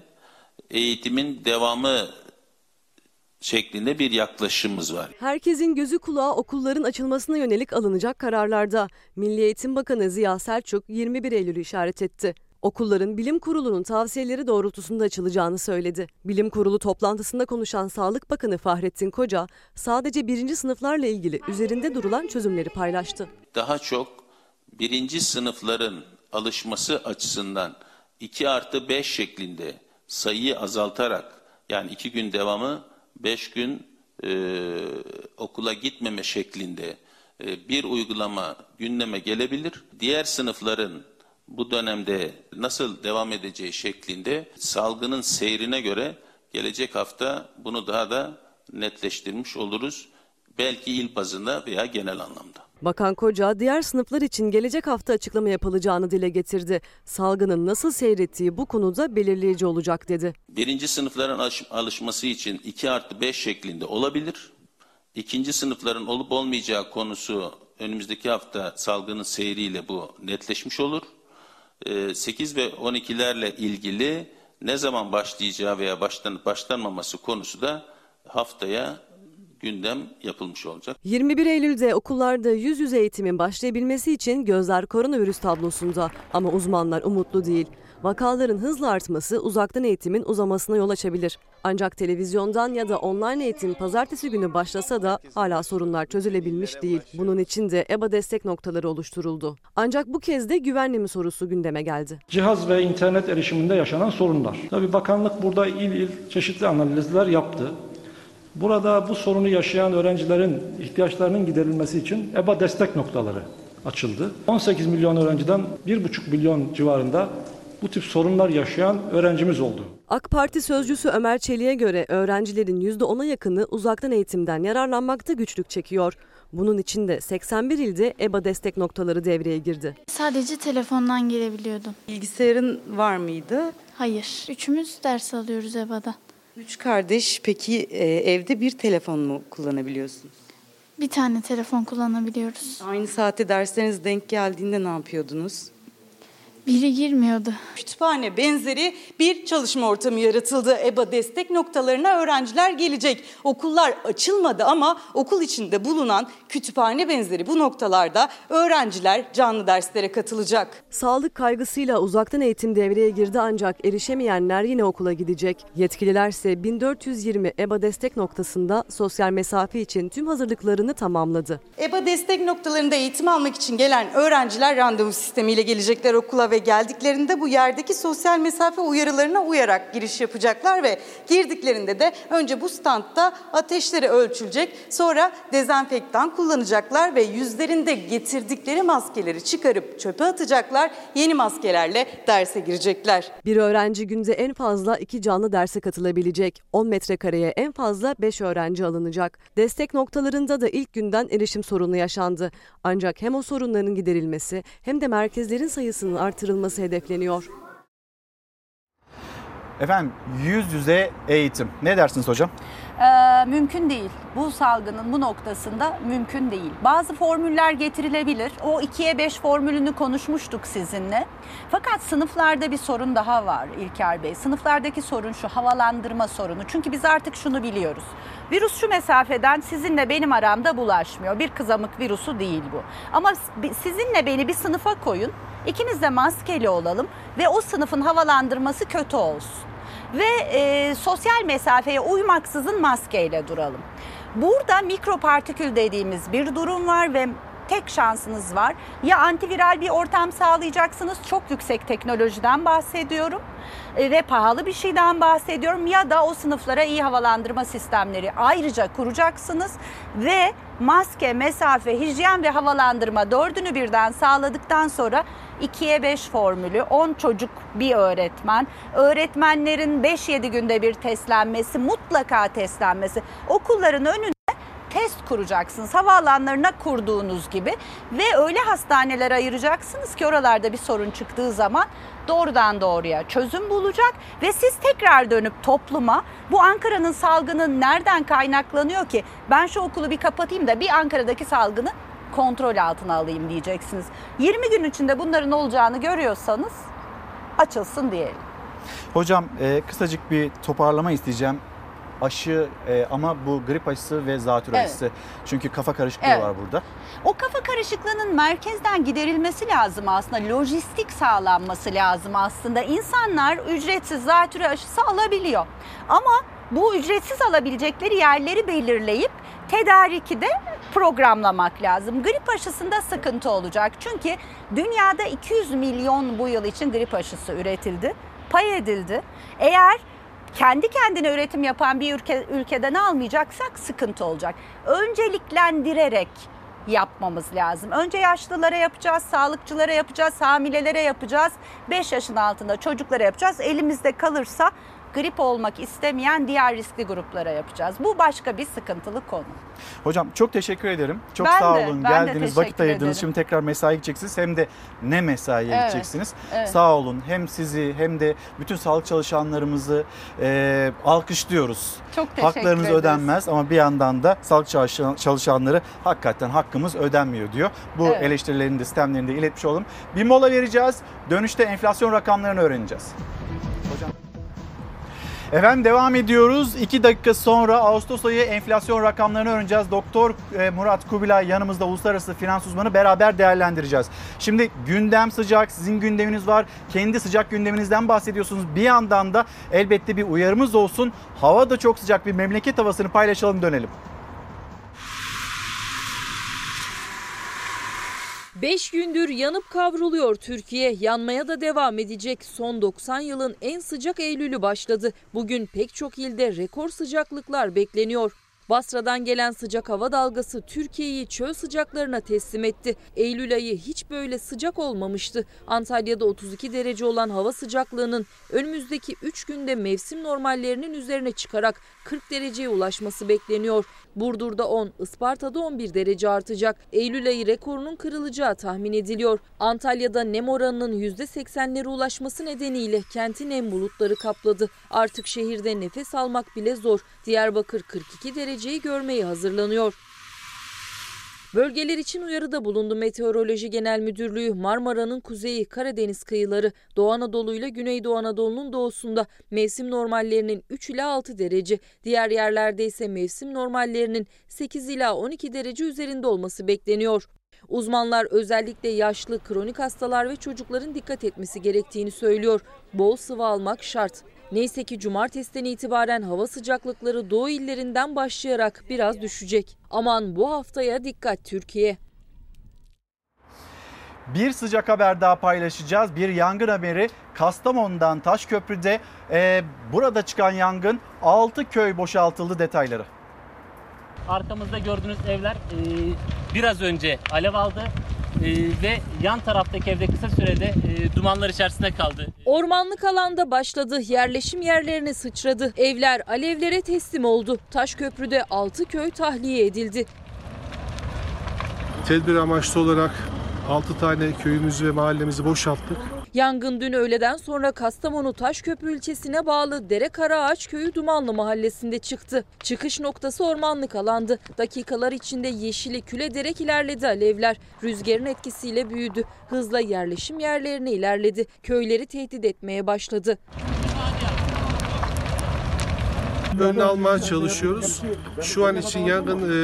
eğitimin devamı şeklinde bir yaklaşımımız var. Herkesin gözü kulağı okulların açılmasına yönelik alınacak kararlarda. Milli Eğitim Bakanı Ziya Selçuk 21 Eylül'ü işaret etti. Okulların bilim kurulunun tavsiyeleri doğrultusunda açılacağını söyledi. Bilim kurulu toplantısında konuşan Sağlık Bakanı Fahrettin Koca sadece birinci sınıflarla ilgili üzerinde durulan çözümleri paylaştı. Daha çok birinci sınıfların alışması açısından 2 artı 5 şeklinde sayıyı azaltarak yani 2 gün devamı 5 gün e, okula gitmeme şeklinde e, bir uygulama gündeme gelebilir. Diğer sınıfların bu dönemde nasıl devam edeceği şeklinde salgının seyrine göre gelecek hafta bunu daha da netleştirmiş oluruz. Belki il bazında veya genel anlamda. Bakan Koca diğer sınıflar için gelecek hafta açıklama yapılacağını dile getirdi. Salgının nasıl seyrettiği bu konuda belirleyici olacak dedi. Birinci sınıfların alış alışması için 2 artı 5 şeklinde olabilir. İkinci sınıfların olup olmayacağı konusu önümüzdeki hafta salgının seyriyle bu netleşmiş olur. 8 ve 12'lerle ilgili ne zaman başlayacağı veya baştan, başlanmaması konusu da haftaya gündem yapılmış olacak. 21 Eylül'de okullarda yüz yüze eğitimin başlayabilmesi için gözler koronavirüs tablosunda ama uzmanlar umutlu değil. Vakaların hızla artması uzaktan eğitimin uzamasına yol açabilir. Ancak televizyondan ya da online eğitim pazartesi günü başlasa da hala sorunlar çözülebilmiş değil. Bunun için de EBA destek noktaları oluşturuldu. Ancak bu kez de güvenli sorusu gündeme geldi. Cihaz ve internet erişiminde yaşanan sorunlar. Tabii bakanlık burada il il çeşitli analizler yaptı. Burada bu sorunu yaşayan öğrencilerin ihtiyaçlarının giderilmesi için EBA destek noktaları açıldı. 18 milyon öğrenciden 1,5 milyon civarında bu tip sorunlar yaşayan öğrencimiz oldu. AK Parti sözcüsü Ömer Çelik'e göre öğrencilerin %10'a yakını uzaktan eğitimden yararlanmakta güçlük çekiyor. Bunun için de 81 ilde EBA destek noktaları devreye girdi. Sadece telefondan girebiliyordum. Bilgisayarın var mıydı? Hayır. Üçümüz ders alıyoruz EBA'da. Üç kardeş peki e, evde bir telefon mu kullanabiliyorsunuz? Bir tane telefon kullanabiliyoruz. Aynı saate dersleriniz denk geldiğinde ne yapıyordunuz? Biri girmiyordu. Kütüphane benzeri bir çalışma ortamı yaratıldı. EBA destek noktalarına öğrenciler gelecek. Okullar açılmadı ama okul içinde bulunan kütüphane benzeri bu noktalarda öğrenciler canlı derslere katılacak. Sağlık kaygısıyla uzaktan eğitim devreye girdi ancak erişemeyenler yine okula gidecek. Yetkililer ise 1420 EBA destek noktasında sosyal mesafe için tüm hazırlıklarını tamamladı. EBA destek noktalarında eğitim almak için gelen öğrenciler randevu sistemiyle gelecekler okula ve geldiklerinde bu yerdeki sosyal mesafe uyarılarına uyarak giriş yapacaklar ve girdiklerinde de önce bu standta ateşleri ölçülecek sonra dezenfektan kullanacaklar ve yüzlerinde getirdikleri maskeleri çıkarıp çöpe atacaklar yeni maskelerle derse girecekler. Bir öğrenci günde en fazla iki canlı derse katılabilecek. 10 metrekareye en fazla 5 öğrenci alınacak. Destek noktalarında da ilk günden erişim sorunu yaşandı. Ancak hem o sorunların giderilmesi hem de merkezlerin sayısının artırılması hedefleniyor. Efendim yüz yüze eğitim. Ne dersiniz hocam? Ee, mümkün değil. Bu salgının bu noktasında mümkün değil. Bazı formüller getirilebilir. O 2'ye 5 formülünü konuşmuştuk sizinle. Fakat sınıflarda bir sorun daha var İlker Bey. Sınıflardaki sorun şu havalandırma sorunu. Çünkü biz artık şunu biliyoruz. Virüs şu mesafeden sizinle benim aramda bulaşmıyor. Bir kızamık virüsü değil bu. Ama sizinle beni bir sınıfa koyun. İkimiz de maskeli olalım ve o sınıfın havalandırması kötü olsun ve e, sosyal mesafeye uymaksızın maskeyle duralım. Burada mikropartikül dediğimiz bir durum var ve tek şansınız var. Ya antiviral bir ortam sağlayacaksınız. Çok yüksek teknolojiden bahsediyorum e, ve pahalı bir şeyden bahsediyorum ya da o sınıflara iyi havalandırma sistemleri ayrıca kuracaksınız ve maske, mesafe, hijyen ve havalandırma dördünü birden sağladıktan sonra 2'ye 5 formülü, 10 çocuk bir öğretmen, öğretmenlerin 5-7 günde bir testlenmesi, mutlaka testlenmesi, okulların önünde test kuracaksınız. Havaalanlarına kurduğunuz gibi ve öyle hastaneler ayıracaksınız ki oralarda bir sorun çıktığı zaman doğrudan doğruya çözüm bulacak ve siz tekrar dönüp topluma bu Ankara'nın salgını nereden kaynaklanıyor ki ben şu okulu bir kapatayım da bir Ankara'daki salgını kontrol altına alayım diyeceksiniz. 20 gün içinde bunların olacağını görüyorsanız açılsın diyelim. Hocam e, kısacık bir toparlama isteyeceğim. Aşı e, ama bu grip aşısı ve zatürre Evet. aşısı. Çünkü kafa karışıklığı Evet. var burada. O kafa karışıklığının merkezden giderilmesi lazım aslında. Lojistik sağlanması lazım aslında. İnsanlar ücretsiz zatürre aşısı alabiliyor. Ama bu ücretsiz alabilecekleri yerleri belirleyip tedariki de programlamak lazım. Grip aşısında sıkıntı olacak. Çünkü dünyada 200 milyon bu yıl için grip aşısı üretildi, pay edildi. Eğer kendi kendine üretim yapan bir ülke, ülkeden almayacaksak sıkıntı olacak. Önceliklendirerek yapmamız lazım. Önce yaşlılara yapacağız, sağlıkçılara yapacağız, hamilelere yapacağız, 5 yaşın altında çocuklara yapacağız. Elimizde kalırsa grip olmak istemeyen diğer riskli gruplara yapacağız. Bu başka bir sıkıntılı konu. Hocam çok teşekkür ederim. Çok Ben sağ de, olun. ben Geldiniz, vakit ayırdınız. ederim. Şimdi tekrar mesai gideceksiniz. Hem de ne mesaiye Evet, gideceksiniz. evet. Sağ olun. Hem sizi hem de bütün sağlık çalışanlarımızı e, alkışlıyoruz. Çok teşekkür Haklarınız ederiz. ödenmez ama bir yandan da sağlık çalışan- çalışanları hakikaten hakkımız ödenmiyor diyor. Bu Evet. eleştirilerini de sistemlerini de iletmiş olalım. Bir mola vereceğiz. Dönüşte enflasyon rakamlarını öğreneceğiz. Hocam. Efendim devam ediyoruz. 2 dakika sonra Ağustos ayı enflasyon rakamlarını öğreneceğiz. Doktor e, Murat Kubilay yanımızda uluslararası finans uzmanı beraber değerlendireceğiz. Şimdi gündem sıcak, sizin gündeminiz var. Kendi sıcak gündeminizden bahsediyorsunuz. Bir yandan da elbette bir uyarımız olsun. Hava da çok sıcak bir memleket havasını paylaşalım dönelim. 5 gündür yanıp kavruluyor Türkiye. Yanmaya da devam edecek. Son 90 yılın en sıcak Eylül'ü başladı. Bugün pek çok ilde rekor sıcaklıklar bekleniyor. Basra'dan gelen sıcak hava dalgası Türkiye'yi çöl sıcaklarına teslim etti. Eylül ayı hiç böyle sıcak olmamıştı. Antalya'da 32 derece olan hava sıcaklığının önümüzdeki 3 günde mevsim normallerinin üzerine çıkarak 40 dereceye ulaşması bekleniyor. Burdur'da 10, Isparta'da 11 derece artacak. Eylül ayı rekorunun kırılacağı tahmin ediliyor. Antalya'da nem oranının %80'lere ulaşması nedeniyle kentin nem bulutları kapladı. Artık şehirde nefes almak bile zor. Diyarbakır 42 dereceyi görmeye hazırlanıyor. Bölgeler için uyarıda bulundu Meteoroloji Genel Müdürlüğü. Marmara'nın kuzeyi, Karadeniz kıyıları, Doğu Anadolu ile Güneydoğu Anadolu'nun doğusunda mevsim normallerinin 3 ila 6 derece, diğer yerlerde ise mevsim normallerinin 8 ila 12 derece üzerinde olması bekleniyor. Uzmanlar özellikle yaşlı, kronik hastalar ve çocukların dikkat etmesi gerektiğini söylüyor. Bol sıvı almak şart. Neyse ki cumartesiden itibaren hava sıcaklıkları doğu illerinden başlayarak biraz düşecek. Aman bu haftaya dikkat Türkiye. Bir sıcak haber daha paylaşacağız. Bir yangın haberi Kastamonu'dan Taşköprü'de. Ee, burada çıkan yangın 6 köy boşaltıldı detayları. Arkamızda gördüğünüz evler e, biraz önce alev aldı ve yan taraftaki evde kısa sürede e, dumanlar içerisinde kaldı. Ormanlık alanda başladı, yerleşim yerlerine sıçradı. Evler alevlere teslim oldu. Taşköprü'de 6 köy tahliye edildi. Tedbir amaçlı olarak 6 tane köyümüzü ve mahallemizi boşalttık. Yangın dün öğleden sonra Kastamonu Taşköprü ilçesine bağlı Dere Karaağaç köyü Dumanlı mahallesinde çıktı. Çıkış noktası ormanlık alandı. Dakikalar içinde yeşili küle derek ilerledi alevler. Rüzgarın etkisiyle büyüdü. Hızla yerleşim yerlerine ilerledi. Köyleri tehdit etmeye başladı. Önüne almaya çalışıyoruz. Şu an için yangın e,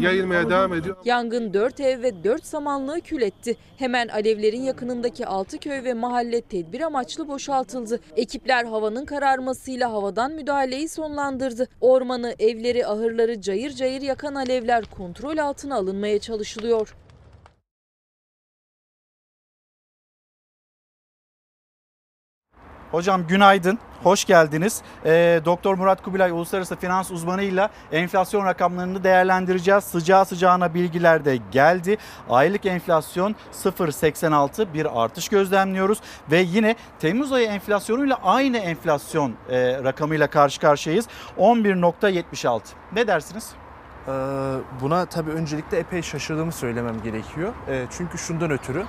yayılmaya devam ediyor. Yangın 4 ev ve 4 samanlığı kül etti. Hemen alevlerin yakınındaki 6 köy ve mahalle tedbir amaçlı boşaltıldı. Ekipler havanın kararmasıyla havadan müdahaleyi sonlandırdı. Ormanı, evleri, ahırları cayır cayır yakan alevler kontrol altına alınmaya çalışılıyor. Hocam günaydın, hoş geldiniz. Ee, Doktor Murat Kubilay uluslararası finans uzmanıyla enflasyon rakamlarını değerlendireceğiz. Sıcağı sıcağına bilgiler de geldi. Aylık enflasyon 0.86 bir artış gözlemliyoruz ve yine Temmuz ayı enflasyonuyla aynı enflasyon e, rakamıyla karşı karşıyayız. 11.76. Ne dersiniz? Ee, Buna tabii öncelikle epey şaşırdığımı söylemem gerekiyor. Ee, Çünkü şundan ötürü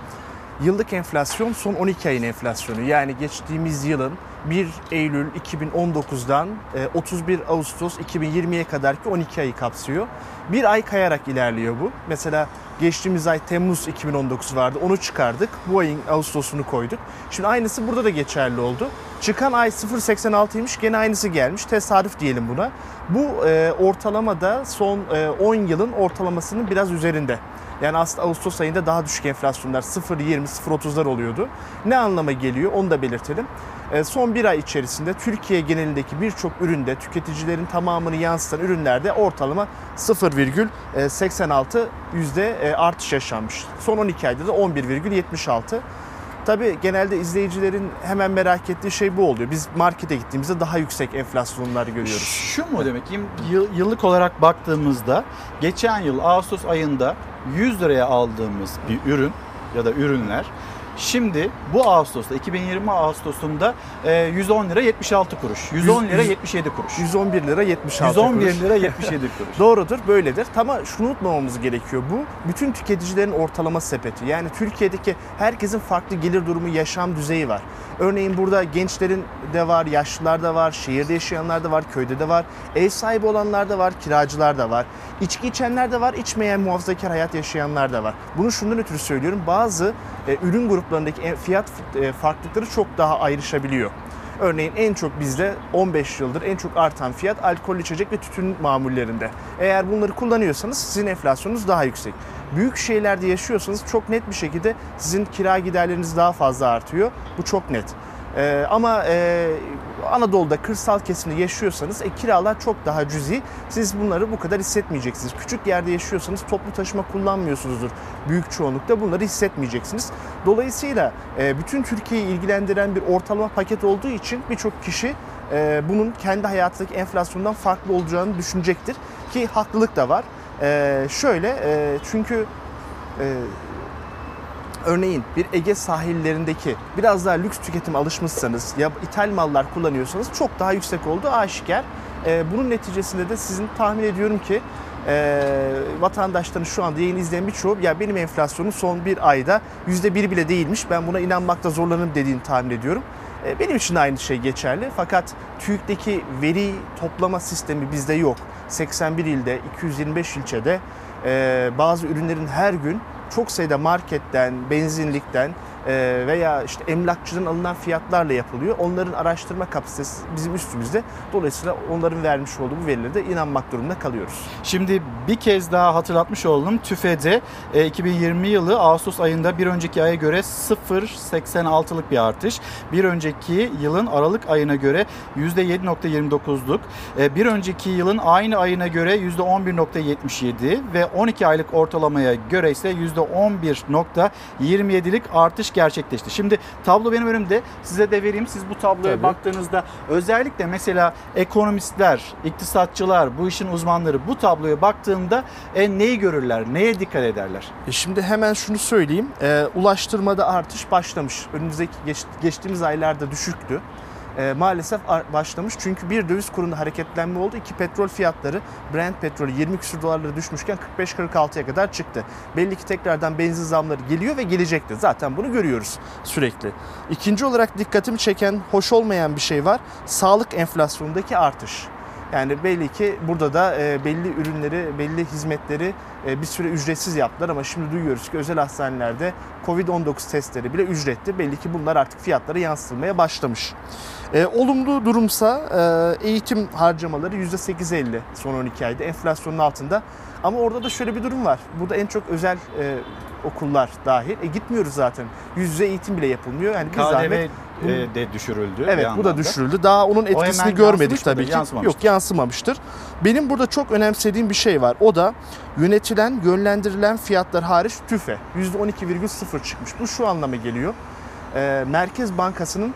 yıllık enflasyon son 12 ayın enflasyonu. Yani geçtiğimiz yılın 1 Eylül 2019'dan e, 31 Ağustos 2020'ye kadarki 12 ayı kapsıyor. Bir ay kayarak ilerliyor bu. Mesela geçtiğimiz ay Temmuz 2019 vardı. Onu çıkardık. Bu ayın Ağustos'unu koyduk. Şimdi aynısı burada da geçerli oldu. Çıkan ay 0.86'ymış. Gene aynısı gelmiş. Tesadüf diyelim buna. Bu e, ortalamada son e, 10 yılın ortalamasının biraz üzerinde. Yani aslında Ağustos ayında daha düşük enflasyonlar 0.20, 0.30'lar oluyordu. Ne anlama geliyor onu da belirtelim. E, Son bir ay içerisinde Türkiye genelindeki birçok üründe tüketicilerin tamamını yansıtan ürünlerde ortalama 0,86 yüzde e, artış yaşanmış. Son 12 ayda da 11,76. Tabii genelde izleyicilerin hemen merak ettiği şey bu oluyor. Biz markete gittiğimizde daha yüksek enflasyonları görüyoruz. Şu mu demek? Yıl- Yıllık olarak baktığımızda geçen yıl Ağustos ayında 100 liraya aldığımız bir ürün ya da ürünler şimdi bu Ağustos'ta 2020 Ağustos'unda e, 110 lira 76 kuruş. 110 lira 77 kuruş. 111 lira 76 111 kuruş. lira 77 kuruş. Doğrudur, böyledir. Ama şunu unutmamamız gerekiyor. Bu bütün tüketicilerin ortalama sepeti. Yani Türkiye'deki herkesin farklı gelir durumu, yaşam düzeyi var. Örneğin burada gençlerin de var, yaşlılar da var, şehirde yaşayanlar da var, köyde de var, ev sahibi olanlar da var, kiracılar da var. İçki içenler de var, içmeyen muhafazakar hayat yaşayanlar da var. Bunu şundan ötürü söylüyorum. Bazı e, ürün gruplarındaki fiyat e, farklılıkları çok daha ayrışabiliyor. Örneğin en çok bizde 15 yıldır en çok artan fiyat alkol içecek ve tütün mamullerinde. Eğer bunları kullanıyorsanız sizin enflasyonunuz daha yüksek. Büyük şehirlerde yaşıyorsanız çok net bir şekilde sizin kira giderleriniz daha fazla artıyor. Bu çok net. Ee, ama e, Anadolu'da kırsal kesimde yaşıyorsanız e, kiralar çok daha cüzi. Siz bunları bu kadar hissetmeyeceksiniz. Küçük yerde yaşıyorsanız toplu taşıma kullanmıyorsunuzdur. Büyük çoğunlukta bunları hissetmeyeceksiniz. Dolayısıyla e, bütün Türkiye'yi ilgilendiren bir ortalama paket olduğu için birçok kişi e, bunun kendi hayatındaki enflasyondan farklı olacağını düşünecektir. Ki haklılık da var. E, şöyle e, çünkü e, örneğin bir Ege sahillerindeki biraz daha lüks tüketim alışmışsanız ya ithal mallar kullanıyorsanız çok daha yüksek olduğu aşikar. E, bunun neticesinde de sizin tahmin ediyorum ki e, vatandaşların şu anda yayın izleyen birçoğu ya benim enflasyonum son bir ayda %1 bile değilmiş ben buna inanmakta zorlanırım dediğini tahmin ediyorum. E, benim için aynı şey geçerli fakat TÜİK'teki veri toplama sistemi bizde yok. 81 ilde, 225 ilçede e, bazı ürünlerin her gün çok sayıda marketten, benzinlikten veya işte emlakçıdan alınan fiyatlarla yapılıyor. Onların araştırma kapasitesi bizim üstümüzde. Dolayısıyla onların vermiş olduğu bu verilere de inanmak durumunda kalıyoruz. Şimdi bir kez daha hatırlatmış oldum. TÜFE'de e, 2020 yılı Ağustos ayında bir önceki aya göre 0.86'lık bir artış. Bir önceki yılın Aralık ayına göre %7.29'luk. E, bir önceki yılın aynı ayına göre %11.77 ve 12 aylık ortalamaya göre ise %11.27'lik artış gerçekleşti. Şimdi tablo benim önümde. Size de vereyim. Siz bu tabloya Tabii. baktığınızda özellikle mesela ekonomistler, iktisatçılar, bu işin uzmanları bu tabloya baktığında e, neyi görürler, neye dikkat ederler? E şimdi hemen şunu söyleyeyim. E, ulaştırmada artış başlamış. Önümüzdeki geç- geçtiğimiz aylarda düşüktü. E, maalesef başlamış çünkü bir döviz kurunda hareketlenme oldu. İki petrol fiyatları Brent petrolü 20 küsur dolarlara düşmüşken 45-46'ya kadar çıktı. Belli ki tekrardan benzin zamları geliyor ve gelecektir. Zaten bunu görüyoruz sürekli. İkinci olarak dikkatimi çeken, hoş olmayan bir şey var. Sağlık enflasyonundaki artış. Yani belli ki burada da e, belli ürünleri, belli hizmetleri e, bir süre ücretsiz yaptılar ama şimdi duyuyoruz ki özel hastanelerde Covid-19 testleri bile ücretli. Belli ki bunlar artık fiyatlara yansıtılmaya başlamış. E, olumlu durumsa e, eğitim harcamaları %8.50 son 12 ayda enflasyonun altında. Ama orada da şöyle bir durum var. Burada en çok özel e, okullar dahil. E, gitmiyoruz zaten. Yüz yüze eğitim bile yapılmıyor. Yani bir KDV zahmet e, de düşürüldü. Evet bu da düşürüldü. Daha onun etkisini görmedik tabii ki. Yok yansımamıştır. Benim burada çok önemsediğim bir şey var. O da yönetilen, yönlendirilen fiyatlar hariç TÜFE %12,0 çıkmış. Bu şu anlama geliyor. Ee, Merkez Bankası'nın e,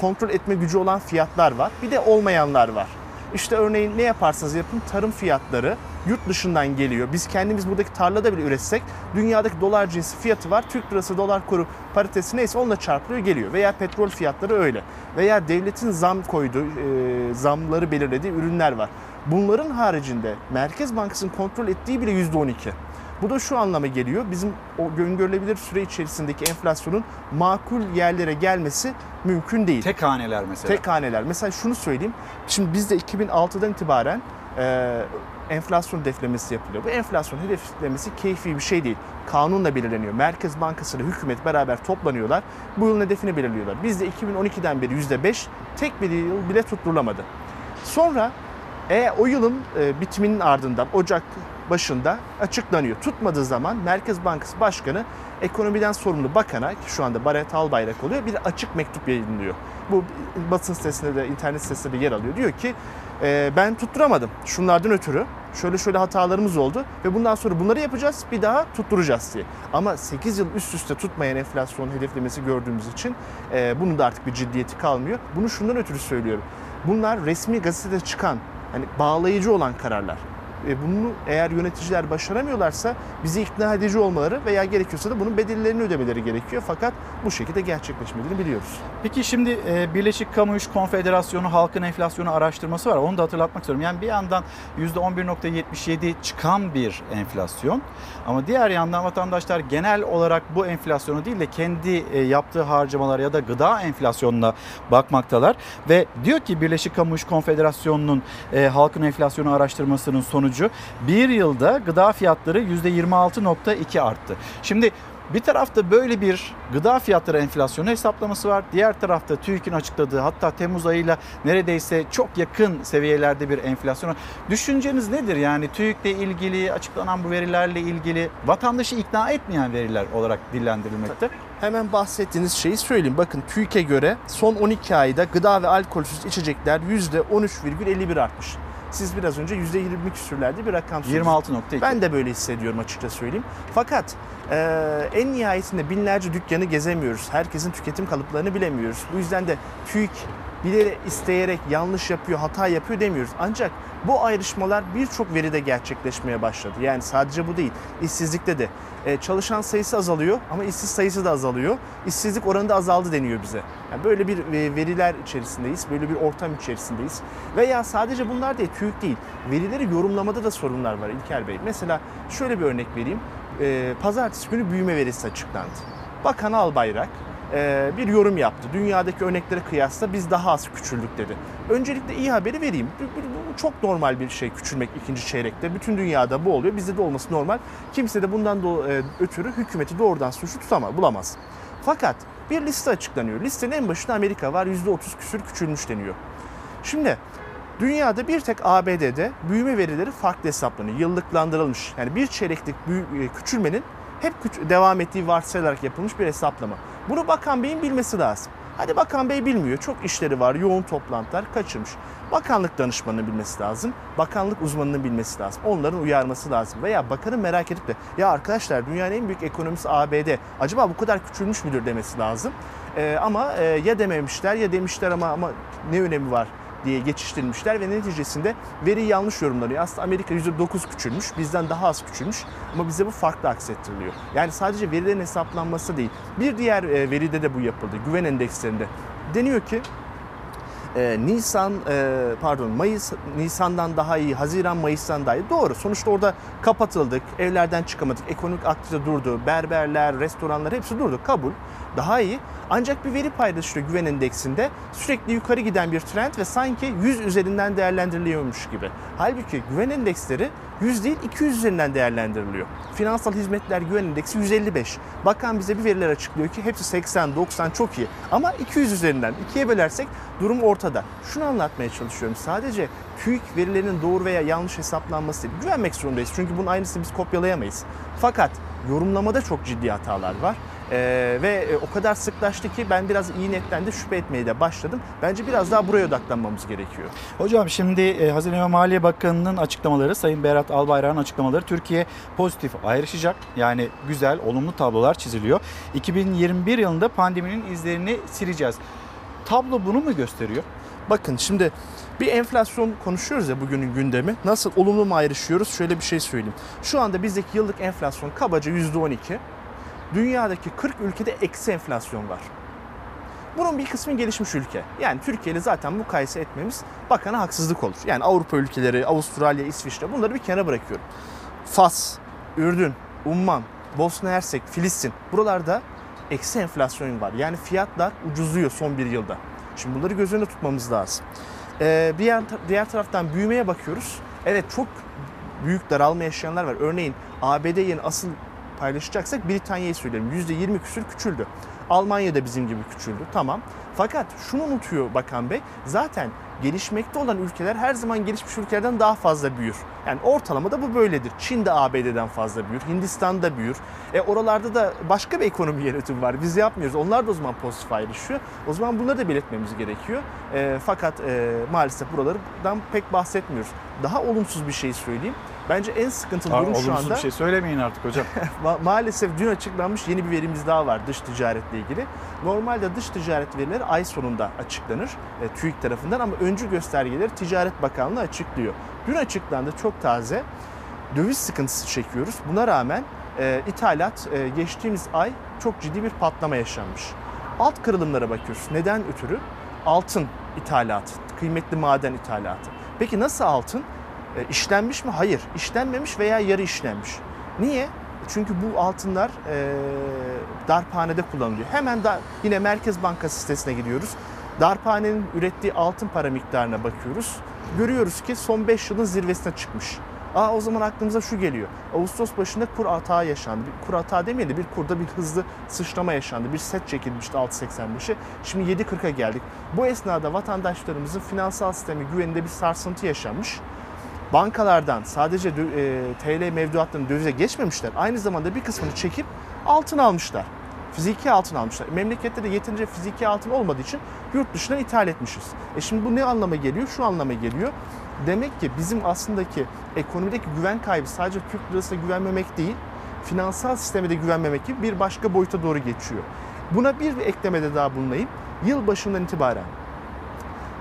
kontrol etme gücü olan fiyatlar var. Bir de olmayanlar var. İşte örneğin ne yaparsanız yapın tarım fiyatları yurt dışından geliyor. Biz kendimiz buradaki tarlada bile üretsek dünyadaki dolar cinsi fiyatı var. Türk lirası dolar kuru paritesi neyse onunla çarpılıyor geliyor. Veya petrol fiyatları öyle. Veya devletin zam koyduğu, e, zamları belirlediği ürünler var. Bunların haricinde Merkez Bankası'nın kontrol ettiği bile %12. Bu da şu anlama geliyor. Bizim o öngörülebilir süre içerisindeki enflasyonun makul yerlere gelmesi mümkün değil. Tek haneler mesela. Tek haneler. Mesela şunu söyleyeyim. Şimdi bizde 2006'dan itibaren e, enflasyon hedeflemesi yapılıyor. Bu enflasyon hedeflemesi keyfi bir şey değil. Kanunla belirleniyor. Merkez Bankası ile hükümet beraber toplanıyorlar. Bu yılın hedefini belirliyorlar. Bizde 2012'den beri %5 tek bir yıl bile tutturulamadı. Sonra e, o yılın e, bitiminin ardından Ocak başında açıklanıyor. Tutmadığı zaman Merkez Bankası Başkanı ekonomiden sorumlu bakana ki şu anda Baret Albayrak oluyor bir açık mektup yayınlıyor. Bu basın sitesinde de internet sitesinde de yer alıyor. Diyor ki e, ben tutturamadım şunlardan ötürü şöyle şöyle hatalarımız oldu ve bundan sonra bunları yapacağız bir daha tutturacağız diye. Ama 8 yıl üst üste tutmayan enflasyon hedeflemesi gördüğümüz için e, bunun da artık bir ciddiyeti kalmıyor. Bunu şundan ötürü söylüyorum. Bunlar resmi gazetede çıkan hani bağlayıcı olan kararlar. E, bunu eğer yöneticiler başaramıyorlarsa bizi ikna edici olmaları veya gerekiyorsa da bunun bedellerini ödemeleri gerekiyor. Fakat bu şekilde gerçekleşmediğini biliyoruz. Peki şimdi e, Birleşik Kamu İş Konfederasyonu halkın enflasyonu araştırması var. Onu da hatırlatmak istiyorum. Yani bir yandan %11.77 çıkan bir enflasyon ama diğer yandan vatandaşlar genel olarak bu enflasyonu değil de kendi e, yaptığı harcamalar ya da gıda enflasyonuna bakmaktalar ve diyor ki Birleşik Kamu İş Konfederasyonu'nun e, halkın enflasyonu araştırmasının sonucu bir yılda gıda fiyatları %26.2 arttı. Şimdi bir tarafta böyle bir gıda fiyatları enflasyonu hesaplaması var. Diğer tarafta TÜİK'in açıkladığı hatta Temmuz ayıyla neredeyse çok yakın seviyelerde bir enflasyon. Düşünceniz nedir? Yani TÜİK'le ilgili açıklanan bu verilerle ilgili vatandaşı ikna etmeyen veriler olarak dillendirilmekte. Hemen bahsettiğiniz şeyi söyleyeyim. Bakın TÜİK'e göre son 12 ayda gıda ve alkolsüz içecekler %13,51 artmış. Siz biraz önce %20 küsürlerde bir rakam söylediniz. 26.2. Ben de böyle hissediyorum açıkça söyleyeyim. Fakat e, en nihayetinde binlerce dükkanı gezemiyoruz. Herkesin tüketim kalıplarını bilemiyoruz. Bu yüzden de TÜİK bile isteyerek yanlış yapıyor, hata yapıyor demiyoruz. Ancak bu ayrışmalar birçok veride gerçekleşmeye başladı. Yani sadece bu değil, işsizlikte de. E, çalışan sayısı azalıyor ama işsiz sayısı da azalıyor. İşsizlik oranı da azaldı deniyor bize. Yani böyle bir e, veriler içerisindeyiz, böyle bir ortam içerisindeyiz. Veya sadece bunlar değil, TÜİK değil. Verileri yorumlamada da sorunlar var İlker Bey. Mesela şöyle bir örnek vereyim. E, Pazartesi günü büyüme verisi açıklandı. Bakan Albayrak e, bir yorum yaptı. Dünyadaki örneklere kıyasla biz daha az küçüldük dedi. Öncelikle iyi haberi vereyim. Bu, çok normal bir şey küçülmek ikinci çeyrekte. Bütün dünyada bu oluyor. Bizde de olması normal. Kimse de bundan e, ötürü hükümeti doğrudan suçlu tutamaz, bulamaz. Fakat bir liste açıklanıyor. Listenin en başında Amerika var. %30 küsür küçülmüş deniyor. Şimdi dünyada bir tek ABD'de büyüme verileri farklı hesaplanıyor. Yıllıklandırılmış. Yani bir çeyreklik e, küçülmenin hep devam ettiği varsayılarak yapılmış bir hesaplama. Bunu Bakan Bey'in bilmesi lazım. Hadi Bakan Bey bilmiyor. Çok işleri var, yoğun toplantılar, kaçırmış. Bakanlık danışmanının bilmesi lazım. Bakanlık uzmanının bilmesi lazım. Onların uyarması lazım. Veya bakanın merak edip de ya arkadaşlar dünyanın en büyük ekonomisi ABD. Acaba bu kadar küçülmüş müdür demesi lazım. Ee, ama e, ya dememişler ya demişler ama ama ne önemi var diye geçiştirilmişler ve neticesinde veri yanlış yorumlanıyor. Aslında Amerika %9 küçülmüş, bizden daha az küçülmüş ama bize bu farklı aksettiriliyor. Yani sadece verilerin hesaplanması değil. Bir diğer e, veride de bu yapıldı. Güven endekslerinde. Deniyor ki e, Nisan e, pardon Mayıs Nisan'dan daha iyi, Haziran Mayıs'tan daha iyi. Doğru. Sonuçta orada kapatıldık, evlerden çıkamadık, ekonomik aktivite durdu, berberler, restoranlar hepsi durdu. Kabul. Daha iyi. Ancak bir veri paylaşılıyor güven endeksinde. Sürekli yukarı giden bir trend ve sanki 100 üzerinden değerlendiriliyormuş gibi. Halbuki güven endeksleri 100 değil 200 üzerinden değerlendiriliyor. Finansal hizmetler güven endeksi 155. Bakan bize bir veriler açıklıyor ki hepsi 80, 90 çok iyi. Ama 200 üzerinden ikiye bölersek durum ortada. Şunu anlatmaya çalışıyorum. Sadece TÜİK verilerinin doğru veya yanlış hesaplanması değil. Güvenmek zorundayız. Çünkü bunun aynısını biz kopyalayamayız. Fakat yorumlamada çok ciddi hatalar var. Ee, ve e, o kadar sıklaştı ki ben biraz iyi niyetten de şüphe etmeye de başladım. Bence biraz daha buraya odaklanmamız gerekiyor. Hocam şimdi e, Hazine ve Maliye Bakanı'nın açıklamaları, Sayın Berat Albayrak'ın açıklamaları Türkiye pozitif ayrışacak. Yani güzel, olumlu tablolar çiziliyor. 2021 yılında pandeminin izlerini sileceğiz. Tablo bunu mu gösteriyor? Bakın şimdi bir enflasyon konuşuyoruz ya bugünün gündemi. Nasıl olumlu mu ayrışıyoruz? Şöyle bir şey söyleyeyim. Şu anda bizdeki yıllık enflasyon kabaca %12. Dünyadaki 40 ülkede eksi enflasyon var. Bunun bir kısmı gelişmiş ülke. Yani Türkiye ile zaten mukayese etmemiz bakana haksızlık olur. Yani Avrupa ülkeleri, Avustralya, İsviçre bunları bir kenara bırakıyorum. Fas, Ürdün, Umman, Bosna Hersek, Filistin buralarda eksi enflasyon var. Yani fiyatlar ucuzluyor son bir yılda. Şimdi bunları göz önünde tutmamız lazım. Ee, bir yan, diğer taraftan büyümeye bakıyoruz. Evet çok büyük daralma yaşayanlar var. Örneğin ABD yeni asıl paylaşacaksak Britanya'yı söylerim. %20 küsür küçüldü. Almanya da bizim gibi küçüldü. Tamam. Fakat şunu unutuyor Bakan Bey. Zaten gelişmekte olan ülkeler her zaman gelişmiş ülkelerden daha fazla büyür. Yani ortalamada bu böyledir. Çin de ABD'den fazla büyür. Hindistan da büyür. E oralarda da başka bir ekonomi yönetimi var. Biz yapmıyoruz. Onlar da o zaman pozitif ayrışıyor. O zaman bunları da belirtmemiz gerekiyor. E, fakat e, maalesef buralardan pek bahsetmiyoruz. Daha olumsuz bir şey söyleyeyim. Bence en sıkıntılı Aa, durum şu anda... bir şey söylemeyin artık hocam. Ma- maalesef dün açıklanmış yeni bir verimiz daha var dış ticaretle ilgili. Normalde dış ticaret verileri ay sonunda açıklanır e, TÜİK tarafından ama öncü göstergeleri Ticaret Bakanlığı açıklıyor. Dün açıklandı çok taze. Döviz sıkıntısı çekiyoruz. Buna rağmen e, ithalat e, geçtiğimiz ay çok ciddi bir patlama yaşanmış. Alt kırılımlara bakıyoruz. Neden ötürü? Altın ithalatı, kıymetli maden ithalatı. Peki nasıl altın? E, işlenmiş mi? Hayır. İşlenmemiş veya yarı işlenmiş. Niye? Çünkü bu altınlar e, darphanede kullanılıyor. Hemen da yine Merkez Bankası sitesine gidiyoruz. Darphanenin ürettiği altın para miktarına bakıyoruz. Görüyoruz ki son 5 yılın zirvesine çıkmış. Aa o zaman aklımıza şu geliyor. Ağustos başında kur hata yaşandı. Bir kur hata demeyelim de bir kurda bir hızlı sıçrama yaşandı. Bir set çekilmişti 6.85'e. Şimdi 7.40'a geldik. Bu esnada vatandaşlarımızın finansal sistemi güveninde bir sarsıntı yaşanmış bankalardan sadece e, TL mevduatlarını dövize geçmemişler. Aynı zamanda bir kısmını çekip altın almışlar. Fiziki altın almışlar. Memlekette de yeterince fiziki altın olmadığı için yurt dışına ithal etmişiz. E şimdi bu ne anlama geliyor? Şu anlama geliyor. Demek ki bizim aslındaki ekonomideki güven kaybı sadece Türk lirasına güvenmemek değil, finansal sisteme de güvenmemek gibi bir başka boyuta doğru geçiyor. Buna bir eklemede daha bulunayım. Yıl başından itibaren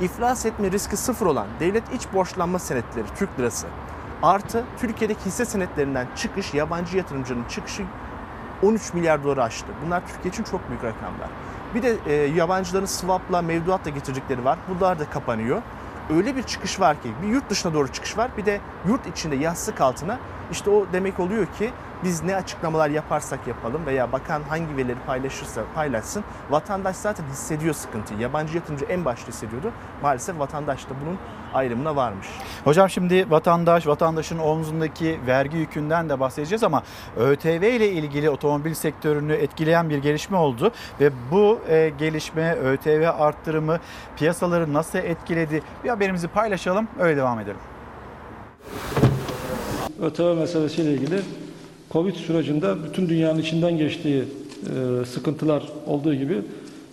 iflas etme riski sıfır olan devlet iç borçlanma senetleri Türk lirası artı Türkiye'deki hisse senetlerinden çıkış yabancı yatırımcının çıkışı 13 milyar doları aştı. Bunlar Türkiye için çok büyük rakamlar. Bir de e, yabancıların swapla, mevduatla getirdikleri var. Bunlar da kapanıyor. Öyle bir çıkış var ki bir yurt dışına doğru çıkış var. Bir de yurt içinde yastık altına işte o demek oluyor ki biz ne açıklamalar yaparsak yapalım veya bakan hangi verileri paylaşırsa paylaşsın vatandaş zaten hissediyor sıkıntıyı. Yabancı yatırımcı en başta hissediyordu. Maalesef vatandaş da bunun ayrımına varmış. Hocam şimdi vatandaş, vatandaşın omzundaki vergi yükünden de bahsedeceğiz ama ÖTV ile ilgili otomobil sektörünü etkileyen bir gelişme oldu ve bu e, gelişme, ÖTV arttırımı piyasaları nasıl etkiledi? Bir haberimizi paylaşalım, öyle devam edelim. ÖTV meselesiyle ilgili Covid sürecinde bütün dünyanın içinden geçtiği e, sıkıntılar olduğu gibi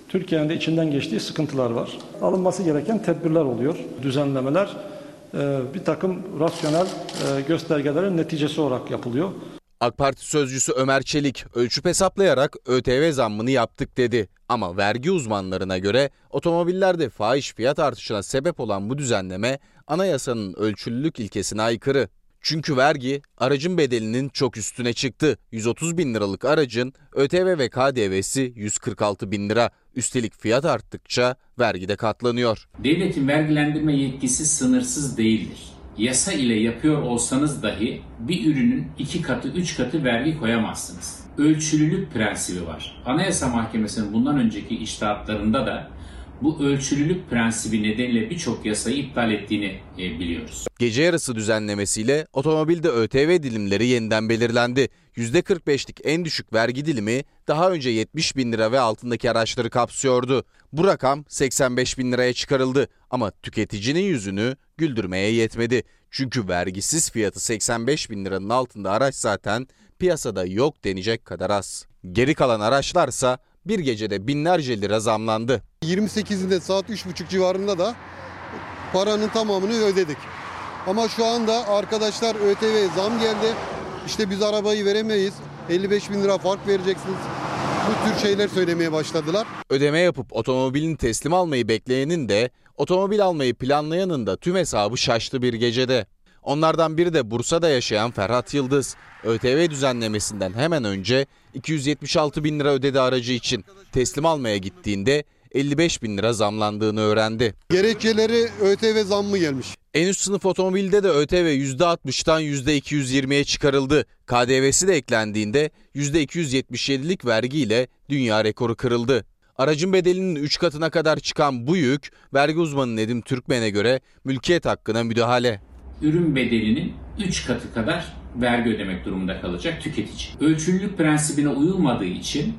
Türkiye'nin de içinden geçtiği sıkıntılar var. Alınması gereken tedbirler oluyor, düzenlemeler e, bir takım rasyonel e, göstergelerin neticesi olarak yapılıyor. AK Parti sözcüsü Ömer Çelik ölçüp hesaplayarak ÖTV zammını yaptık dedi. Ama vergi uzmanlarına göre otomobillerde fahiş fiyat artışına sebep olan bu düzenleme anayasanın ölçülülük ilkesine aykırı. Çünkü vergi aracın bedelinin çok üstüne çıktı. 130 bin liralık aracın ÖTV ve KDV'si 146 bin lira. Üstelik fiyat arttıkça vergi de katlanıyor. Devletin vergilendirme yetkisi sınırsız değildir. Yasa ile yapıyor olsanız dahi bir ürünün iki katı, üç katı vergi koyamazsınız. Ölçülülük prensibi var. Anayasa Mahkemesi'nin bundan önceki iştahatlarında da bu ölçülülük prensibi nedeniyle birçok yasayı iptal ettiğini e, biliyoruz. Gece yarısı düzenlemesiyle otomobilde ÖTV dilimleri yeniden belirlendi. %45'lik en düşük vergi dilimi daha önce 70 bin lira ve altındaki araçları kapsıyordu. Bu rakam 85 bin liraya çıkarıldı ama tüketicinin yüzünü güldürmeye yetmedi. Çünkü vergisiz fiyatı 85 bin liranın altında araç zaten piyasada yok denecek kadar az. Geri kalan araçlarsa bir gecede binlerce lira zamlandı. 28'inde saat 3.30 civarında da paranın tamamını ödedik. Ama şu anda arkadaşlar ÖTV zam geldi. İşte biz arabayı veremeyiz. 55 bin lira fark vereceksiniz. Bu tür şeyler söylemeye başladılar. Ödeme yapıp otomobilini teslim almayı bekleyenin de otomobil almayı planlayanın da tüm hesabı şaştı bir gecede. Onlardan biri de Bursa'da yaşayan Ferhat Yıldız. ÖTV düzenlemesinden hemen önce 276 bin lira ödedi aracı için. Teslim almaya gittiğinde 55 bin lira zamlandığını öğrendi. Gerekçeleri ÖTV zammı gelmiş. En üst sınıf otomobilde de ÖTV %60'tan %220'ye çıkarıldı. KDV'si de eklendiğinde %277'lik vergiyle dünya rekoru kırıldı. Aracın bedelinin 3 katına kadar çıkan bu yük vergi uzmanı Nedim Türkmen'e göre mülkiyet hakkına müdahale. Ürün bedelinin 3 katı kadar vergi ödemek durumunda kalacak tüketici. Ölçülülük prensibine uyulmadığı için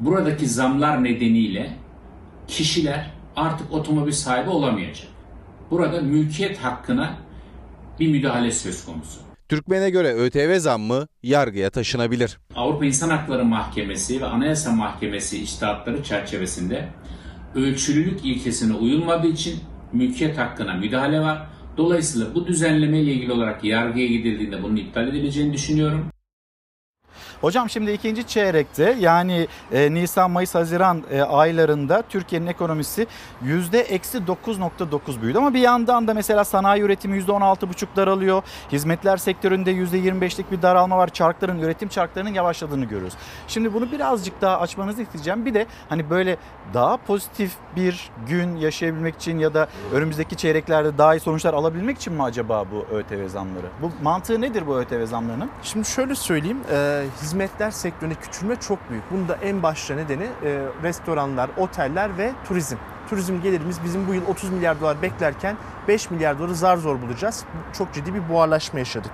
buradaki zamlar nedeniyle kişiler artık otomobil sahibi olamayacak. Burada mülkiyet hakkına bir müdahale söz konusu. Türkmen'e göre ÖTV zammı yargıya taşınabilir. Avrupa İnsan Hakları Mahkemesi ve Anayasa Mahkemesi iştahatları çerçevesinde ölçülülük ilkesine uyulmadığı için mülkiyet hakkına müdahale var. Dolayısıyla bu düzenleme ile ilgili olarak yargıya gidildiğinde bunun iptal edileceğini düşünüyorum. Hocam şimdi ikinci çeyrekte yani e, Nisan, Mayıs, Haziran e, aylarında Türkiye'nin ekonomisi yüzde eksi 9.9 büyüdü. Ama bir yandan da mesela sanayi üretimi yüzde 16.5 daralıyor. Hizmetler sektöründe yüzde 25'lik bir daralma var. Çarkların, üretim çarklarının yavaşladığını görüyoruz. Şimdi bunu birazcık daha açmanızı isteyeceğim. Bir de hani böyle daha pozitif bir gün yaşayabilmek için ya da önümüzdeki çeyreklerde daha iyi sonuçlar alabilmek için mi acaba bu ÖTV zamları? Bu mantığı nedir bu ÖTV zamlarının? Şimdi şöyle söyleyeyim, e, hizmetler sektöründe küçülme çok büyük. Bunun da en başta nedeni e, restoranlar, oteller ve turizm. Turizm gelirimiz bizim bu yıl 30 milyar dolar beklerken 5 milyar doları zar zor bulacağız. Çok ciddi bir buharlaşma yaşadık.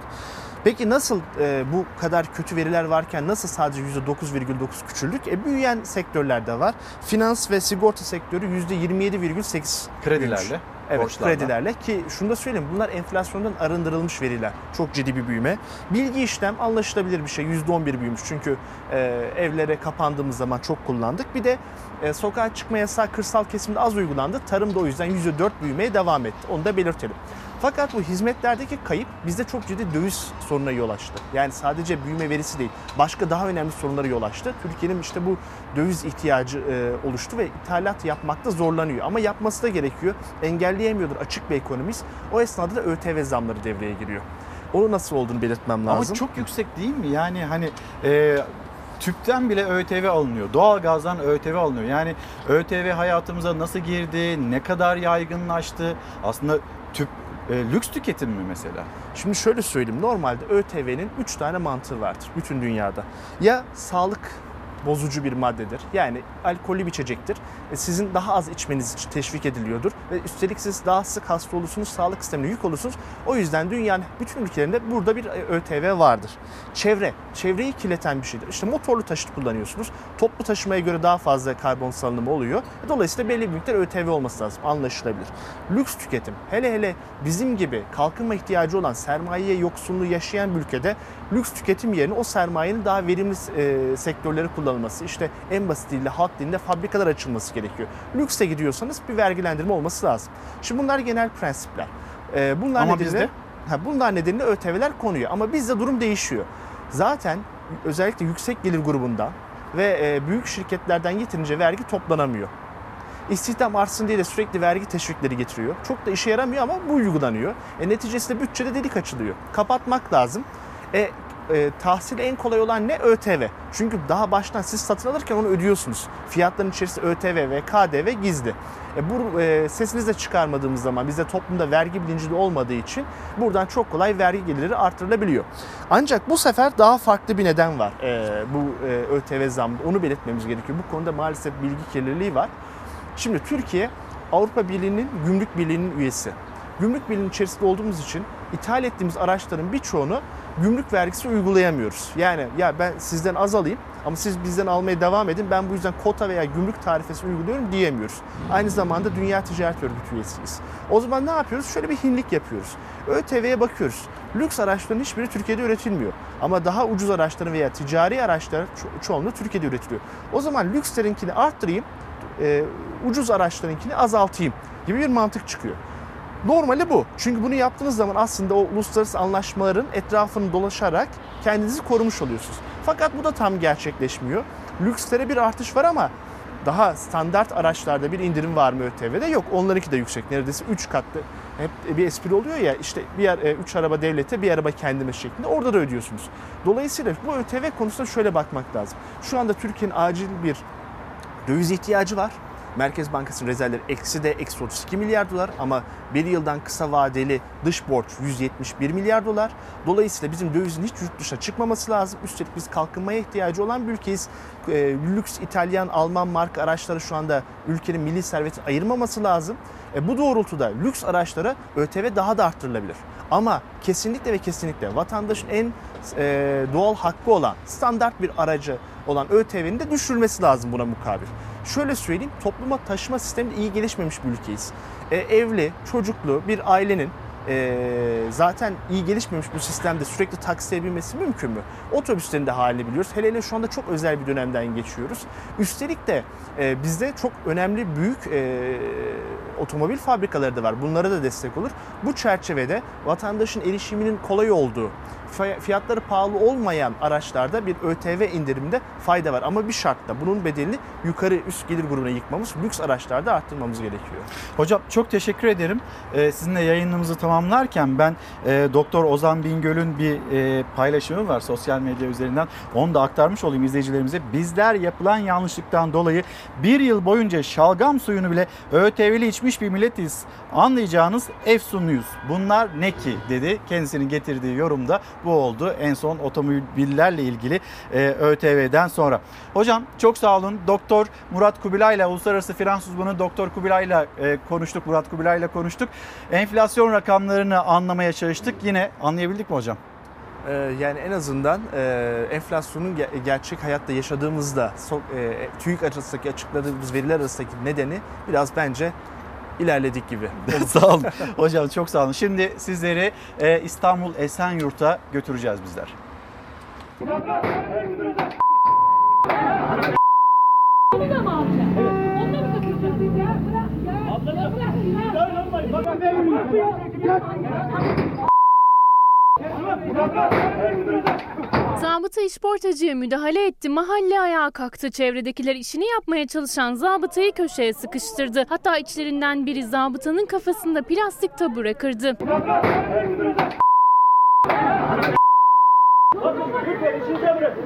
Peki nasıl e, bu kadar kötü veriler varken nasıl sadece %9,9 küçüldük? E, büyüyen sektörler de var. Finans ve sigorta sektörü %27,8 Kredilerle. Evet borçlarla. kredilerle ki şunu da söyleyeyim bunlar enflasyondan arındırılmış veriler. Çok ciddi bir büyüme. Bilgi işlem anlaşılabilir bir şey. %11 büyümüş çünkü e, evlere kapandığımız zaman çok kullandık. Bir de e, sokağa çıkma yasağı kırsal kesimde az uygulandı. Tarım da o yüzden %4 büyümeye devam etti. Onu da belirtelim. Fakat bu hizmetlerdeki kayıp bizde çok ciddi döviz sorununa yol açtı. Yani sadece büyüme verisi değil, başka daha önemli sorunlara yol açtı. Türkiye'nin işte bu döviz ihtiyacı e, oluştu ve ithalat yapmakta zorlanıyor. Ama yapması da gerekiyor. Engelleyemiyordur açık bir ekonomist. O esnada da ÖTV zamları devreye giriyor. Onu nasıl olduğunu belirtmem lazım. Ama çok yüksek değil mi? Yani hani e, tüpten bile ÖTV alınıyor. Doğalgazdan ÖTV alınıyor. Yani ÖTV hayatımıza nasıl girdi? Ne kadar yaygınlaştı? Aslında tüp e, lüks tüketim mi mesela? Şimdi şöyle söyleyeyim. Normalde ÖTV'nin 3 tane mantığı vardır bütün dünyada. Ya sağlık bozucu bir maddedir. Yani alkollü bir içecektir. E, Sizin daha az içmeniz için teşvik ediliyordur. Ve üstelik siz daha sık hasta olursunuz, sağlık sistemine yük olursunuz. O yüzden dünyanın bütün ülkelerinde burada bir e, ÖTV vardır. Çevre, çevreyi kirleten bir şeydir. İşte motorlu taşıt kullanıyorsunuz. Toplu taşımaya göre daha fazla karbon salınımı oluyor. Dolayısıyla belli bir miktar ÖTV olması lazım. Anlaşılabilir. Lüks tüketim. Hele hele bizim gibi kalkınma ihtiyacı olan sermaye yoksunluğu yaşayan bir ülkede lüks tüketim yerine o sermayenin daha verimli e, sektörlere kullanılması, işte en basitiyle halk dilinde fabrikalar açılması gerekiyor. Lükse gidiyorsanız bir vergilendirme olması lazım. Şimdi bunlar genel prensipler. E, bunlar Ama nedeniyle, bizde? ha, bunlar nedeniyle ÖTV'ler konuyor ama bizde durum değişiyor. Zaten özellikle yüksek gelir grubundan ve e, büyük şirketlerden yeterince vergi toplanamıyor. İstihdam artsın diye de sürekli vergi teşvikleri getiriyor. Çok da işe yaramıyor ama bu uygulanıyor. E, neticesinde bütçede delik açılıyor. Kapatmak lazım. E, e, tahsil en kolay olan ne? ÖTV. Çünkü daha baştan siz satın alırken onu ödüyorsunuz. Fiyatların içerisinde ÖTV ve KDV gizli. E, bu e, sesinizi de çıkarmadığımız zaman bizde toplumda vergi bilinci de olmadığı için buradan çok kolay vergi geliri artırılabiliyor. Ancak bu sefer daha farklı bir neden var e, bu e, ÖTV zammında. Onu belirtmemiz gerekiyor. Bu konuda maalesef bilgi kirliliği var. Şimdi Türkiye Avrupa Birliği'nin Gümrük Birliği'nin üyesi. Gümrük Birliği'nin içerisinde olduğumuz için ithal ettiğimiz araçların birçoğunu gümrük vergisi uygulayamıyoruz. Yani ya ben sizden az alayım ama siz bizden almaya devam edin. Ben bu yüzden kota veya gümrük tarifesi uyguluyorum diyemiyoruz. Aynı zamanda Dünya Ticaret Örgütü üyesiyiz. O zaman ne yapıyoruz? Şöyle bir hinlik yapıyoruz. ÖTV'ye bakıyoruz. Lüks araçların hiçbiri Türkiye'de üretilmiyor. Ama daha ucuz araçların veya ticari araçlar ço- çoğunluğu Türkiye'de üretiliyor. O zaman lükslerinkini arttırayım, e, ucuz araçlarınkini azaltayım gibi bir mantık çıkıyor. Normali bu. Çünkü bunu yaptığınız zaman aslında o uluslararası anlaşmaların etrafını dolaşarak kendinizi korumuş oluyorsunuz. Fakat bu da tam gerçekleşmiyor. Lükslere bir artış var ama daha standart araçlarda bir indirim var mı ÖTV'de? Yok. Onlarınki de yüksek. Neredeyse 3 katlı. Hep bir espri oluyor ya işte bir yer 3 araba devlete bir araba kendime şeklinde orada da ödüyorsunuz. Dolayısıyla bu ÖTV konusunda şöyle bakmak lazım. Şu anda Türkiye'nin acil bir döviz ihtiyacı var. Merkez Bankası'nın rezervleri eksi de eksi 32 milyar dolar ama bir yıldan kısa vadeli dış borç 171 milyar dolar. Dolayısıyla bizim dövizin hiç yurt dışına çıkmaması lazım. Üstelik biz kalkınmaya ihtiyacı olan bir ülkeyiz. E, lüks İtalyan, Alman marka araçları şu anda ülkenin milli serveti ayırmaması lazım. E, bu doğrultuda lüks araçlara ÖTV daha da arttırılabilir. Ama kesinlikle ve kesinlikle vatandaşın en e, doğal hakkı olan standart bir aracı olan ÖTV'nin de düşürülmesi lazım buna mukabil. Şöyle söyleyeyim topluma taşıma sistemi iyi gelişmemiş bir ülkeyiz. E, evli, çocuklu bir ailenin e, zaten iyi gelişmemiş bu sistemde sürekli taksiye binmesi mümkün mü? Otobüslerin de halini biliyoruz. Hele hele şu anda çok özel bir dönemden geçiyoruz. Üstelik de e, bizde çok önemli büyük e, otomobil fabrikaları da var. Bunlara da destek olur. Bu çerçevede vatandaşın erişiminin kolay olduğu, fiyatları pahalı olmayan araçlarda bir ÖTV indiriminde fayda var. Ama bir şartla bunun bedelini yukarı üst gelir grubuna yıkmamız, lüks araçlarda arttırmamız gerekiyor. Hocam çok teşekkür ederim. Ee, sizinle yayınımızı tamamlarken ben e, Doktor Ozan Bingöl'ün bir e, paylaşımı var sosyal medya üzerinden. Onu da aktarmış olayım izleyicilerimize. Bizler yapılan yanlışlıktan dolayı bir yıl boyunca şalgam suyunu bile ÖTV'li içmiş bir milletiz. Anlayacağınız efsunluyuz. Bunlar ne ki dedi. Kendisinin getirdiği yorumda bu oldu. En son otomobillerle ilgili e, ÖTV'den sonra. Hocam çok sağ olun. Doktor Murat Kubilay'la Uluslararası Finans Uzmanı Doktor Kubilay'la e, konuştuk. Murat Kubilay'la konuştuk. Enflasyon rakamlarını anlamaya çalıştık. Yine anlayabildik mi hocam? Ee, yani en azından e, enflasyonun ge- gerçek hayatta yaşadığımızda so- e, TÜİK arasındaki açıkladığımız veriler arasındaki nedeni biraz bence ilerledik gibi. sağ olun. Hocam çok sağ olun. Şimdi sizleri e, İstanbul Esenyurt'a götüreceğiz bizler. Onu Zabıta işportacıya müdahale etti. Mahalle ayağa kalktı. Çevredekiler işini yapmaya çalışan zabıtayı köşeye sıkıştırdı. Hatta içlerinden biri zabıtanın kafasında plastik tabure kırdı.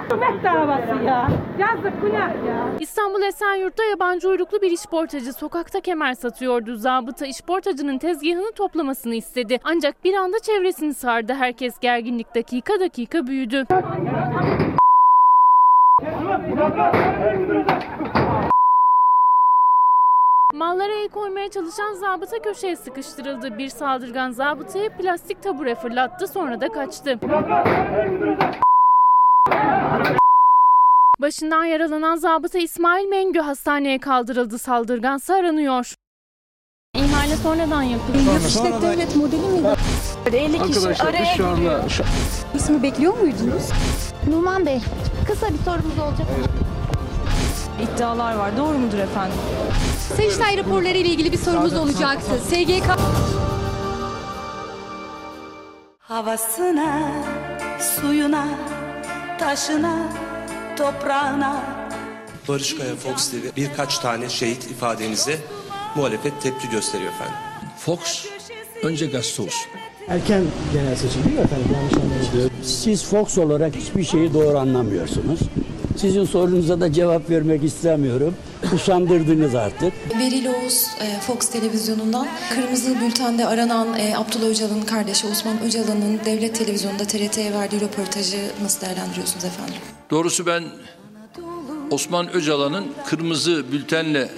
Hükümet davası ya. Yazık günah ya. İstanbul Esenyurt'ta yabancı uyruklu bir işportacı sokakta kemer satıyordu. Zabıta işportacının tezgahını toplamasını istedi. Ancak bir anda çevresini sardı. Herkes gerginlik dakika dakika büyüdü. Mallara el koymaya çalışan zabıta köşeye sıkıştırıldı. Bir saldırgan zabıtaya plastik tabure fırlattı sonra da kaçtı. Başından yaralanan zabıta İsmail Mengü hastaneye kaldırıldı. Saldırgansa aranıyor. İhale sonradan yapıldı. İşte devlet modeli miydi? 50 kişi araya şu anda İsmi bekliyor muydunuz? Numan Bey, kısa bir sorumuz olacak. İddialar var. Doğru mudur efendim? Sayıştay raporları ile ilgili bir sorumuz olacaktı. SGK Havasına, suyuna, taşına, toprağına. Barış Kaya Fox TV birkaç tane şehit ifadenize muhalefet tepki gösteriyor efendim. Fox önce gazete olsun. Erken genel seçim değil mi efendim? Yanlış anlamadım. Siz Fox olarak hiçbir şeyi doğru anlamıyorsunuz. Sizin sorunuza da cevap vermek istemiyorum. Usandırdınız artık. Beril Oğuz e, Fox televizyonundan Kırmızı Bülten'de aranan e, Abdullah Öcalan'ın kardeşi Osman Öcalan'ın devlet televizyonunda TRT'ye verdiği röportajı nasıl değerlendiriyorsunuz efendim? Doğrusu ben Osman Öcalan'ın kırmızı bültenle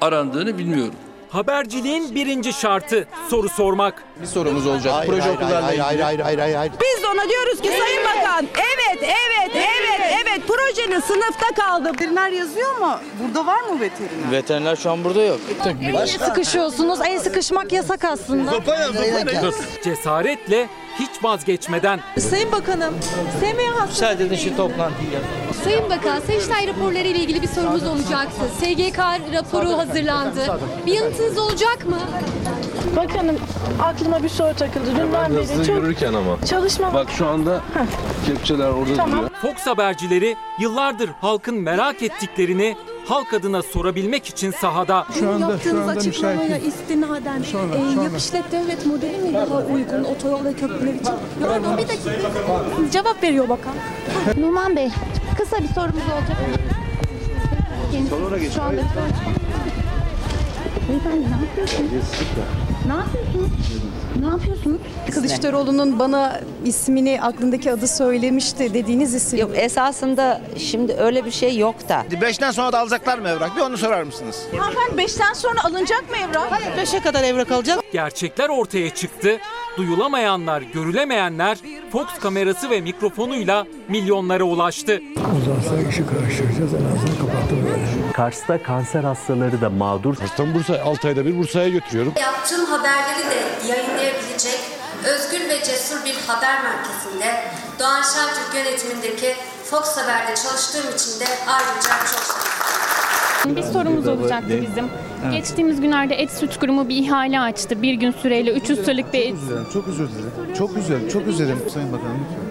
arandığını bilmiyorum. Haberciliğin birinci şartı soru sormak. Bir sorumuz olacak. Proje okullarla ilgili. hayır, hayır, hayır, hayır. Biz de ona diyoruz ki Sayın Bakan evet evet evet evet projenin sınıfta kaldı. Veteriner yazıyor ama burada var mı veteriner? Veteriner şu an burada yok. El sıkışıyorsunuz. El sıkışmak yasak aslında. Cesaretle hiç vazgeçmeden Sayın Bakanım, SMH hastası. Müsaade edin şu toplantıyı. Sayın Bakan, Sayıştay raporları ile ilgili bir sorumuz olacaktı. SGK raporu hazırlandı. Bir yanıtınız olacak mı? Bakanım aklıma bir soru takıldı. Dünden beri çok yürürken ama. çalışma Bak şu anda kepçeler orada Tamam. duruyor. Fox habercileri yıllardır halkın merak ettiklerini halk adına sorabilmek için sahada. Şu anda, şu Yaptığınız anda açıklamaya müsait. istinaden Sonra, e, sonra. yap işlet devlet modeli mi daha uygun otoyol ve köprüler için? Pardon bir dakika. Cevap veriyor bakan. Numan Bey, kısa bir sorumuz olacak. Geç. Şu anda. Beyefendi ne yapıyorsunuz? Ne yapıyorsunuz? Ne yapıyorsunuz? Kılıçdaroğlu'nun bana ismini aklındaki adı söylemişti dediğiniz isim. Yok esasında şimdi öyle bir şey yok da. Beşten sonra da alacaklar mı evrak? Bir onu sorar mısınız? Hanımefendi beşten sonra alınacak mı evrak? Hayır beşe kadar evrak alacak. Gerçekler ortaya çıktı. Duyulamayanlar, görülemeyenler Fox kamerası ve mikrofonuyla milyonlara ulaştı. Uzansa işi karıştıracağız. En azından kapattım. Kars'ta kanser hastaları da mağdur. Kars'tan Bursa, 6 ayda bir Bursa'ya götürüyorum. Yaptığım haberleri de yayınlayabilecek özgür ve cesur bir haber merkezinde Doğan Şentürk yönetimindeki Fox Haber'de çalıştığım için de ayrıca çok mutluyum. Bir sorumuz olacaktı bizim. Geçtiğimiz günlerde Et Süt Kurumu bir ihale açtı. Bir gün süreyle 300 liralık bir et. Çok özür dilerim. Çok üzüldüm. Çok üzüldüm Sayın Bakanım lütfen.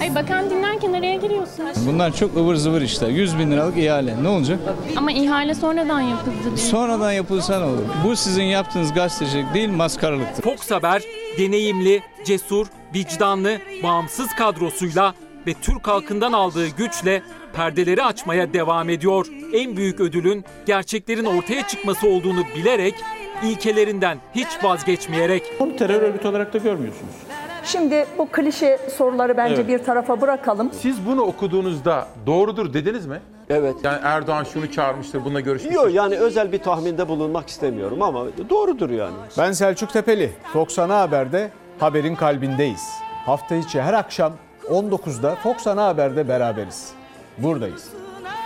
Ay bakan dinlerken araya giriyorsunuz. Bunlar çok ıvır zıvır işler. 100 bin liralık ihale. Ne olacak? Ama ihale sonradan yapıldı diye. Sonradan yapılsa ne olur? Bu sizin yaptığınız gazetecilik değil maskaralıktır. Fox Haber deneyimli, cesur, vicdanlı, bağımsız kadrosuyla ve Türk halkından aldığı güçle perdeleri açmaya devam ediyor. En büyük ödülün gerçeklerin ortaya çıkması olduğunu bilerek ilkelerinden hiç vazgeçmeyerek Onu terör örgütü olarak da görmüyorsunuz. Şimdi bu klişe soruları bence Evet. bir tarafa bırakalım. Siz bunu okuduğunuzda doğrudur dediniz mi? Evet. Yani Erdoğan şunu çağırmıştır, bununla görüşmüştür. Yok yani özel bir tahminde bulunmak istemiyorum ama doğrudur yani. Ben Selçuk Tepeli. Fox Ana Haber'de haberin kalbindeyiz. Hafta içi her akşam 19'da Fox Ana Haber'de beraberiz. Buradayız.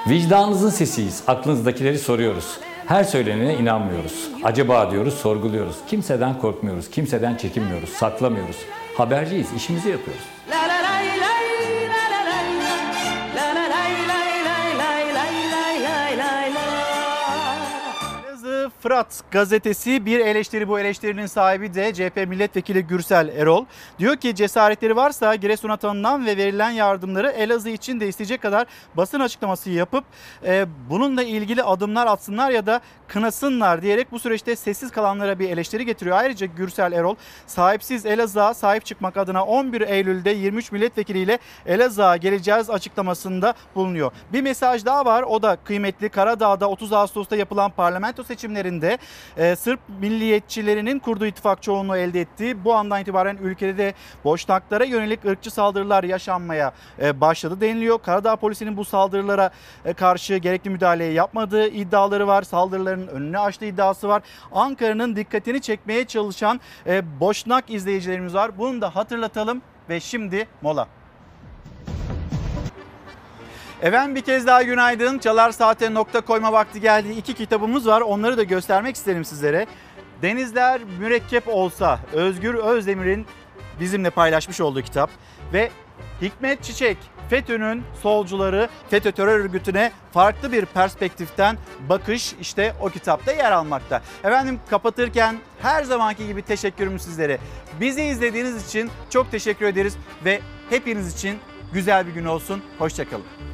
Vicdanınızın sesiyiz. Aklınızdakileri soruyoruz. Her söylenene inanmıyoruz. Acaba diyoruz, sorguluyoruz. Kimseden korkmuyoruz, kimseden çekinmiyoruz, saklamıyoruz. Haberciyiz, işimizi yapıyoruz. Fırat gazetesi bir eleştiri bu eleştirinin sahibi de CHP milletvekili Gürsel Erol. Diyor ki cesaretleri varsa Giresun'a tanınan ve verilen yardımları Elazığ için de isteyecek kadar basın açıklaması yapıp e, bununla ilgili adımlar atsınlar ya da kınasınlar diyerek bu süreçte sessiz kalanlara bir eleştiri getiriyor. Ayrıca Gürsel Erol sahipsiz Elazığ'a sahip çıkmak adına 11 Eylül'de 23 milletvekiliyle Elazığ'a geleceğiz açıklamasında bulunuyor. Bir mesaj daha var o da kıymetli Karadağ'da 30 Ağustos'ta yapılan parlamento seçimlerinde e, Sırp milliyetçilerinin kurduğu ittifak çoğunluğu elde ettiği bu andan itibaren ülkede de boşnaklara yönelik ırkçı saldırılar yaşanmaya e, başladı deniliyor. Karadağ polisinin bu saldırılara e, karşı gerekli müdahaleyi yapmadığı iddiaları var. Saldırıların önünü açtığı iddiası var. Ankara'nın dikkatini çekmeye çalışan e, boşnak izleyicilerimiz var. Bunu da hatırlatalım ve şimdi mola. Efendim bir kez daha günaydın. Çalar Saate nokta koyma vakti geldi. İki kitabımız var. Onları da göstermek isterim sizlere. Denizler mürekkep olsa Özgür Özdemir'in bizimle paylaşmış olduğu kitap ve Hikmet Çiçek FETÖ'nün solcuları FETÖ terör örgütüne farklı bir perspektiften bakış işte o kitapta yer almakta. Efendim kapatırken her zamanki gibi teşekkürüm sizlere. Bizi izlediğiniz için çok teşekkür ederiz ve hepiniz için güzel bir gün olsun. Hoşçakalın.